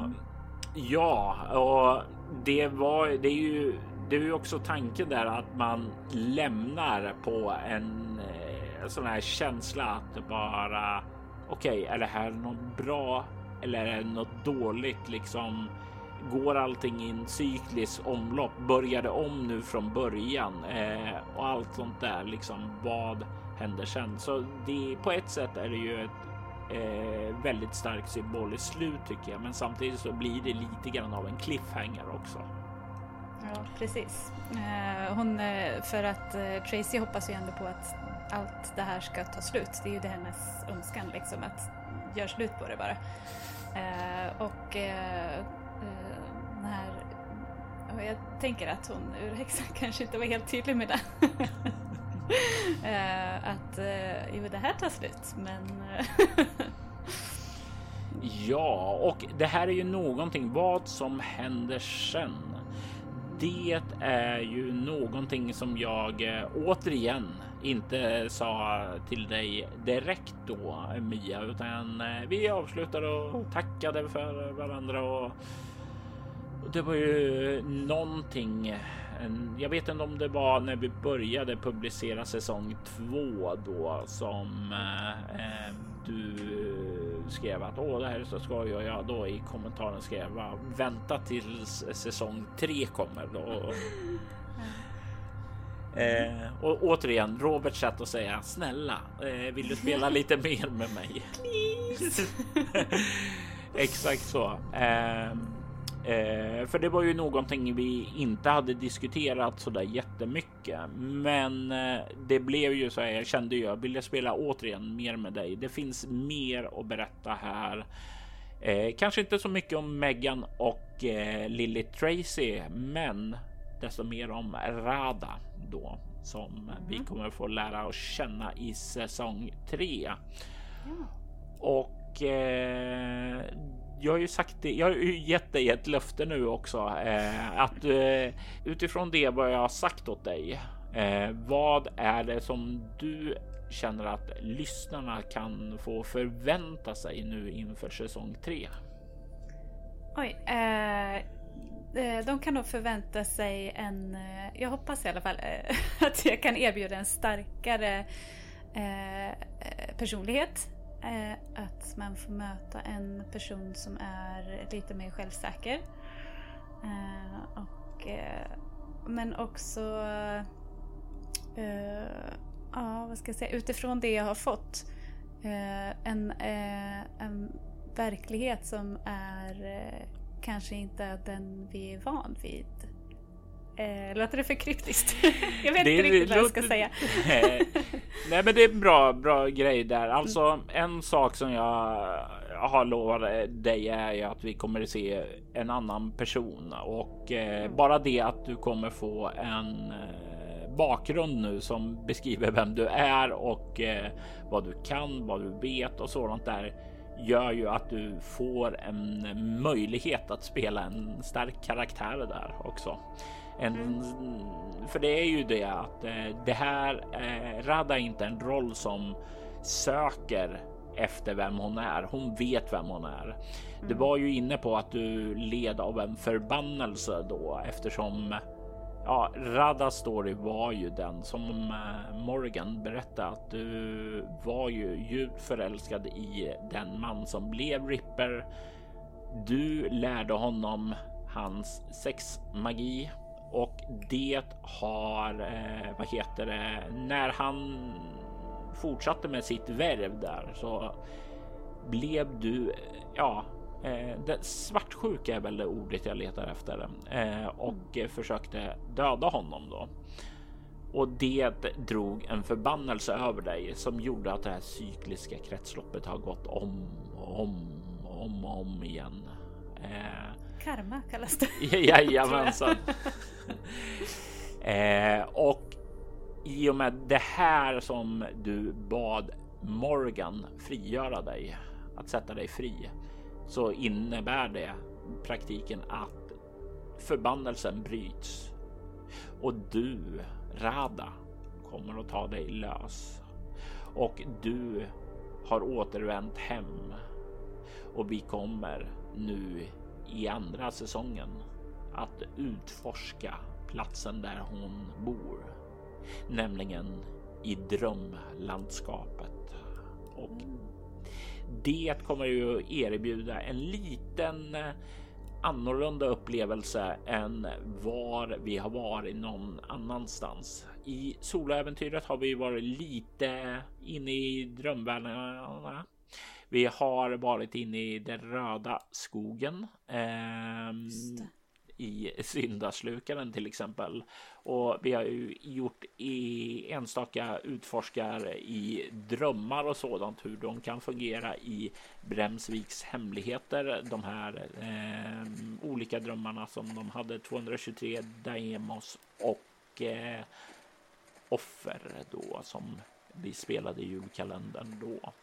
ja, och det var, det är ju det är ju också tanken där att man lämnar på en eh, sån här känsla att bara okej, okay, är det här något bra eller är det något dåligt? Liksom går allting i en cyklisk omlopp? Börjar det om nu från början eh, och allt sånt där? Liksom vad händer sen? Så det på ett sätt är det ju ett eh, väldigt starkt symboliskt slut tycker jag, men samtidigt så blir det lite grann av en cliffhanger också. Ja, precis. Eh, hon, eh, för att eh, Tracy hoppas ju ändå på att allt det här ska ta slut. Det är ju det hennes önskan liksom, att göra slut på det bara. Eh, och eh, den och jag tänker att hon, urhäxan, kanske inte var helt tydlig med det. att jo, det här tar slut, men... ja, och det här är ju någonting vad som händer sen det är ju någonting som jag eh, återigen inte sa till dig direkt då Mia, utan eh, vi avslutade och tackade för varandra och det var ju någonting. Jag vet inte om det var när vi började publicera säsong två då som eh, du skrev att åh, det här är så skoj och jag då i kommentaren skrev vänta tills säsong tre kommer då. Eh, och återigen Robert sätt att säga snälla, eh, vill du spela lite mer med mig? Exakt så. Eh, Eh, för det var ju någonting vi inte hade diskuterat så där jättemycket. Men eh, det blev ju så här. Jag kände ju jag ville spela återigen mer med dig. Det finns mer att berätta här. Eh, kanske inte så mycket om Megan och eh, Lily Tracy, men desto mer om Rada då som mm. vi kommer få lära oss känna i säsong 3. Ja. Och eh, jag har ju sagt det. Jag har ju gett dig ett löfte nu också eh, att eh, utifrån det vad jag har sagt åt dig. Eh, vad är det som du känner att lyssnarna kan få förvänta sig nu inför säsong 3? Oj, eh, eh, de kan nog förvänta sig en, eh, jag hoppas i alla fall, eh, att jag kan erbjuda en starkare personlighet. Eh, att man får möta en person som är lite mer självsäker. Eh, och, eh, men också ja, vad ska jag säga, utifrån det jag har fått eh, en, eh, en verklighet som är eh, kanske inte den vi är van vid. Eh, låter det för kryptiskt? jag vet det, inte riktigt vad jag ska säga. Nej, men det är en bra, bra grej där. Alltså mm. en sak som jag har lovat dig är ju att vi kommer se en annan person och eh, mm. bara det att du kommer få en eh, bakgrund nu som beskriver vem du är och eh, vad du kan, vad du vet och sådant där gör ju att du får en möjlighet att spela en stark karaktär där också. En. För det är ju det att eh, det här eh, Rada är inte en roll som söker efter vem hon är. Hon vet vem hon är. Du var ju inne på att du led av en förbannelse då eftersom Ja, Radas story var ju den som eh, Morgan berättade att du var ju djupt förälskad i den man som blev Ripper. Du lärde honom hans sexmagi och det har, eh, vad heter det, när han fortsatte med sitt värv där så blev du, ja, Eh, det, svartsjuka är väl det ordet jag letar efter eh, och mm. försökte döda honom då. Och det drog en förbannelse över dig som gjorde att det här cykliska kretsloppet har gått om och om och om, och om igen. Eh, Karma kallas det. Jajamensan. eh, och i och med det här som du bad Morgan frigöra dig, att sätta dig fri, så innebär det praktiken att förbannelsen bryts och du, Rada, kommer att ta dig lös och du har återvänt hem och vi kommer nu i andra säsongen att utforska platsen där hon bor, nämligen i drömlandskapet. Och det kommer ju erbjuda en liten eh, annorlunda upplevelse än var vi har varit någon annanstans. I soloäventyret har vi varit lite inne i drömvärldarna. Vi har varit inne i den röda skogen. Eh, i syndaslukaren till exempel. Och vi har ju gjort i enstaka utforskar i drömmar och sådant hur de kan fungera i Bremsviks hemligheter. De här eh, olika drömmarna som de hade 223 Daemos och eh, offer då som vi spelade i julkalendern då.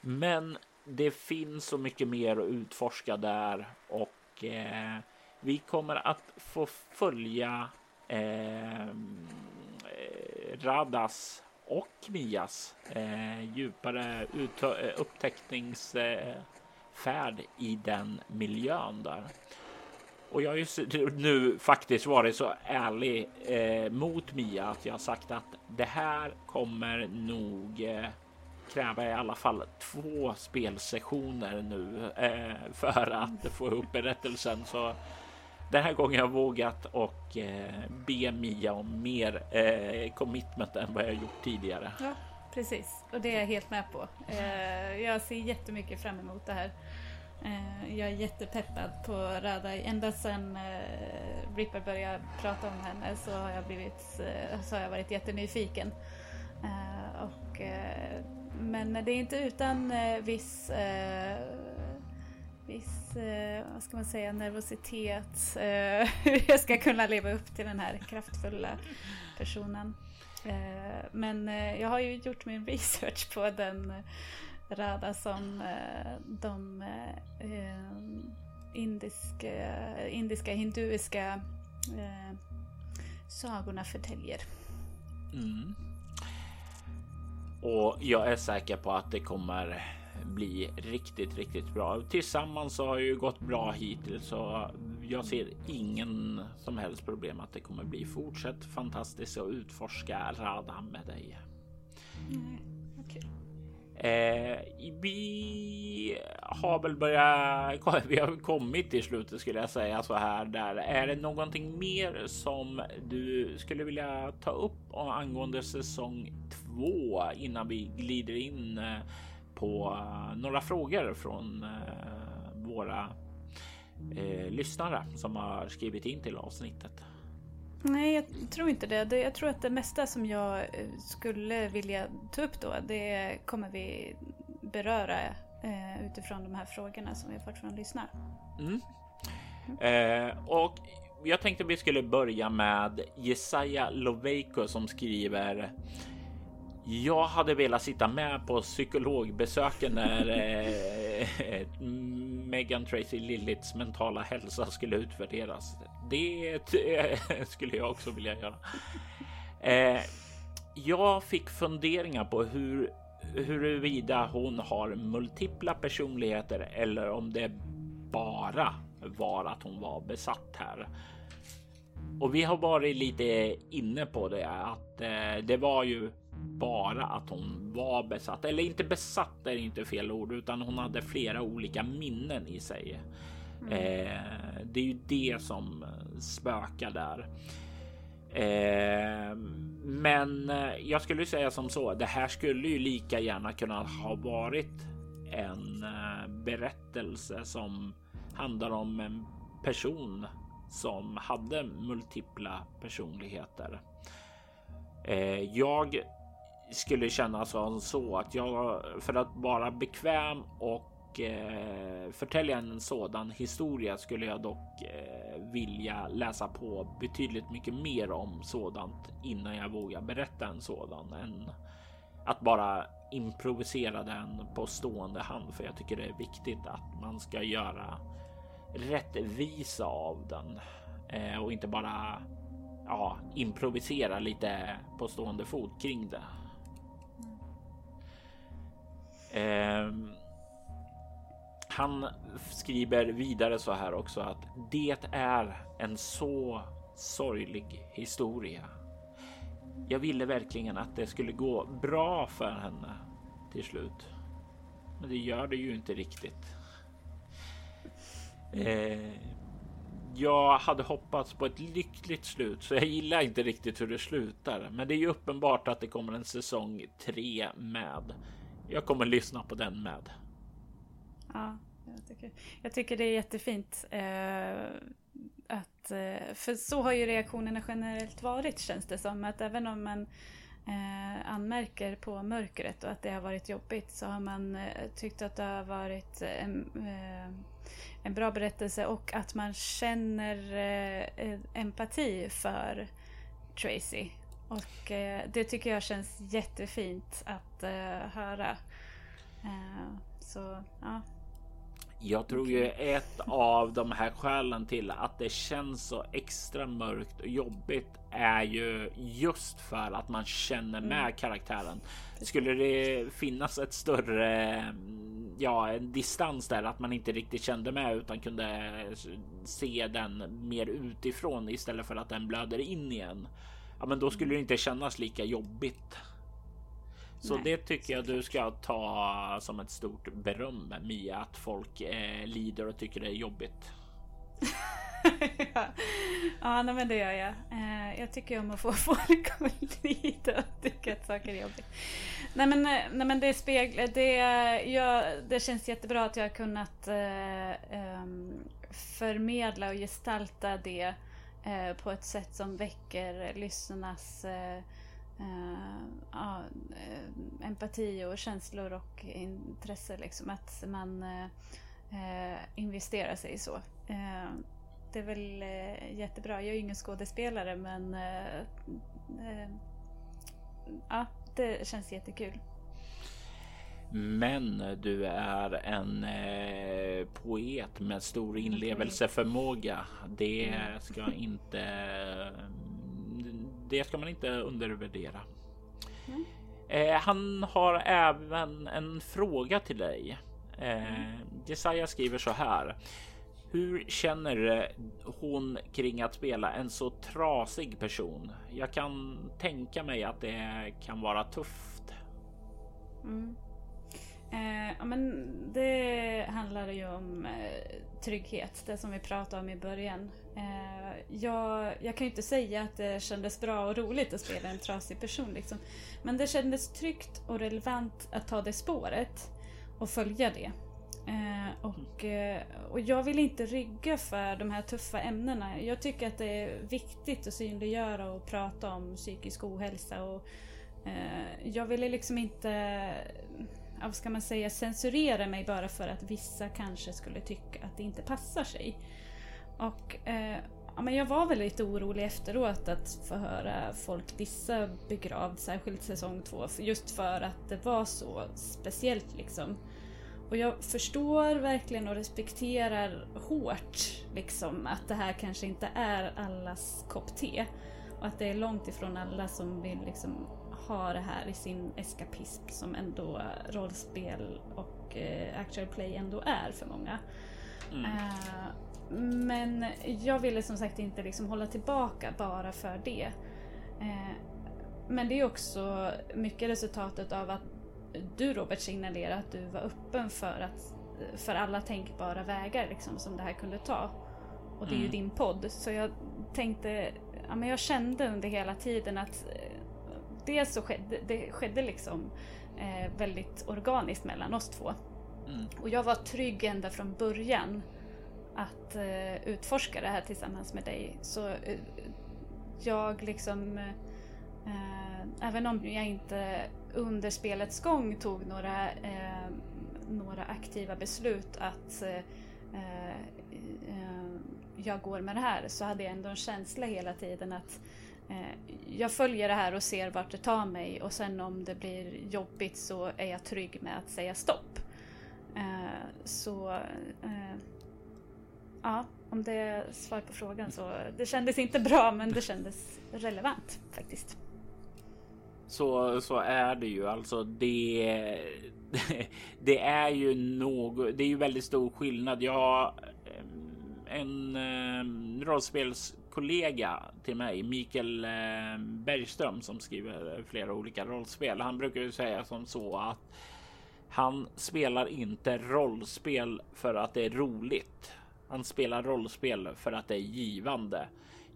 Men det finns så mycket mer att utforska där och eh, vi kommer att få följa eh, Radas och Mias eh, djupare eh, upptäckningsfärd i den miljön där. Och jag har ju nu faktiskt varit så ärlig eh, mot Mia att jag sagt att det här kommer nog eh, kräva i alla fall två spelsessioner nu eh, för att få upp berättelsen. Så den här gången har jag vågat och eh, be Mia om mer eh, commitment än vad jag gjort tidigare. Ja, precis. Och det är jag helt med på. Eh, jag ser jättemycket fram emot det här. Eh, jag är jättepeppad på Radai. Ända sedan eh, Ripper började prata om henne så har jag, blivit, eh, så har jag varit jättenyfiken. Eh, och, eh, men det är inte utan eh, viss eh, viss, eh, vad ska man säga, nervositet. Eh, hur jag ska kunna leva upp till den här kraftfulla personen. Eh, men eh, jag har ju gjort min research på den eh, rada som eh, de eh, indiska, indiska hinduiska sagorna förtäljer. Mm. Och jag är säker på att det kommer bli riktigt, riktigt bra. Tillsammans så har det ju gått bra hittills så jag ser ingen som helst problem att det kommer bli fortsätt fantastiskt att utforska Radham med dig. Mm, okay. Eh, vi har väl börjat. Vi har kommit till slutet skulle jag säga så här där. Är det någonting mer som du skulle vilja ta upp angående säsong två innan vi glider in eh, på några frågor från eh, våra eh, lyssnare som har skrivit in till avsnittet? Nej, jag tror inte det. Jag tror att det mesta som jag eh, skulle vilja ta upp då, det kommer vi beröra eh, utifrån de här frågorna som vi har fått från lyssnare. Mm. Eh, och jag tänkte vi skulle börja med Jesaja Loveiko som skriver jag hade velat sitta med på psykologbesöken när eh, Megan Tracy Lillits mentala hälsa skulle utvärderas. Det skulle jag också vilja göra. Eh, jag fick funderingar på hur huruvida hon har multipla personligheter eller om det bara var att hon var besatt här. Och vi har varit lite inne på det att eh, det var ju bara att hon var besatt eller inte besatt är inte fel ord, utan hon hade flera olika minnen i sig. Mm. Eh, det är ju det som spökar där. Eh, men eh, jag skulle säga som så. Det här skulle ju lika gärna kunna ha varit en eh, berättelse som handlar om en person som hade multipla personligheter. Eh, jag skulle känna som så att jag för att vara bekväm och eh, förtälja en sådan historia skulle jag dock eh, vilja läsa på betydligt mycket mer om sådant innan jag vågar berätta en sådan än att bara improvisera den på stående hand. För jag tycker det är viktigt att man ska göra rättvisa av den eh, och inte bara ja, improvisera lite på stående fot kring det. Ehm, han skriver vidare så här också att det är en så sorglig historia. Jag ville verkligen att det skulle gå bra för henne till slut. Men det gör det ju inte riktigt. Eh, jag hade hoppats på ett lyckligt slut, så jag gillar inte riktigt hur det slutar. Men det är ju uppenbart att det kommer en säsong tre med. Jag kommer lyssna på den med. Ja, jag tycker, jag tycker det är jättefint. Eh, att, eh, för så har ju reaktionerna generellt varit känns det som. Att även om man eh, anmärker på mörkret och att det har varit jobbigt så har man eh, tyckt att det har varit en, eh, en bra berättelse och att man känner eh, eh empati för Tracy. Och eh, det tycker jag känns jättefint att eh, höra. så ja, jag tror ju ett av de här skälen till att det känns så extra mörkt och jobbigt är ju just för att man känner med mm. karaktären. Skulle det finnas ett större, ja, en distans där att man inte riktigt kände med utan kunde se den mer utifrån istället för att den blöder in igen. Ja, men då skulle det inte kännas lika jobbigt. Så Nej, det tycker jag du ska ta som ett stort beröm Mia, att folk eh, lider och tycker det är jobbigt. ja, ja nej, men det gör jag. Eh, jag tycker om att få folk att lida och tycka att saker är jobbigt. Nej men, eh, nej, men det speglar, det, jag, det känns jättebra att jag har kunnat eh, eh, förmedla och gestalta det eh, på ett sätt som väcker lyssnarnas eh, eh ja, eh, empati och känslor och intresse. Liksom. Att man eh, investerar eh, sig i så. Eh, det är väl eh, jättebra. Jag är ju ingen skådespelare men eh, eh, ja, det känns jättekul. Men du är en eh, poet med stor inlevelseförmåga. Det mm. ska inte. Det ska man inte undervärdera. Mm. Eh, han har även en fråga till dig. Eh, Jesaja skriver så här. Hur känner hon kring att spela en så trasig person? Jag kan tänka mig att det kan vara tufft. Mm. Eh, ja, men det handlar ju om eh, trygghet, det som vi pratade om i början. Eh, jag, jag kan ju inte säga att det kändes bra och roligt att spela en trasig person. Liksom. Men det kändes tryggt och relevant att ta det spåret och följa det. Eh, och, eh, och jag vill inte rygga för de här tuffa ämnena. Jag tycker att det är viktigt att synliggöra och prata om psykisk ohälsa. Och, eh, jag ville liksom inte vad ska man säga, censurera mig bara för att vissa kanske skulle tycka att det inte passar sig. Och eh, ja, men jag var väldigt orolig efteråt att få höra folk dissa Begravd, särskilt säsong två, just för att det var så speciellt liksom. Och jag förstår verkligen och respekterar hårt liksom att det här kanske inte är allas kopp te. Och att det är långt ifrån alla som vill liksom ha det här i sin eskapism som ändå rollspel och eh, actual play ändå är för många. Mm. Uh, men jag ville som sagt inte liksom hålla tillbaka bara för det. Uh, men det är också mycket resultatet av att du Robert signalerade att du var öppen för, att, för alla tänkbara vägar liksom, som det här kunde ta. Och det är mm. ju din podd. Så jag tänkte, ja, men jag kände under hela tiden att dels så skedde det skedde liksom eh, väldigt organiskt mellan oss två. Mm. Och jag var trygg ända från början att eh, utforska det här tillsammans med dig. Så eh, jag liksom, eh, även om jag inte under spelets gång tog några, eh, några aktiva beslut att eh, jag går med det här så hade jag ändå en känsla hela tiden att Eh, jag följer det här och ser vart det tar mig och sen om det blir jobbigt så är jag trygg med att säga stopp. Eh, så eh, ja, om det är svar på frågan så det kändes inte bra men det kändes relevant faktiskt. Så, så är det ju alltså. Det, det är ju något. Det är ju väldigt stor skillnad. Jag en eh, rollspels kollega till mig, Mikael eh, Bergström, som skriver flera olika rollspel. Han brukar ju säga som så att han spelar inte rollspel för att det är roligt. Han spelar rollspel för att det är givande.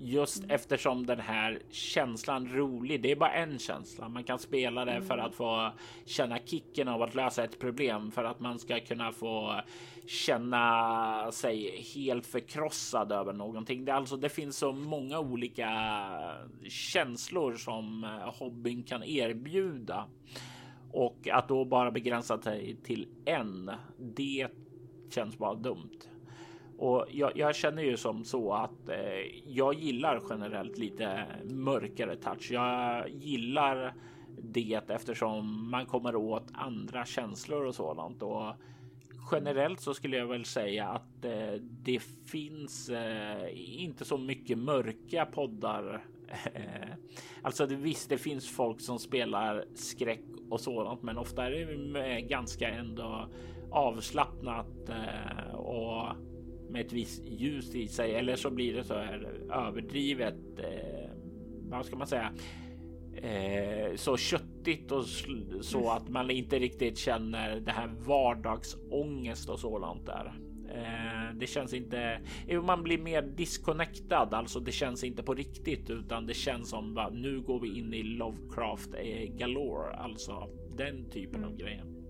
Just mm. eftersom den här känslan rolig, det är bara en känsla. Man kan spela det för mm. att få känna kicken av att lösa ett problem för att man ska kunna få känna sig helt förkrossad över någonting. Det, alltså, det finns så många olika känslor som eh, hobbyn kan erbjuda och att då bara begränsa sig till en. Det känns bara dumt. Och jag, jag, känner ju som så att eh, jag gillar generellt lite mörkare touch. Jag gillar det eftersom man kommer åt andra känslor och sådant. Och generellt så skulle jag väl säga att eh, det finns eh, inte så mycket mörka poddar. alltså det, visst, det finns folk som spelar skräck och sådant, men ofta är det eh, ganska ändå avslappnat eh, och med ett visst ljus i sig eller så blir det så här överdrivet. Eh, vad ska man säga? Eh, så köttigt och så mm. att man inte riktigt känner det här vardagsångest och sådant där. Eh, det känns inte. Man blir mer disconnectad, alltså. Det känns inte på riktigt, utan det känns som att nu går vi in i Lovecraft eh, galore, alltså den typen mm. av grejer.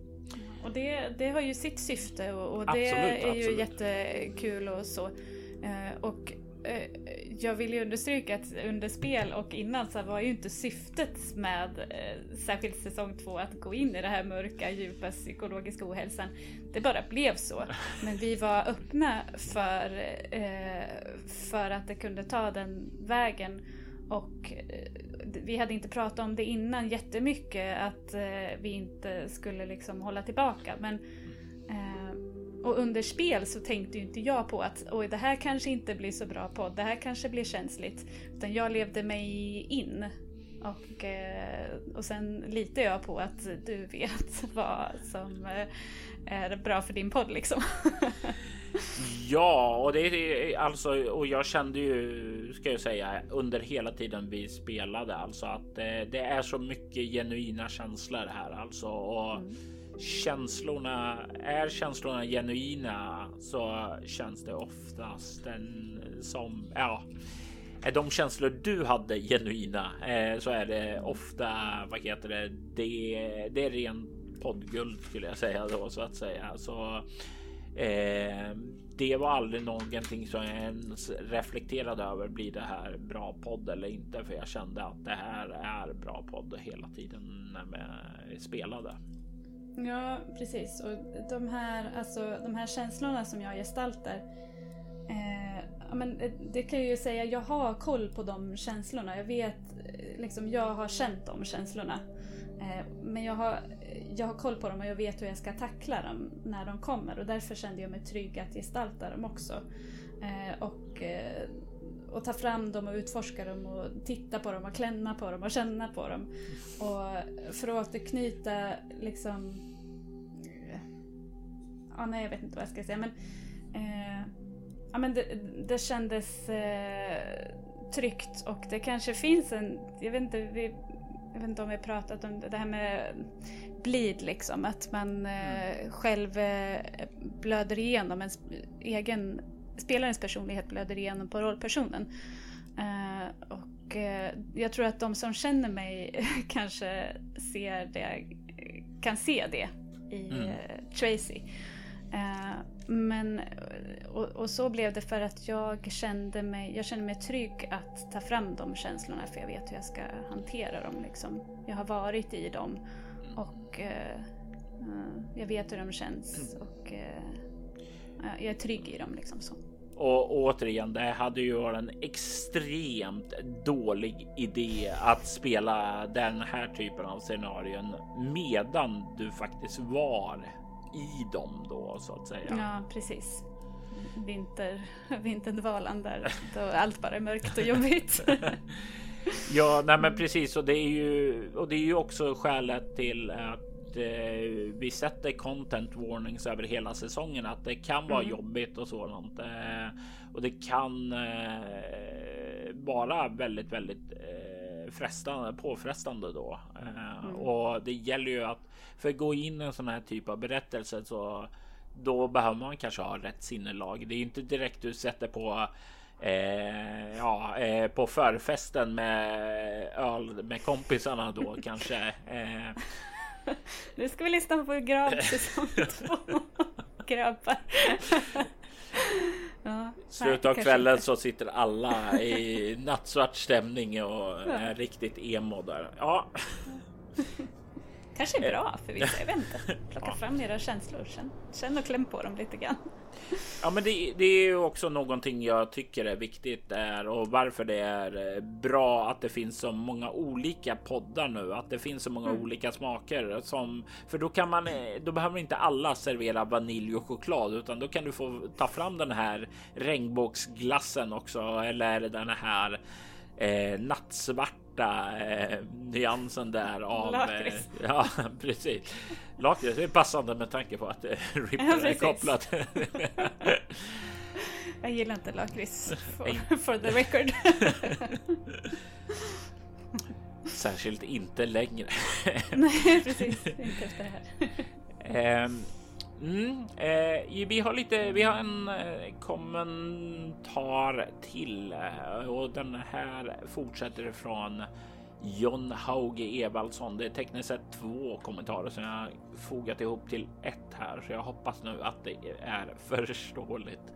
Och det, det har ju sitt syfte och, och det absolut, är ju absolut. jättekul och så. Eh, och eh, jag vill ju understryka att under spel och innan så var ju inte syftet med eh, särskilt säsong två att gå in i det här mörka, djupa psykologiska ohälsan. Det bara blev så. Men vi var öppna för, för att det kunde ta den vägen. Och eh, vi hade inte pratat om det innan jättemycket, att eh, vi inte skulle liksom hålla tillbaka. Men eh, och under spel så tänkte ju inte jag på att oj, det här kanske inte blir så bra podd, det här kanske blir känsligt. Utan jag levde mig in. Och, eh, och sen litar jag på att du vet vad som eh, är bra för din podd liksom. Ja, och det är alltså och jag kände ju ska jag säga under hela tiden vi spelade alltså att det, eh, det är så mycket genuina känslor här alltså och mm känslorna är känslorna genuina så känns det oftast en som ja, är de känslor du hade genuina eh, så är det ofta vad heter det? Det, det är ren poddguld skulle jag säga då så att säga. Så eh, det var aldrig någonting som jag ens reflekterade över. Blir det här bra podd eller inte? För jag kände att det här är bra podd hela tiden när vi spelade. Ja, precis. Och de här, alltså, de här känslorna som jag gestaltar. Eh, men eh, det kan jag ju säga, jag har koll på de känslorna. Jag vet, eh, liksom, jag har känt de känslorna. Eh, men jag har, jag har koll på dem och jag vet hur jag ska tackla dem när de kommer. Och därför kände jag mig trygg att gestalta dem också. Och, och ta fram dem och utforska dem och titta på dem och klämma på dem och känna på dem. Och för att återknyta liksom... Ja, nej, jag vet inte vad jag ska säga men... Eh, ja, men det, det kändes eh, tryggt och det kanske finns en... Jag vet inte, vi, jag vet inte om vi har pratat om det, det här med bleed liksom. Att man eh, mm. själv eh, blöder igenom ens egen spelarens personlighet blöder igenom på rollpersonen. Uh, och uh, jag tror att de som känner mig kanske ser det, kan se det i mm. uh, Tracy. Eh, men, och, och, så blev det för att jag kände, mig, jag kände mig trygg att ta fram de känslorna för jag vet hur jag ska hantera dem. Liksom. Jag har varit i dem och eh, eh, jag vet hur de känns. Och, jag är trygg i dem. Liksom så. Och återigen, det hade ju varit en extremt dålig idé att spela den här typen av scenarion medan du faktiskt var i dem då så att säga. Ja, precis. Vinter, vinterdvalan där då allt bara är mörkt och jobbigt. ja, nej men precis och det är ju och det är ju också skälet till att eh, vi sätter content warnings över hela säsongen att det kan vara mm. jobbigt och sådant. Eh, och det kan eh, vara väldigt, väldigt eh, frestande, påfrestande då. Eh, mm. Och det gäller ju att för att gå in i en sån här typ av berättelse så då behöver man kanske ha rätt sinnelag. Det är inte direkt du sätter på Eh, ja, eh, på förfesten med öl med kompisarna då kanske. Eh, nu ska vi lyssna på säsong två. Grabbar. Ja, Slutet av kvällen så sitter alla i nattsvart stämning och är riktigt emo där. Ja. Kanske är bra för vissa, jag vet inte. Plocka ja. fram era känslor, känn, känn och kläm på dem lite grann. Ja, men det, det är också någonting jag tycker är viktigt där och varför det är eh, bra att det finns så många olika poddar nu, att det finns så många mm. olika smaker som för då kan man. Eh, då behöver inte alla servera vanilj och choklad, utan då kan du få ta fram den här regnbågsglassen också eller den här eh, nattsvart svarta eh, nyansen där av... Lakrits. Eh, ja, precis. Lakrits är passande med tanke på att eh, Ripper ja, är kopplat. Jag gillar inte lakrits for, for the record. Särskilt inte längre. Nej, precis. Inte efter det här. Um, Mm, eh, vi har lite, vi har en eh, kommentar till eh, och den här fortsätter från John Hauge Evaldsson. Det är tekniskt sett två kommentarer som jag fogat ihop till ett här, så jag hoppas nu att det är förståeligt.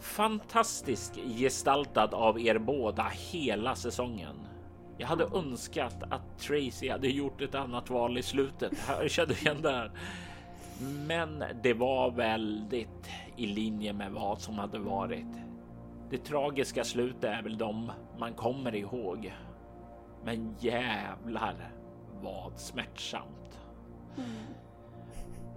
fantastisk gestaltad av er båda hela säsongen. Jag hade önskat att Tracy hade gjort ett annat val i slutet. Jag kände igen det här. Men det var väldigt i linje med vad som hade varit. Det tragiska slutet är väl de man kommer ihåg. Men jävlar vad smärtsamt. Mm.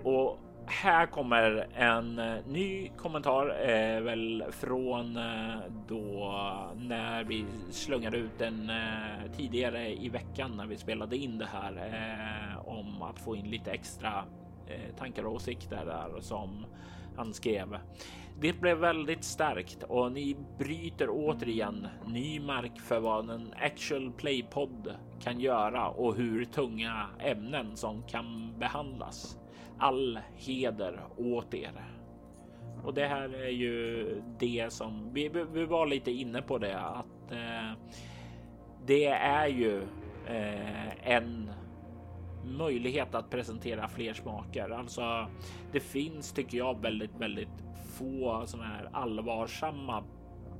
Och här kommer en ny kommentar eh, väl från eh, då när vi slungade ut den eh, tidigare i veckan när vi spelade in det här eh, om att få in lite extra Eh, tankar och åsikter där som han skrev. Det blev väldigt starkt och ni bryter återigen ny mark för vad en actual play podd kan göra och hur tunga ämnen som kan behandlas all heder åt er. Och det här är ju det som vi, vi var lite inne på det att eh, det är ju eh, en möjlighet att presentera fler smaker. Alltså, det finns tycker jag väldigt, väldigt få sådana här allvarsamma,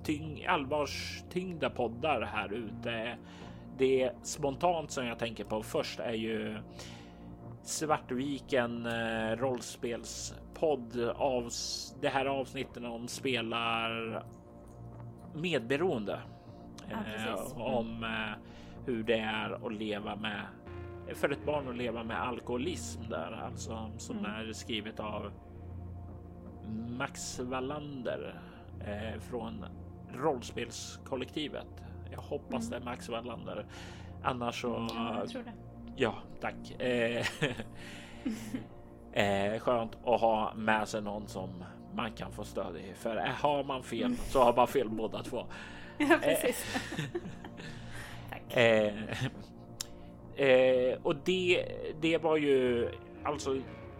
tyng, allvarstyngda poddar här ute. Det spontant som jag tänker på först är ju Svartviken eh, rollspelspodd av det här avsnitten om spelar medberoende. Ja, eh, om eh, hur det är att leva med för ett barn att leva med alkoholism där alltså som mm. är skrivet av Max Wallander eh, från rollspelskollektivet. Jag hoppas mm. det är Max Wallander. Annars så. Ja, jag tror det. Ja, tack. Eh, eh, skönt att ha med sig någon som man kan få stöd i. För har man fel så har man fel båda två. Ja, precis. tack. Eh, och det, det var ju alltså.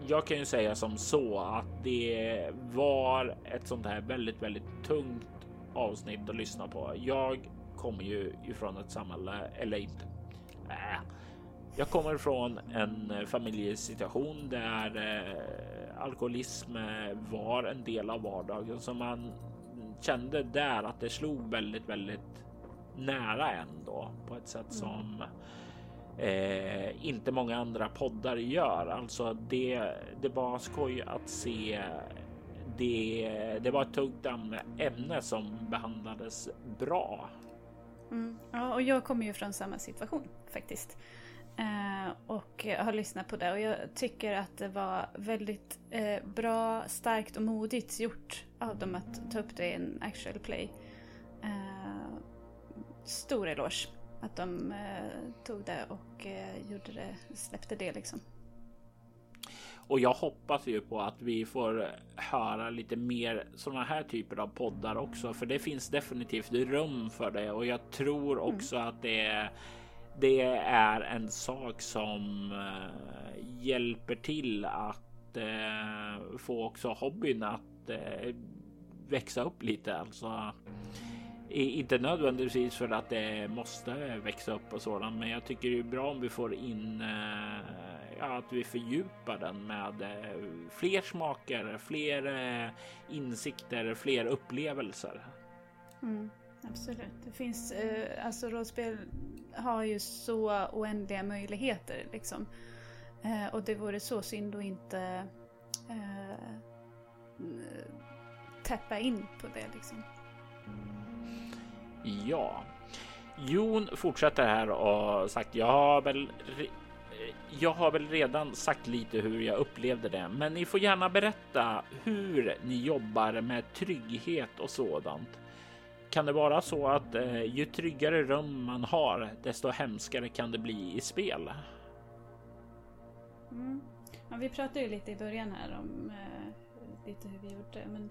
Jag kan ju säga som så att det var ett sånt här väldigt, väldigt tungt avsnitt att lyssna på. Jag kommer ju ifrån ett samhälle, eller inte. Äh, jag kommer från en familjesituation där eh, alkoholism eh, var en del av vardagen som man kände där att det slog väldigt, väldigt nära ändå på ett sätt mm eh, inte många andra poddar gör. Alltså det, det var skoj att se. Det, det var ett tungt ämne som behandlades bra. Mm. Ja, och jag kommer ju från samma situation faktiskt. Eh, och har lyssnat på det och jag tycker att det var väldigt eh, bra, starkt och modigt gjort av dem att ta upp det i en actual play. Eh, stor eloge att de eh, tog det och eh, gjorde det, släppte det liksom. Och jag hoppas ju på att vi får höra lite mer sådana här typer av poddar också, för det finns definitivt rum för det och jag tror också mm. att det är det är en sak som hjälper till att uh, få också hobbyn att uh, växa upp lite. Alltså, inte nödvändigtvis för att det måste växa upp och sådant, men jag tycker det är bra om vi får in ja, att vi fördjupar den med fler smaker, fler insikter, fler upplevelser. Mm, absolut. Det finns alltså rollspel har ju så oändliga möjligheter liksom. Eh, och det vore så synd att inte eh, täppa in på det liksom. Ja. Jon fortsätter här och sagt jag har väl jag har väl redan sagt lite hur jag upplevde det, men ni får gärna berätta hur ni jobbar med trygghet och sådant. Kan det vara så att eh, ju tryggare rum man har, desto hemskare kan det bli i spel? Mm. Ja, vi pratade ju lite i början här om eh, lite hur vi gjorde, men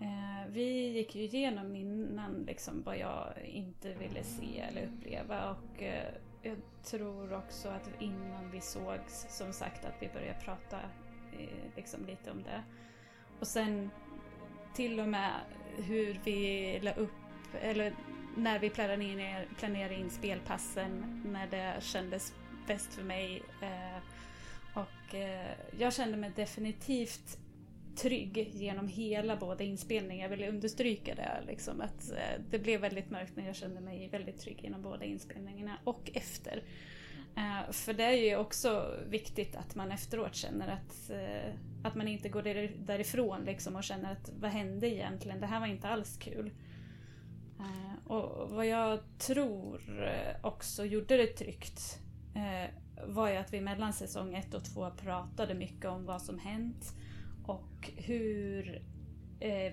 eh, vi gick ju igenom innan liksom vad jag inte ville se eller uppleva och eh, jag tror också att innan vi sågs, som sagt, att vi började prata eh, liksom lite om det. Och sen till och med hur vi la upp eller när vi planerade in, planerade in spelpassen, när det kändes bäst för mig. Eh, och eh, jag kände mig definitivt trygg genom hela båda inspelningar. Jag vill understryka det. Liksom, att eh, det blev väldigt mörkt men jag kände mig väldigt trygg genom båda inspelningarna och efter. Uh, för det är ju också viktigt att man efteråt känner att, uh, att man inte går därifrån liksom och känner att vad hände egentligen? Det här var inte alls kul. Och vad jag tror också gjorde det tryggt var ju att vi mellan säsong 1 och 2 pratade mycket om vad som hänt och hur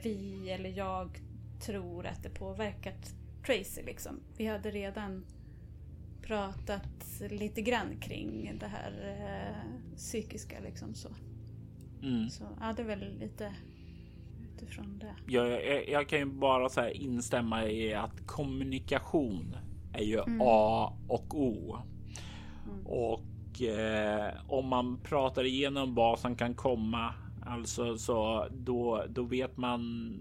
vi eller jag tror att det påverkat Tracy liksom. Vi hade redan pratat lite grann kring det här eh, psykiska liksom så. Mm. Så ja, det är väl lite utifrån det. Jag, jag, jag kan ju bara så instämma i att kommunikation är ju mm. A och O. Mm. Och eh, om man pratar igenom vad som kan komma, alltså så då, då vet man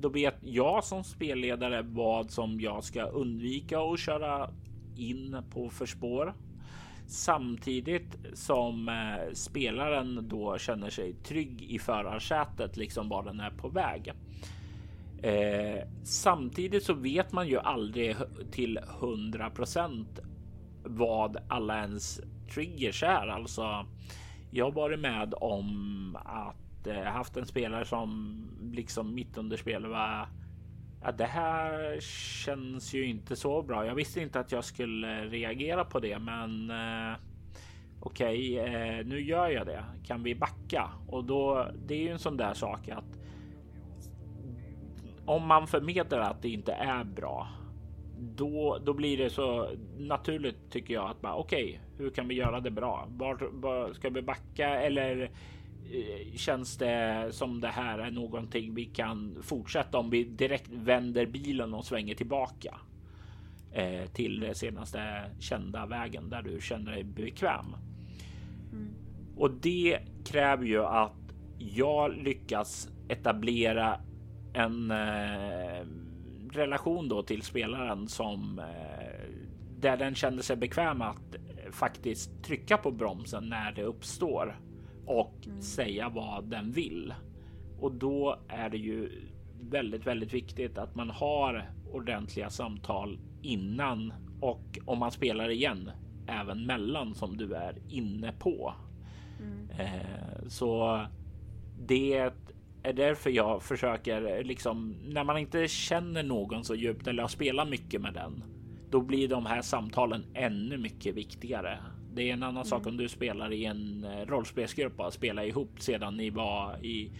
då vet jag som spelledare vad som jag ska undvika och köra in på för spår. Samtidigt som eh, spelaren då känner sig trygg i förarsätet, liksom var den är på väg. Eh, samtidigt så vet man ju aldrig till 100% vad alla ens triggers är. Alltså, jag har varit med om att eh, haft en spelare som liksom mitt under spelet var Ja, det här känns ju inte så bra. Jag visste inte att jag skulle reagera på det, men eh, okej, okay, eh, nu gör jag det. Kan vi backa? Och då, det är ju en sån där sak att om man förmedlar att det inte är bra, då, då blir det så naturligt tycker jag att bara okej, okay, hur kan vi göra det bra? Var, var ska vi backa eller Eh, känns det som det här är någonting vi kan fortsätta om vi direkt vänder bilen och svänger tillbaka eh, till senaste kända vägen där du känner dig bekväm. Mm. Och det kräver ju att jag lyckas etablera en eh, relation då till spelaren som eh, där den känner sig bekväm att faktiskt trycka på bromsen när det uppstår och mm. säga vad den vill. Och då är det ju väldigt, väldigt viktigt att man har ordentliga samtal innan och om man spelar igen även mellan som du är inne på. Mm. Eh, så det är därför jag försöker liksom när man inte känner någon så djupt eller har spelat mycket med den. Då blir de här samtalen ännu mycket viktigare det är en annan mm. sak om du spelar i en eh, rollspelsgrupp och spelar ihop sedan ni var i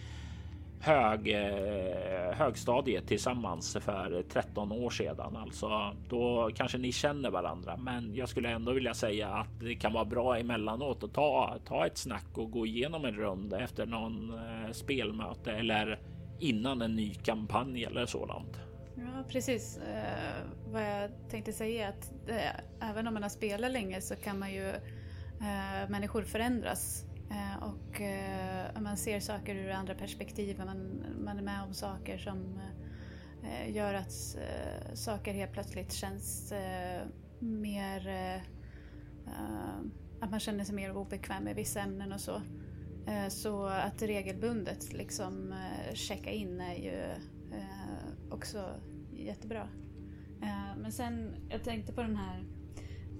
hög eh, högstadiet tillsammans för 13 år sedan. Alltså då kanske ni känner varandra, men jag skulle ändå vilja säga att det kan vara bra emellanåt att ta, ta ett snack och gå igenom en runda efter någon eh, spelmöte eller innan en ny kampanj eller sådant. Ja, precis. Eh, vad jag tänkte säga är att eh, även om man har spelat länge så kan man ju eh, människor förändras Eh, och eh, man ser saker ur andra perspektiv. Man, man är med om saker som eh, gör att saker helt plötsligt känns mer att man känner sig mer obekväm med vissa ämnen och så. Så att regelbundet liksom checka in är ju också jättebra. Men sen, jag tänkte på den här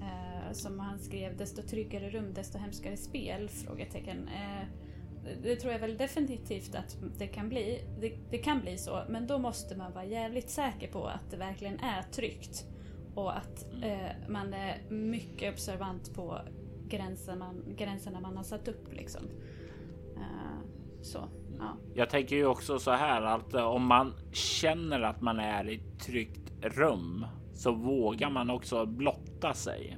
eh, som han skrev, desto tryggare rum, desto hemskare spel? Frågetecken. Eh, det tror jag väl definitivt att det kan bli. Det, det, kan bli så, men då måste man vara jävligt säker på att det verkligen är tryggt. Och att eh, man är mycket observant på gränsen man, gränserna man har satt upp. Liksom. Eh, så. Ja. Jag tänker ju också så här att eh, om man känner att man är i ett tryggt rum så vågar man också blotta sig.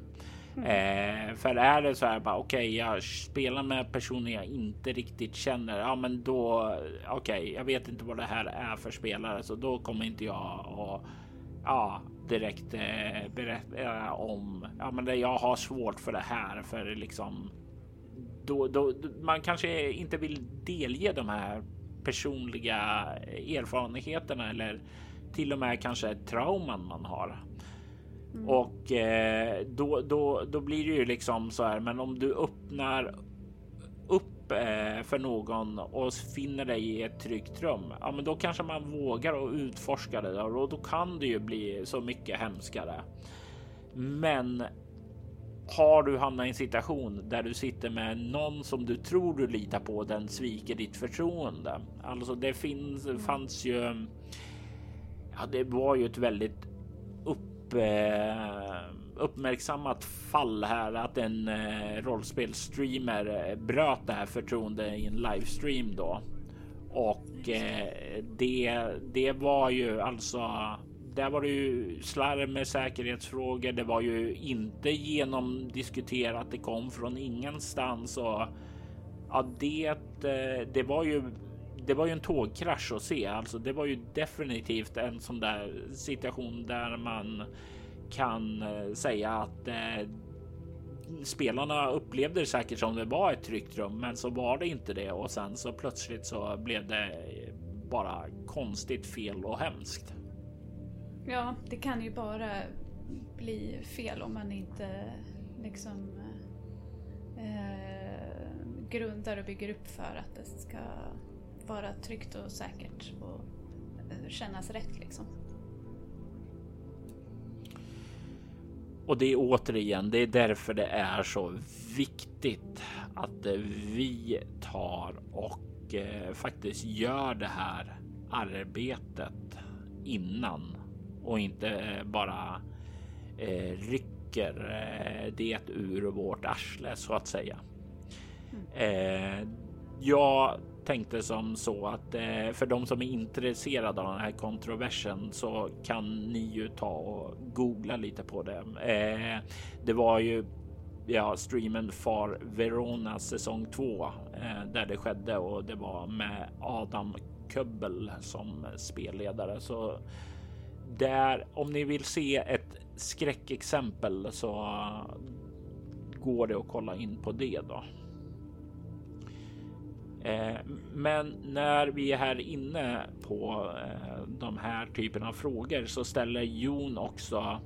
Mm. Eh, för är det så här bara okej, okay, jag spelar med personer jag inte riktigt känner. Ja, men då okej, okay, jag vet inte vad det här är för spelare, så då kommer inte jag att ja, direkt eh, berätta om. Ja, men det, jag har svårt för det här för liksom då, då, man kanske inte vill delge de här personliga erfarenheterna eller till och med kanske trauman man har. Mm. Och eh, då, då, då blir det ju liksom så här. Men om du öppnar upp eh, för någon och finner dig i ett tryggt rum, ja, men då kanske man vågar och utforska det och då kan det ju bli så mycket hemskare. Men har du hamnat i en situation där du sitter med någon som du tror du litar på, den sviker ditt förtroende. Alltså det finns, fanns ju. Ja, det var ju ett väldigt upp, eh, uppmärksammat fall här att en eh, rollspelsstreamer bröt det här förtroende i en livestream då. Och eh, det, det var ju alltså där var det ju slarv med säkerhetsfrågor. Det var ju inte genomdiskuterat. Det kom från ingenstans och ja, det, eh, det var ju det var ju en tågkrasch att se. Alltså, det var ju definitivt en sån där situation där man kan eh, säga att eh, spelarna upplevde det säkert som det var ett tryggt rum, men så var det inte det och sen så plötsligt så blev det eh, bara konstigt fel och hemskt. Ja, det kan ju bara bli fel om man inte eh, liksom eh, grundar och bygger upp för att det ska vara tryggt och säkert och eh, kännas rätt liksom. Och det är återigen, det är därför det är så viktigt att vi tar och eh, faktiskt gör det här arbetet innan och inte eh, bara eh, rycker eh, det ur vårt arsle så att säga. Mm. Eh, jag tänkte som så att eh, för de som är intresserade av den här kontroversen så kan ni ju ta och googla lite på det. Eh, det var ju ja, streamen Far Verona säsong 2 eh, där det skedde och det var med Adam Köbbel som spelledare. Så där om ni vill se ett skräckexempel så går det att kolla in på det då. Eh, men när vi är här inne på eh, de här typen av frågor så ställer Jon också.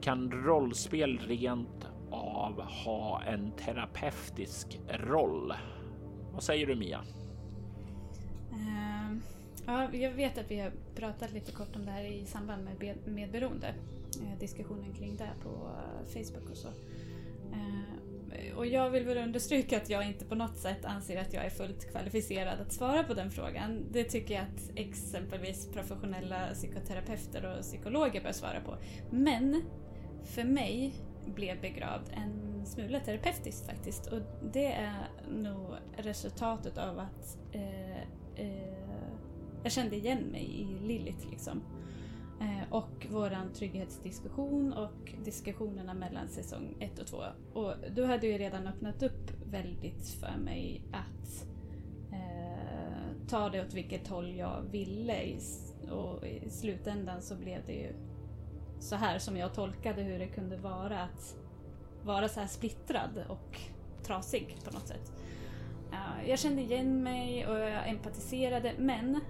Kan rollspel rent av ha en terapeutisk roll? Vad säger du Mia? Uh, ja, jag vet att vi har pratat lite kort om det här i samband med medberoende. Uh, eh, diskussionen kring det på Facebook och så. Ehm, och jag vill väl understryka att jag inte på något sätt anser att jag är fullt kvalificerad att svara på den frågan. Det tycker jag att exempelvis professionella psykoterapeuter och psykologer bör svara på. Men för mig blev begravd en smula terapeutiskt faktiskt och det är nog resultatet av att eh, eh, jag kände igen mig i Lilith liksom. Eh, och våran trygghetsdiskussion och diskussionerna mellan säsong 1 och 2. Och du hade ju redan öppnat upp väldigt för mig att eh, ta det åt vilket håll jag ville i, och i slutändan så blev det ju så här som jag tolkade hur det kunde vara att vara så här splittrad och trasig på något sätt. Jag kände igen mig och jag empatiserade men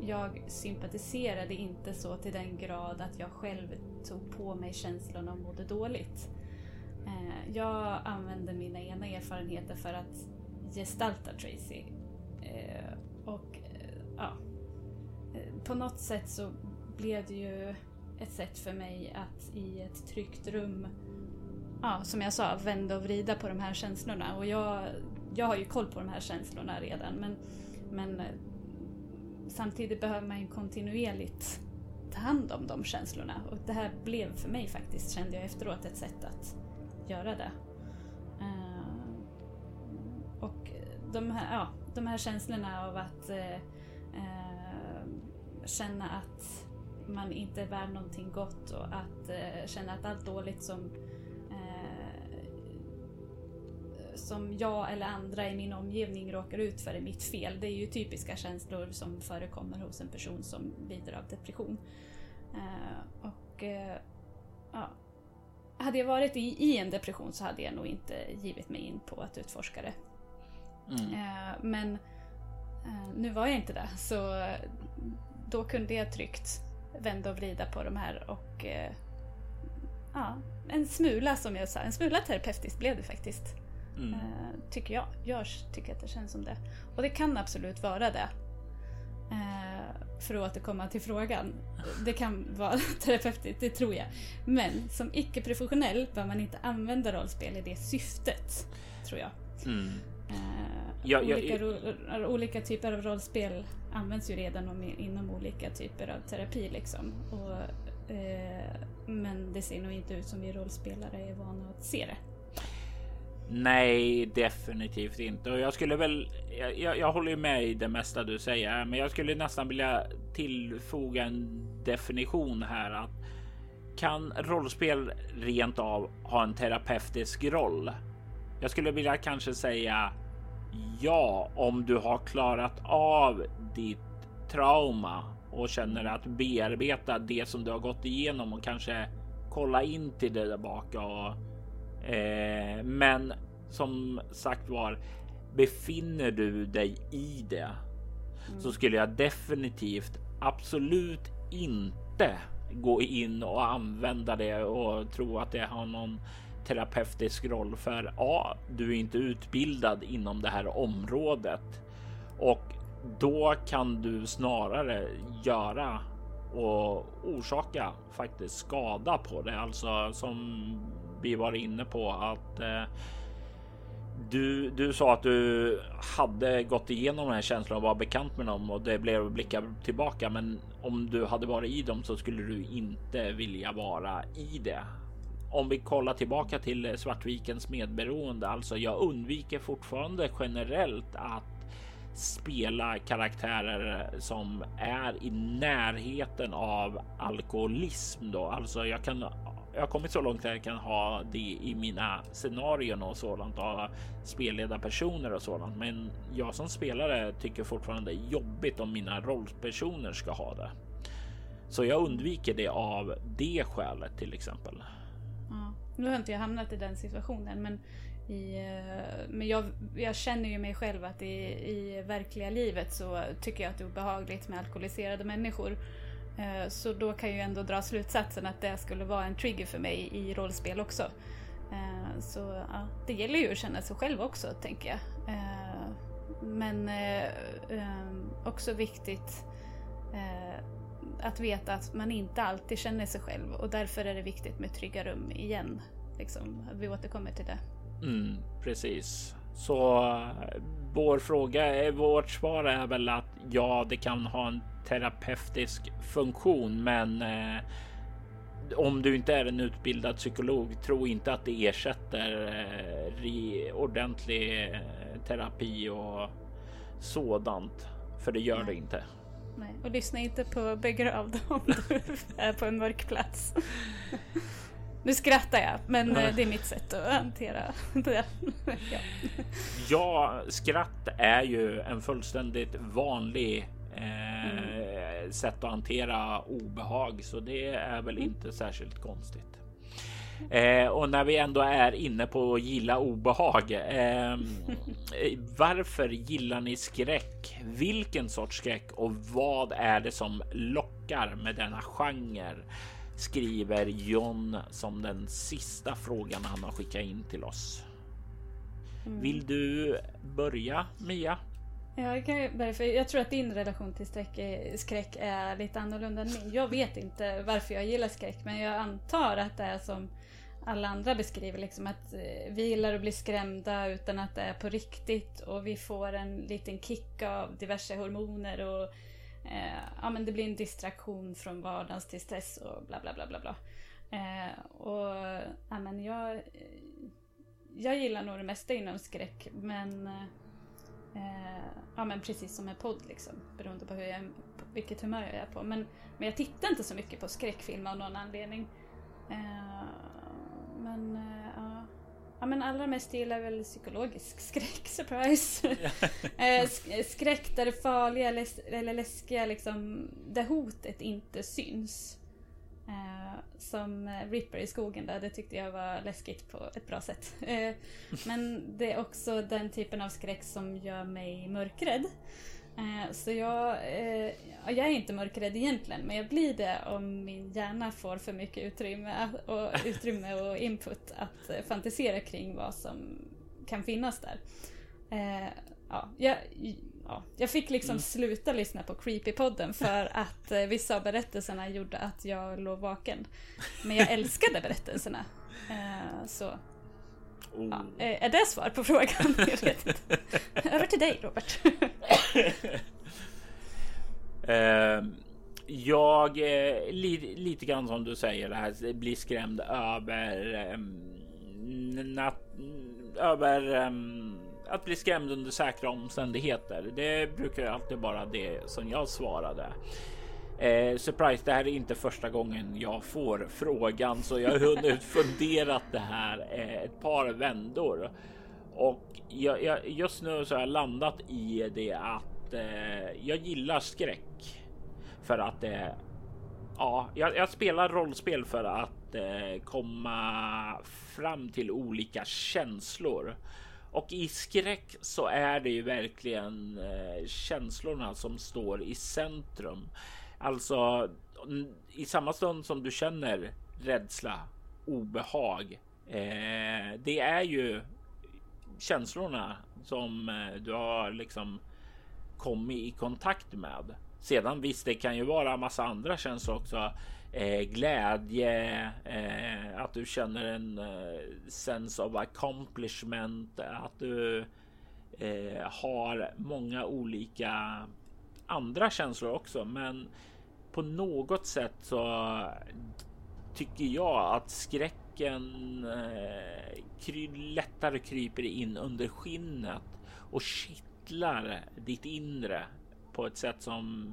jag sympatiserade inte så till den grad att jag själv tog på mig känslorna och mådde dåligt. Eh, jag använde mina egna erfarenheter för att gestalta Tracy. Eh, och eh, ja, på något sätt så blev det ju ett sätt för mig att i ett tryggt rum, ja, som jag sa, vända och vrida på de här känslorna. Och jag, jag har ju koll på de här känslorna redan men, men samtidigt behöver man ju kontinuerligt ta hand om de känslorna. Och det här blev för mig faktiskt, kände jag efteråt, ett sätt att göra det. Uh, och de här, ja, de här känslorna av att uh, känna att man inte är värd någonting gott och att uh, känna att allt dåligt som som jag eller andra i min omgivning råkar ut för är mitt fel. Det är ju typiska känslor som förekommer hos en person som lider av depression. Uh, och uh, ja. Hade jag varit i, i, en depression så hade jag nog inte givit mig in på att utforska det. Mm. Uh, men nu var jag inte det, så då kunde jag tryggt vända och vrida på de här och ja, en smula som jag sa, en smula terapeutiskt blev det faktiskt. Mm. Eh, tycker jag. Jag tycker att det känns som det. Och det kan absolut vara det. Eh, för att återkomma till frågan. Det kan vara terapeutiskt, det tror jag. Men som icke-professionell bör man inte använda rollspel i det syftet. Tror jag. Mm. Eh, ja, olika, ja, olika, typer av rollspel används ju redan inom olika typer av terapi. Liksom. Och, men det ser nog inte ut som vi rollspelare är vana att se det. Nej, definitivt inte. Och jag skulle väl. Jag, jag håller ju med i det mesta du säger, men jag skulle nästan vilja tillfoga en definition här att kan rollspel rent av ha en terapeutisk roll? Jag skulle vilja kanske säga ja, om du har klarat av ditt trauma och känner att bearbeta det som du har gått igenom och kanske kolla in till det där bak och Eh, men som sagt var, befinner du dig i det mm. så skulle jag definitivt absolut inte gå in och använda det och tro att det har någon terapeutisk roll för A. Du är inte utbildad inom det här området och då kan du snarare göra och orsaka faktiskt skada på det. Alltså som vi var inne på att eh, du, du sa att du hade gått igenom den här känslan och var bekant med dem och det blev blicka tillbaka. Men om du hade varit i dem så skulle du inte vilja vara i det. Om vi kollar tillbaka till Svartvikens medberoende, alltså jag undviker fortfarande generellt att spela karaktärer som är i närheten av alkoholism då. Alltså jag kan jag har kommit så långt att jag kan ha det i mina scenarion och sådant och spelledarpersoner och sådant. Men jag som spelare tycker fortfarande det är jobbigt om mina rollpersoner ska ha det. Så jag undviker det av det skälet till exempel. Ja. Nu har inte jag hamnat i den situationen, men, i, eh, men jag, jag känner ju mig själv att i, i verkliga livet så tycker jag att det är obehagligt med alkoholiserade människor. Eh, så då kan jag ju ändå dra slutsatsen att det skulle vara en trigger för mig i rollspel också. Eh, så ja, det gäller ju att känna sig själv också, tänker jag. Men också viktigt att veta att man inte alltid känner sig själv och därför är det viktigt med trygga rum igen. Liksom, vi återkommer till det. Mm, precis. Så vår fråga, vårt svar är väl att ja, det kan ha en terapeutisk funktion, men eh, om du inte är en utbildad psykolog, tro inte att det ersätter eh, ordentlig eh, terapi och sådant. För det gör Nej. det inte. Nej, och lyssna inte på begravd om du är på en mörk plats. Nu skrattar jag, men eh, det är mitt sätt att hantera det. ja. ja, skratt är ju en fullständigt vanlig eh, mm. sätt att hantera obehag, så det är väl mm. inte särskilt konstigt. Eh, och när vi ändå är inne på att gilla obehag. Eh, varför gillar ni skräck? Vilken sorts skräck och vad är det som lockar med denna genre? Skriver John som den sista frågan han har skickat in till oss. Mm. Vill du börja Mia? Ja, jag kan börja för jag tror att din relation till skräck, skräck är lite annorlunda än min. Jag vet inte varför jag gillar skräck, men jag antar att det är som alla andra beskriver, liksom att eh, vi gillar att bli skrämda utan att det är på riktigt och vi får en liten kick av diverse hormoner och eh, ja, men det blir en distraktion från vardagens till stress och bla bla bla bla bla. Eh, och ja, men jag, eh, jag gillar nog det mesta inom skräck men eh, ja men precis som med podd liksom beroende på hur jag, på vilket humör jag är på. Men, men jag tittar inte så mycket på skräckfilm av någon anledning. Eh, men eh, ja men allra mest gillar väl psykologisk skräck, surprise. Eh, skräck där det farliga eller läskiga liksom, där hotet inte syns. Eh, som Ripper i skogen där, det tyckte jag var läskigt på ett bra sätt. Eh, men det är också den typen av skräck som gör mig mörkrädd. Eh, så jag, eh, jag är inte mörkrädd egentligen, men jag blir det om min hjärna får för mycket utrymme och, utrymme och input att fantisera kring vad som kan finnas där. Eh, ja, jag, ja, jag fick liksom mm. sluta lyssna på Creepypodden för att eh, vissa av berättelserna gjorde att jag låg vaken. Men jag älskade berättelserna. Eh, så oh. ja, eh, är det svar på frågan? Jag vet inte. Över till dig Robert. uh, jag, eh, li, lite grann som du säger, det här, blir skrämd över um, nat, över um, att bli skrämd under säkra omständigheter. Det brukar alltid vara det som jag svarade. Eh, surprise, det här är inte första gången jag får frågan så jag har hunnit funderat det här eh, ett par vändor. Och jag, jag, just nu så har jag landat i det att eh, jag gillar skräck. För att det eh, ja, jag, jag, spelar rollspel för att eh, komma fram till olika känslor. Och i skräck så är det ju verkligen eh, känslorna som står i centrum. Alltså i samma stund som du känner rädsla, obehag. Eh, det är ju känslorna som eh, du har liksom kommit i kontakt med. Sedan visst, det kan ju vara massa andra känslor också eh, glädje, eh, att du känner en eh, sense of accomplishment, att du eh, har många olika andra känslor också. Men på något sätt så tycker jag att skräcken eh, kry lättare kryper in under skinnet och kittlar ditt inre på ett sätt som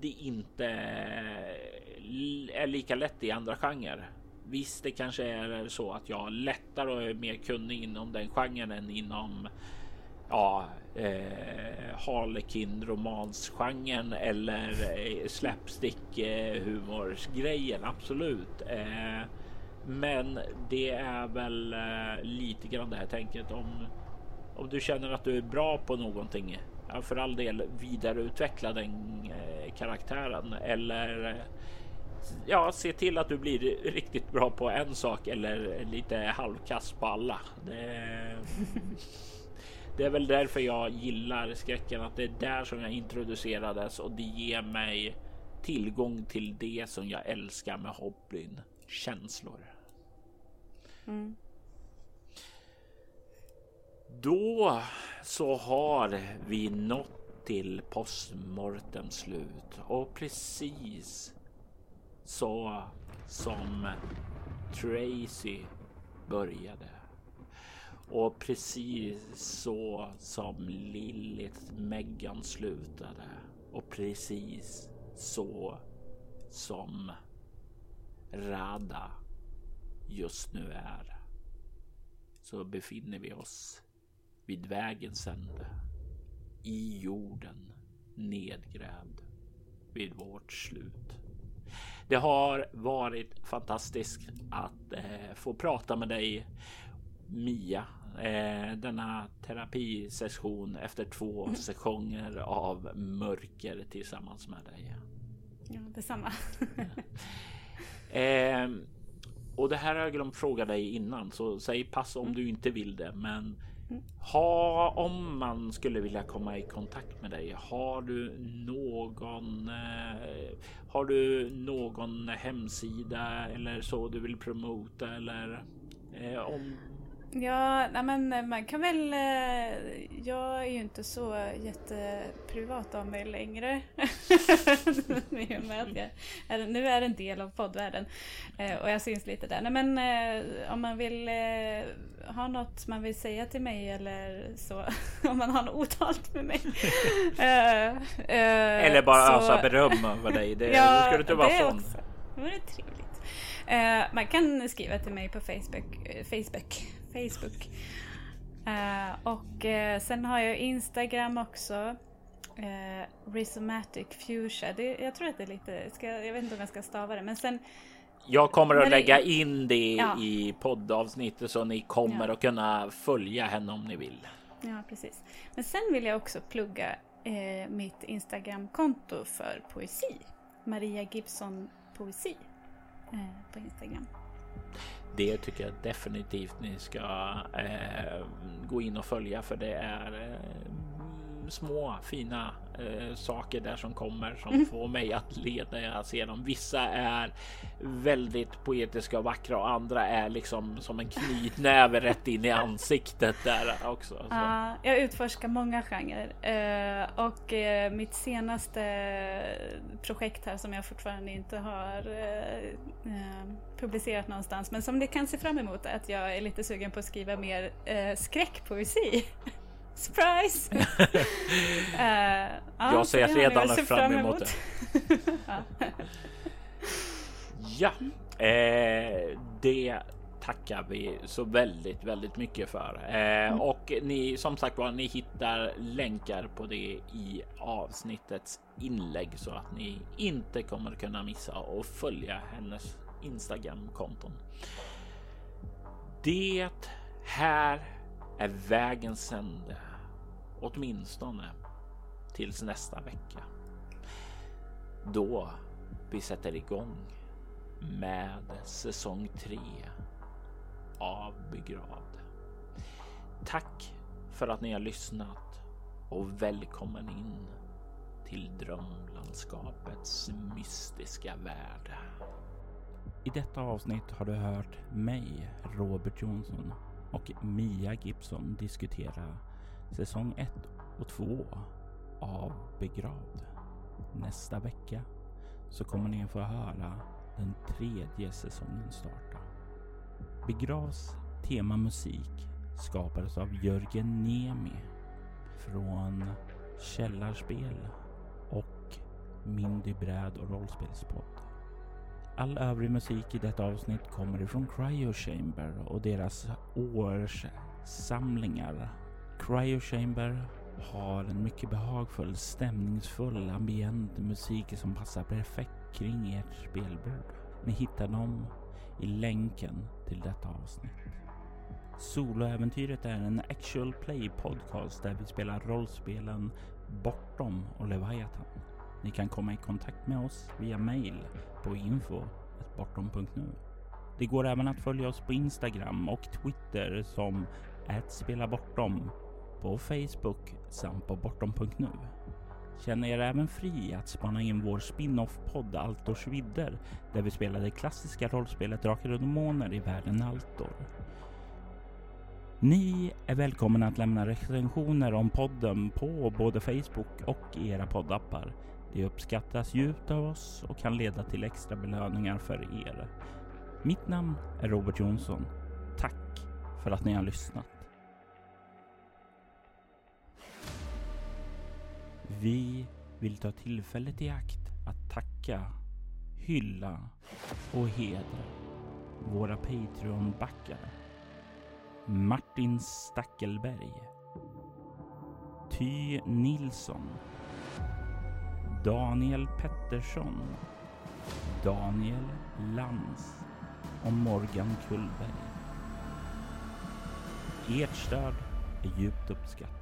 det inte är lika lätt i andra genrer. Visst, det kanske är så att jag lättare och är mer kunnig inom den genren än inom ja, eh, Harlequin romansgenren eller eh, slapstick eh, humorsgrejen. Absolut. Eh, men det är väl eh, lite grann det här tänket om om du känner att du är bra på någonting ja, för all del vidareutveckla den eh, karaktären eller eh, ja, se till att du blir riktigt bra på en sak eller lite halvkass på alla. Det, det är väl därför jag gillar skräcken, att det är där som jag introducerades och det ger mig tillgång till det som jag älskar med hobbyn, känslor. Mm. Då så har vi nått till postmortem slut och precis så som Tracy började och precis så som Lilith Megan slutade och precis så som Rada just nu är så befinner vi oss vid vägens ände. I jorden, nedgrävd vid vårt slut. Det har varit fantastiskt att eh, få prata med dig Mia. Eh, denna terapisession efter två mm. sessioner av mörker tillsammans med dig. Ja, detsamma. eh, och det här har jag glömt fråga dig innan, så säg pass om mm. du inte vill det. Men ha, om man skulle vilja komma i kontakt med dig, har du någon? Eh, har du någon hemsida eller så du vill promota eller eh, om Ja, nej men eh, man kan väl... Eh, jag är ju inte så jätteprivat av mig längre. Är, nu är en del av poddvärlden eh, och jag syns lite där. Nej men om man vill ha något man vill säga till mig eller så, om man har något otalt med mig. eller bara så, ösa beröm över dig. Det, ja, ska du inte vara sån. Också. Det vore trevligt. man kan skriva till mig på Facebook. Facebook Facebook. Uh, och uh, sen har jag Instagram också. Uh, Rhizomatic Fuchsia. Det, jag tror att det är lite, ska, jag vet inte om jag ska stava det, men sen jag kommer att lägga in det ja. i poddavsnittet så ni kommer ja. att kunna följa henne om ni vill. Ja, precis. Men sen vill jag också plugga eh, mitt Instagramkonto för poesi. Maria Gibson Poesi eh, på Instagram det tycker jag definitivt ni ska eh, gå in och följa för det är eh, små fina eh, saker där som kommer som mm. får mig att leda. Jag ser dem. Vissa är väldigt poetiska och vackra och andra är liksom som en knytnäve rätt in i ansiktet där också. Så. Ja, jag utforskar många genrer eh, och eh, mitt senaste projekt här som jag fortfarande inte har eh, publicerat någonstans men som ni kan se fram emot är att jag är lite sugen på att skriva mer skräckpoesi. Surprise! uh, jag ser redan fram emot det. ja, eh, det tackar vi så väldigt, väldigt mycket för. Eh, mm. Och ni som sagt var, ni hittar länkar på det i avsnittets inlägg så att ni inte kommer kunna missa och följa hennes Instagram-konton. Det här är vägens ände åtminstone tills nästa vecka. Då vi sätter igång med säsong 3 av Begravd. Tack för att ni har lyssnat och välkommen in till drömlandskapets mystiska värld. I detta avsnitt har du hört mig, Robert Jonsson och Mia Gibson diskutera säsong 1 och 2 av Begravd. Nästa vecka så kommer ni att få höra den tredje säsongen starta. Begravs temamusik skapades av Jörgen Niemi från Källarspel och Mindy bräd och rollspelspodd. All övrig musik i detta avsnitt kommer ifrån Cryo Chamber och deras årssamlingar Cryo Chamber har en mycket behagfull, stämningsfull, ambient musik som passar perfekt kring ert spelbord. Ni hittar dem i länken till detta avsnitt. Soloäventyret är en actual play podcast där vi spelar rollspelen Bortom och Leviathan. Ni kan komma i kontakt med oss via mail på info.bortom.nu. Det går även att följa oss på Instagram och Twitter som @spelabortom på Facebook samt på bortom.nu. Känn er även fri att spana in vår spin-off-podd Altors vidder där vi spelar det klassiska rollspelet Drakar och Demoner i världen Altor. Ni är välkomna att lämna recensioner om podden på både Facebook och i era poddappar. Det uppskattas djupt av oss och kan leda till extra belöningar för er. Mitt namn är Robert Jonsson. Tack för att ni har lyssnat. Vi vill ta tillfället i akt att tacka, hylla och hedra våra Patreon-backar. Martin Stackelberg. Ty Nilsson. Daniel Pettersson. Daniel Lans och Morgan Kullberg. Ert stöd är djupt uppskattat.